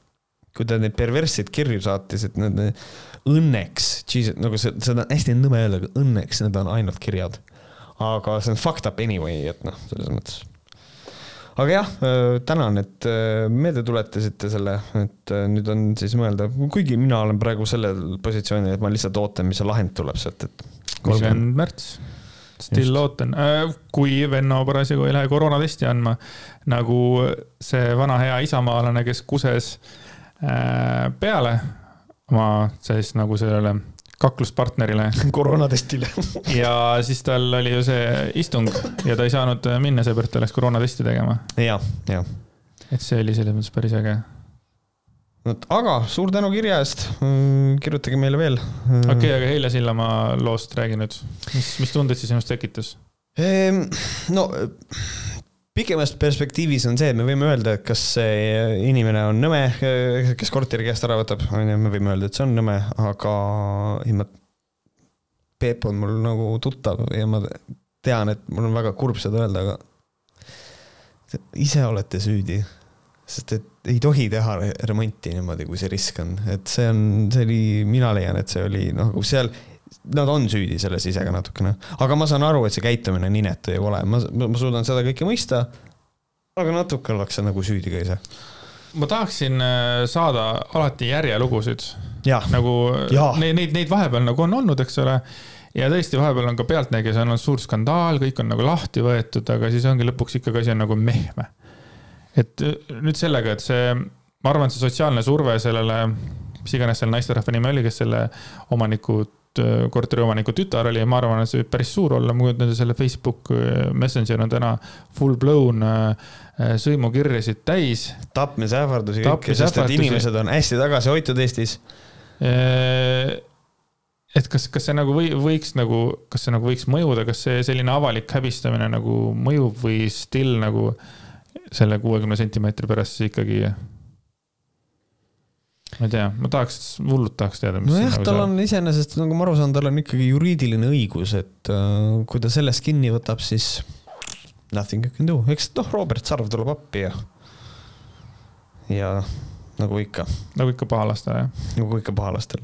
kui ta neid perversseid kirju saatis, et need õnneks, nagu see, seda on hästi nõme öelda, aga õnneks need on ainult kirjad. aga see on fucked up anyway, et noh, selles mõttes. aga jah, äh, tänan, et äh, meelde tuletasite selle, et äh, nüüd on siis mõelda, kuigi mina olen praegu sellel positsioonil, et ma lihtsalt ootan, mis see lahend tuleb sealt, et. kolmkümmend märts still ootan, kui Venno parasjagu ei lähe koroonatesti andma, nagu see vana hea isamaalane, kes kuses peale oma siis nagu sellele kakluspartnerile. koroonatestile ja siis tal oli ju see istung ja ta ei saanud minna, seepärast ta läks koroonatesti tegema. ja, ja. et see oli selles mõttes päris äge. vot, aga suur tänu kirja eest. kirjutage meile veel. okei okay,, aga Helja Sillamaa loost räägi nüüd. mis, mis tunded siis sinust tekitas? Ehm, no pikemas perspektiivis on see, et me võime öelda, et kas see inimene on nõme, kes korteri käest ära võtab, on ju, me võime öelda, et see on nõme, aga ma, Peep on mul nagu tuttav ja ma tean, et mul on väga kurb seda öelda, aga ise olete süüdi. sest et ei tohi teha remonti niimoodi, kui see risk on, et see on, see oli, mina leian, et see oli nagu seal nad on süüdi selles ise ka natukene, aga ma saan aru, et see käitumine on inetu ja vale, ma, ma suudan seda kõike mõista. aga natuke ollakse nagu süüdi ka ise. ma tahaksin äh, saada alati järjelugusid. nagu ja. neid, neid, neid vahepeal nagu on olnud, eks ole. ja tõesti, vahepeal on ka Pealtnägijas on olnud suur skandaal, kõik on nagu lahti võetud, aga siis ongi lõpuks ikkagi asi on nagu mehme. et äh, nüüd sellega, et see, ma arvan, et see sotsiaalne surve sellele mis iganes selle naisterahva nimi oli, kes selle omanikud Äh, korteriomaniku tütar oli ja ma arvan, et see võib päris suur olla, ma kujutan ette, selle Facebook äh, Messenger on täna full blown äh, sõimukirjasid täis. tapmisähvardusi kõike, sest et inimesed on hästi tagasihoitud Eestis. et kas, kas see nagu või, võiks nagu, kas see nagu võiks mõjuda, kas see selline avalik häbistamine nagu mõjub või still nagu selle kuuekümne sentimeetri pärast siis ikkagi ma ei tea, ma tahaks, hullult tahaks teada. nojah, nagu tal on iseenesest, nagu ma aru saan, tal on ikkagi juriidiline õigus, et uh, kui ta sellest kinni võtab, siis nothing you can do, eks noh, Robert Sarv tuleb appi ja, ja nagu ikka. nagu ikka pahalastele, jah? nagu ikka pahalastel.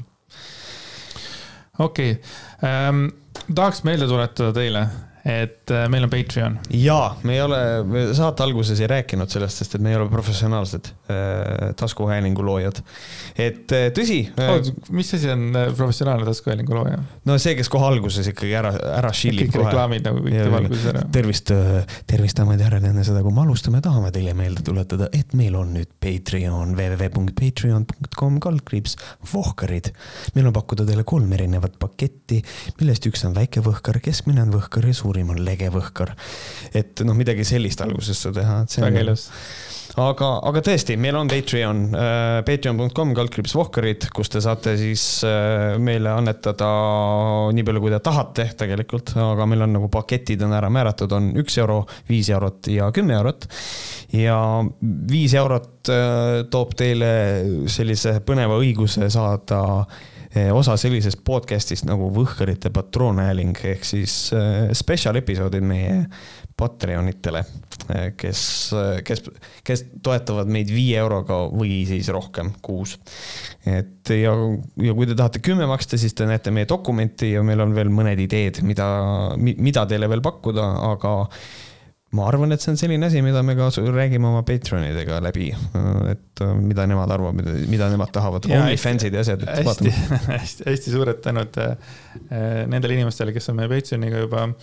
okei okay. um,, tahaks meelde tuletada teile, et äh, meil on Patreon. jaa, me ei ole, me saate alguses ei rääkinud sellest, sest et me ei ole professionaalsed äh, taskuhäälingu loojad. et äh, tõsi oh,. mis asi on professionaalne taskuhäälingu looja? no see, kes kohe alguses ikkagi ära, ära šillib kohe. reklaamid nagu kõik teeb alguses ära. tervist, tervist, daamid ja härrad, enne seda, kui me alustame, tahame teile meelde tuletada, et meil on nüüd Patreon www.patreon.com kaldkriips Vohkarid. meil on pakkuda teile kolm erinevat paketti, millest üks on väike võhkar, keskmine on võhkar ja suur suurim on legevõhkar. et noh, midagi sellist algusesse teha, et see väga ilus aga, aga tõesti, meil on Patreon äh,, patreon.com kaldkriips Vohkarid, kus te saate siis äh, meile annetada nii palju, kui te tahate tegelikult, aga meil on nagu paketid on ära määratud, on üks euro, viis eurot ja kümme eurot. ja viis eurot äh, toob teile sellise põneva õiguse saada äh, osa sellisest podcast'ist nagu Võhkarite patroonhääling ehk siis äh, spetsial episoodid meie Patreonitele, kes, kes, kes toetavad meid viie euroga või siis rohkem kuus. et ja, ja kui te tahate kümme maksta, siis te näete meie dokumenti ja meil on veel mõned ideed, mida, mida teile veel pakkuda, aga ma arvan, et see on selline asi, mida me ka räägime oma Patreonidega läbi, et mida nemad arvavad, mida nemad tahavad, OnlyFansid ja asjad. hästi, hästi, hästi suured tänud äh, nendele inimestele, kes on meie Patreoniga juba äh,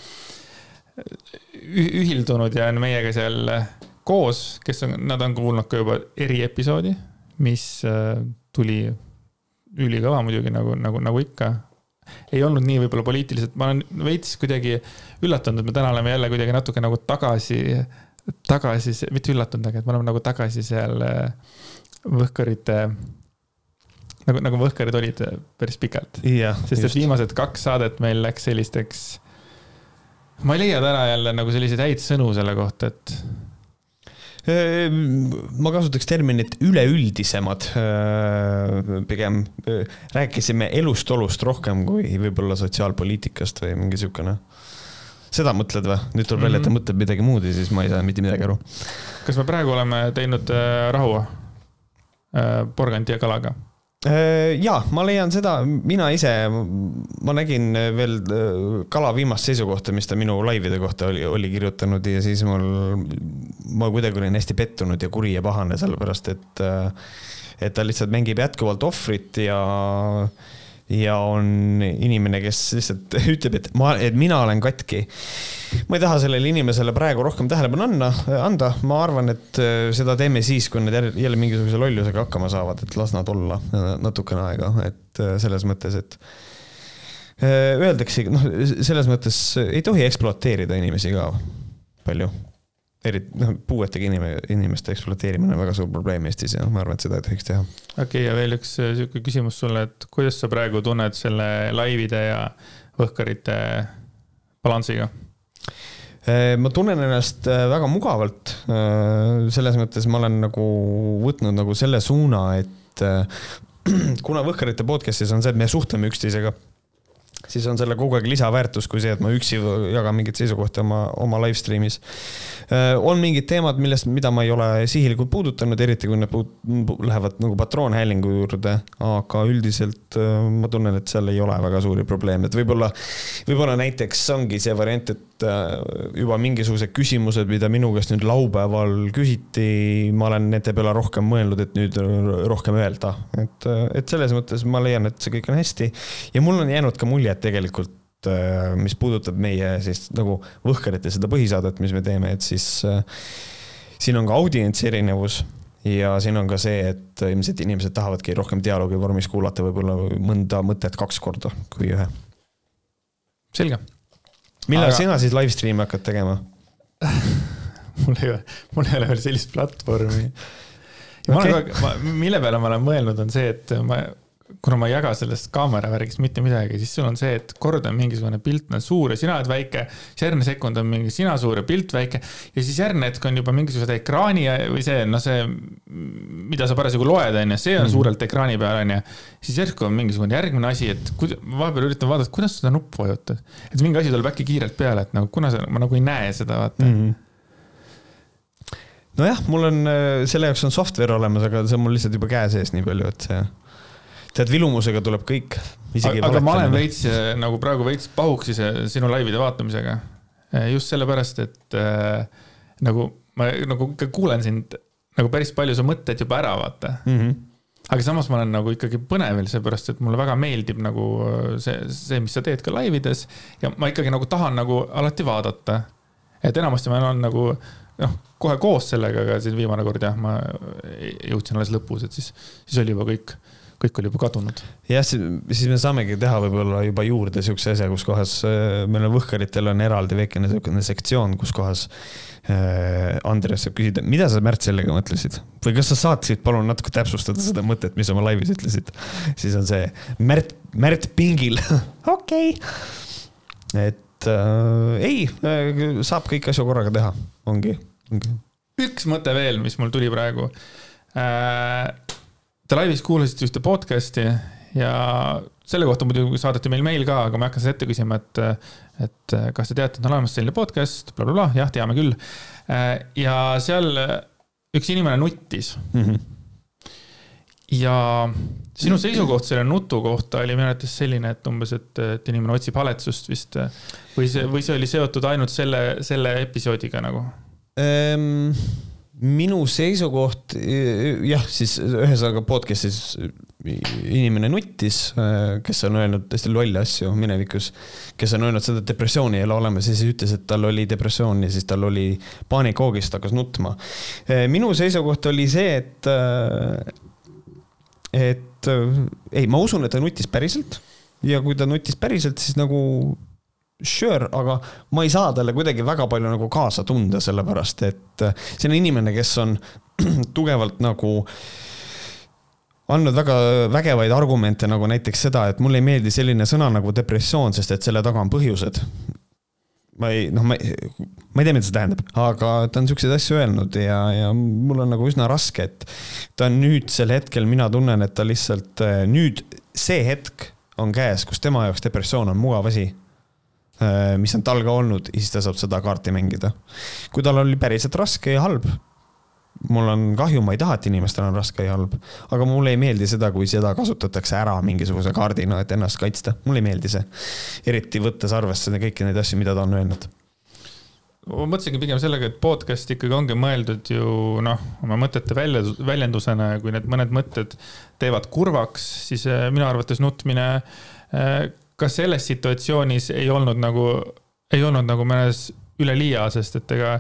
ühildunud ja on meiega seal koos, kes on, nad on kuulnud ka juba eriepisoodi, mis äh, tuli ülikõva muidugi nagu, nagu, nagu ikka. Ei olnud nii võib-olla poliitiliselt, ma olen veits kuidagi üllatunud, et me täna oleme jälle kuidagi natuke nagu tagasi, tagasi, mitte üllatunud, aga et me oleme nagu tagasi seal äh, võhkarite nagu, nagu võhkarid olid päris pikalt. sest et viimased kaks saadet meil läks sellisteks ma ei leia täna jälle nagu selliseid häid sõnu selle kohta, et ma kasutaks terminit üleüldisemad. Ehm, pigem ehm, rääkisime elust-olust rohkem kui võib-olla sotsiaalpoliitikast või mingi siukene. seda mõtled või? nüüd tuleb välja, et ta mhm. mõtleb midagi muud ja siis ma ei saa mitte midagi aru. kas me praegu oleme teinud äh, rahu äh, porgandi ja kalaga? Äh, ja ma leian seda, mina ise, ma nägin veel äh, Kala viimast seisukohta, mis ta minu laivide kohta oli, oli kirjutanud ja siis mul, ma kuidagi olin hästi pettunud ja kuri ja pahane, sellepärast et, äh, et ta lihtsalt mängib jätkuvalt ohvrit ja ja on inimene, kes lihtsalt ütleb, et ma, et mina olen katki. ma ei taha sellele inimesele praegu rohkem tähelepanu anna, anda, ma arvan, et äh, seda teeme siis, kui nad jälle mingisuguse lollusega hakkama saavad, et las nad olla natukene aega, et äh, selles mõttes, et äh, öeldakse, noh, selles mõttes ei tohi ekspluateerida inimesi ka palju eriti noh, puuetega inime-, inimeste ekspluateerimine on väga suur probleem Eestis ja ma arvan, et seda ei tohiks teha. okei okay,, ja veel üks äh, sihuke küsimus sulle, et kuidas sa praegu tunned selle laivide ja võhkarite balansiga? Äh, ma tunnen ennast äh, väga mugavalt. selles mõttes ma olen nagu võtnud nagu selle suuna, et kuna Võhkarite podcast'is on see, et me suhtleme üksteisega siis on selle kogu aeg lisaväärtus kui see, et ma üksi jagan mingeid seisukohti oma, oma live stream'is. Äh, on mingid teemad, millest, mida ma ei ole sihilikult puudutanud, eriti kui need lähevad nagu patroonhäälingu juurde, aga üldiselt äh, ma tunnen, et seal ei ole väga suuri probleeme, et võib-olla, võib-olla näiteks ongi see variant, et äh, juba mingisugused küsimused, mida minu käest nüüd laupäeval küsiti, ma olen nende peale rohkem mõelnud, et nüüd rohkem öelda, et, et selles mõttes ma leian, et see kõik on hästi ja mul on jäänud ka mulje, et tegelikult äh, mis puudutab meie siis nagu Võhkarite seda põhisaadet, mis me teeme, et siis äh, siin on ka audientsi erinevus ja siin on ka see, et ilmselt inimesed tahavadki rohkem dialoogi vormis kuulata võib-olla mõnda mõtet kaks korda kui ühe. selge. millal Aga... sina siis live stream'i hakkad tegema mul ei ole, mul ei ole veel sellist platvormi. ja okay. ma olen kogu aeg, mille peale ma olen mõelnud, on see, et ma kuna ma ei jaga sellest kaamera värgist mitte midagi, siis sul on see, et kord on mingisugune pilt on suur ja sina oled väike. siis järgmine sekund on mingi sina suur ja pilt väike ja siis järgmine hetk on juba mingisuguse ekraani või see, noh, see, mida sa parasjagu loed, on ju, see on mm -hmm. suurelt ekraani peal, on ju. siis järsku on mingisugune järgmine asi, et kuida-, vahepeal üritan vaadata, kuidas seda nuppu vajutad. et mingi asi tuleb äkki kiirelt peale, et nagu kuna sa, ma nagu ei näe seda, vaata mm. -hmm nojah, mul on, selle jaoks on software olemas, aga see on mul lihtsalt juba käe sees nii palju, et see tead, vilumusega tuleb kõik. aga, aga ma olen veits äh, nagu praegu veits pahuks ise sinu laivide vaatamisega. Äh, just sellepärast, et äh, nagu ma nagu kuulen sind nagu päris palju su mõtteid juba ära, vaata mm. -hmm aga samas ma olen nagu ikkagi põnevil, seepärast et mulle väga meeldib nagu see, see, mis sa teed ka live ides ja ma ikkagi nagu tahan nagu alati vaadata. et enamasti ma olen nagu noh, kohe koos sellega, aga siin viimane kord jah, ma jõudsin alles lõpus, et siis, siis oli juba kõik kõik oli juba kadunud. jah, siis me saamegi teha võib-olla juba juurde siukse asja, kus kohas äh, meil on Võhkaritel on eraldi väikene siukene sektsioon, kus kohas äh, Andres saab küsida, mida sa, Märt, sellega mõtlesid või kas sa saaksid palun natuke täpsustada seda mõtet, mis oma laivis ütlesid. siis on see Märt, Märt pingil okei okay., et äh, ei, äh, saab kõiki asju korraga teha, ongi, ongi. üks mõte veel, mis mul tuli praegu äh, Te laivis kuulasite ühte podcast'i ja selle kohta muidugi saadeti meil meil ka, aga ma ei hakka seda ette küsima, et, et kas te teate, et on olemas selline podcast bla,, blablabla, jah, teame küll. ja seal üks inimene nuttis mm. -hmm. ja sinu seisukoht selle nutu kohta oli minu arvates selline, et umbes, et, et inimene otsib haletsust vist või see, või see oli seotud ainult selle, selle episoodiga nagu um...? Minu seisukoht jah, siis ühesõnaga podcast'is inimene nuttis, kes on öelnud täiesti lolle asju minevikus, kes on öelnud seda, et depressiooni ei ole olemas ja siis ütles, et tal oli depressioon ja siis tal oli paanikahoogist, hakkas nutma. minu seisukoht oli see, et, et ei, ma usun, et ta nutis päriselt ja kui ta nutis päriselt, siis nagu sure, aga ma ei saa talle kuidagi väga palju nagu kaasa tunda, sellepärast et äh, see on inimene, kes on tugevalt nagu andnud väga vägevaid argumente, nagu näiteks seda, et mulle ei meeldi selline sõna nagu depressioon, sest et selle taga on põhjused. ma ei, noh, ma ei, ma ei tea, mida see tähendab, aga ta on siukseid asju öelnud ja, ja mul on nagu üsna raske, et ta nüüdsel hetkel, mina tunnen, et ta lihtsalt äh, nüüd, see hetk on käes, kus tema jaoks depressioon on mugav asi mis on tal ka olnud ja siis ta saab seda kaarti mängida. kui tal oli päriselt raske ja halb, mul on kahju, ma ei taha, et inimestel on raske ja halb, aga mulle ei meeldi seda, kui seda kasutatakse ära mingisuguse kaardina, et ennast kaitsta, mulle ei meeldi see. eriti võttes arvesse kõiki neid asju, mida ta on öelnud ma mõtlesingi pigem sellega, et podcast ikkagi ongi mõeldud ju noh, oma mõtete välja, väljendusena ja kui need mõned mõtted teevad kurvaks, siis äh, minu arvates nutmine äh, kas selles situatsioonis ei olnud nagu, ei olnud nagu mõnes üleliia, sest et ega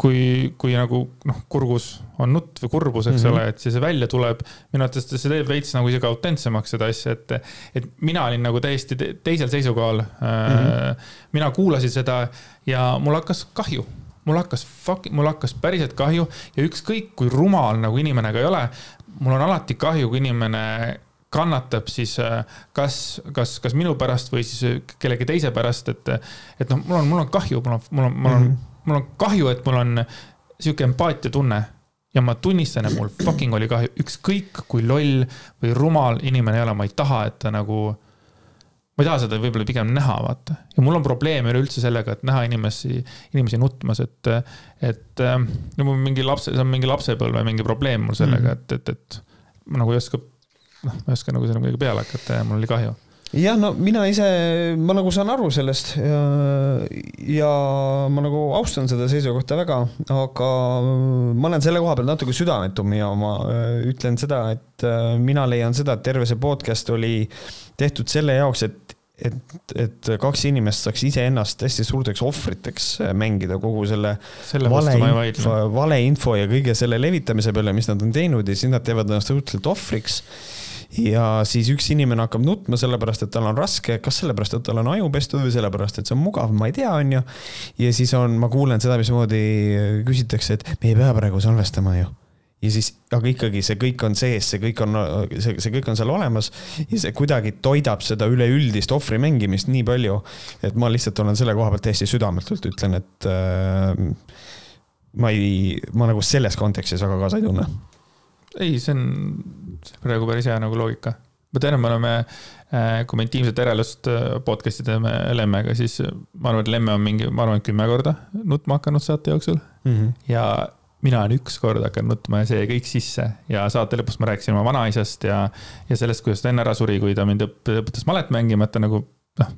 kui, kui nagu noh, kurgus on nutt või kurbus, eks mm -hmm. ole, et siis see välja tuleb. minu arvates see teeb veits nagu isegi autentsemaks seda asja, et, et mina olin nagu täiesti teisel seisukohal mm. -hmm. mina kuulasin seda ja mul hakkas kahju mul hakkas fuck, mul hakkas päriselt kahju ja ükskõik kui rumal nagu inimene ka ei ole, mul on alati kahju, kui inimene kannatab siis äh, kas, kas, kas minu pärast või siis äh, kellegi teise pärast, et, et noh, mul on, mul on kahju, mul on, mul on, mul on -hmm. mul on kahju, et mul on sihuke empaatiatunne ja ma tunnistan, et mul fucking oli kahju, ükskõik kui loll või rumal inimene ei ole, ma ei taha, et ta nagu. ma ei taha seda võib-olla pigem näha, vaata. ja mul on probleeme üleüldse sellega, et näha inimesi, inimesi nutmas, et, et no mingi lapse, see on mingi lapsepõlve mingi probleem mul sellega -hmm. et, et, et ma nagu ei oska noh, ma ei oska nagu sellega midagi peale hakata ja mul oli kahju. Jah, no mina ise, ma nagu saan aru sellest ja, ja ma nagu austan seda seisukohta väga, aga ma olen selle koha peal natuke südametum ja ma äh, ütlen seda, et äh, mina leian seda, et terve see podcast oli tehtud selle jaoks, et et, et kaks inimest saaks iseennast hästi suurteks ohvriteks äh, mängida kogu selle, selle valeinfo, valeinfo ja kõige selle levitamise peale, mis nad on teinud ja siis nad teevad ennast õudselt ohvriks ja siis üks inimene hakkab nutma sellepärast, et tal on raske, kas sellepärast, et tal on aju pestud või sellepärast, et see on mugav, ma ei tea, on ju. ja siis on, ma kuulen seda, mismoodi küsitakse, et me ei pea praegu salvestama ju. Ja siis, aga ikkagi see kõik on sees, see kõik on, see, see kõik on seal olemas. Ja see kuidagi toidab seda üleüldist ohvri mängimist nii palju, et ma lihtsalt olen selle koha pealt täiesti südametult ütlen, et äh, ma ei, ma nagu selles kontekstis väga kaasa ei tunne ei, see on, praegu päris hea nagu loogika. ma tean, et me oleme, äh, kui me intiimset järelust äh, podcast'i teeme Lemmega, siis ma arvan, et Lemme on mingi, ma arvan, kümme korda nutma hakanud saate jooksul mm. -hmm. ja mina olen üks kord hakanud nutma ja see kõik sisse ja saate lõpus ma rääkisin oma vanaisast ja, ja sellest, kuidas ta enne ära suri, kui ta mind õpetas malet mängima, et ta nagu noh,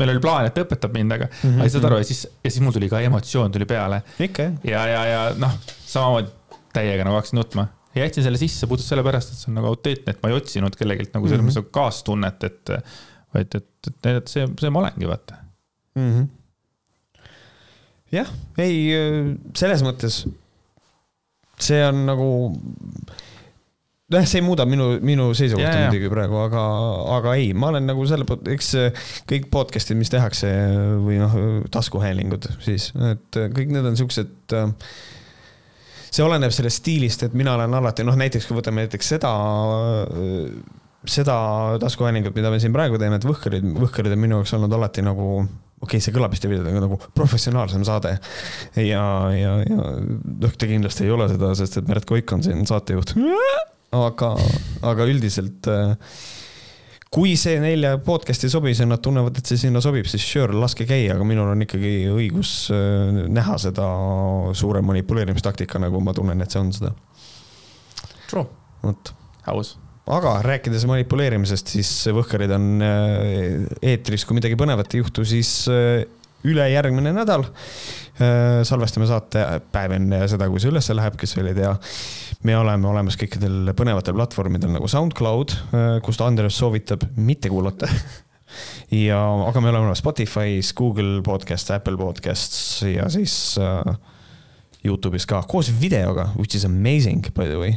meil oli plaan, et ta õpetab mind, aga mm, -hmm. aga saad aru ja siis, ja siis mul tuli ka emotsioon tuli peale. ja, ja, ja noh, samamoodi täiega nagu hakkasin nutma ja jätsin selle sisse puhtalt sellepärast, et see on nagu autentne, et ma ei otsinud kellelgi nagu selles mõttes mm -hmm. kaastunnet, et vaid et, et, et see, see ma olengi, vaata mm. -hmm. jah, ei, selles mõttes see on nagu jah, see ei muuda minu, minu seisukohta jaa. muidugi praegu, aga, aga ei, ma olen nagu selle, eks kõik podcast'id, mis tehakse või noh, taskuhäälingud siis, et kõik need on siuksed. See oleneb sellest stiilist, et mina olen alati noh, näiteks kui võtame näiteks seda, seda taskuhäälingut, mida me siin praegu teeme, et Võhkarid, Võhkarid on minu jaoks olnud alati nagu okei okay,, see kõlab vist ebaõigesti, aga nagu professionaalsem saade. ja, ja, ja noh, ta kindlasti ei ole seda, sest et Märt Koik on siin saatejuht. aga, aga üldiselt äh, kui see neile podcast'i sobis ja nad tunnevad, et see sinna sobib, siis sure, laske käia, aga minul on ikkagi õigus äh, näha seda suure manipuleerimistaktika, nagu ma tunnen, et see on seda. True, vot, aus. aga rääkides manipuleerimisest, siis Võhkarid on äh, eetris, kui midagi põnevat ei juhtu, siis äh, ülejärgmine nädal äh, salvestame saate päev enne seda, kui see ülesse läheb, kes veel ei tea. me oleme olemas kõikidel põnevatel platvormidel nagu SoundCloud, kust Andres soovitab mitte kuulata ja, aga me oleme Spotify's, Google Podcasts, Apple Podcasts ja siis äh, Youtube'is ka koos videoga, which is amazing by the way.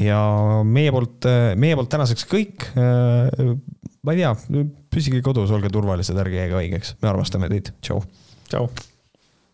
ja meie poolt, meie poolt tänaseks kõik. ma ei tea, püsige kodus, olge turvalised, ärge jääge haigeks, me armastame teid, tšau. tšau.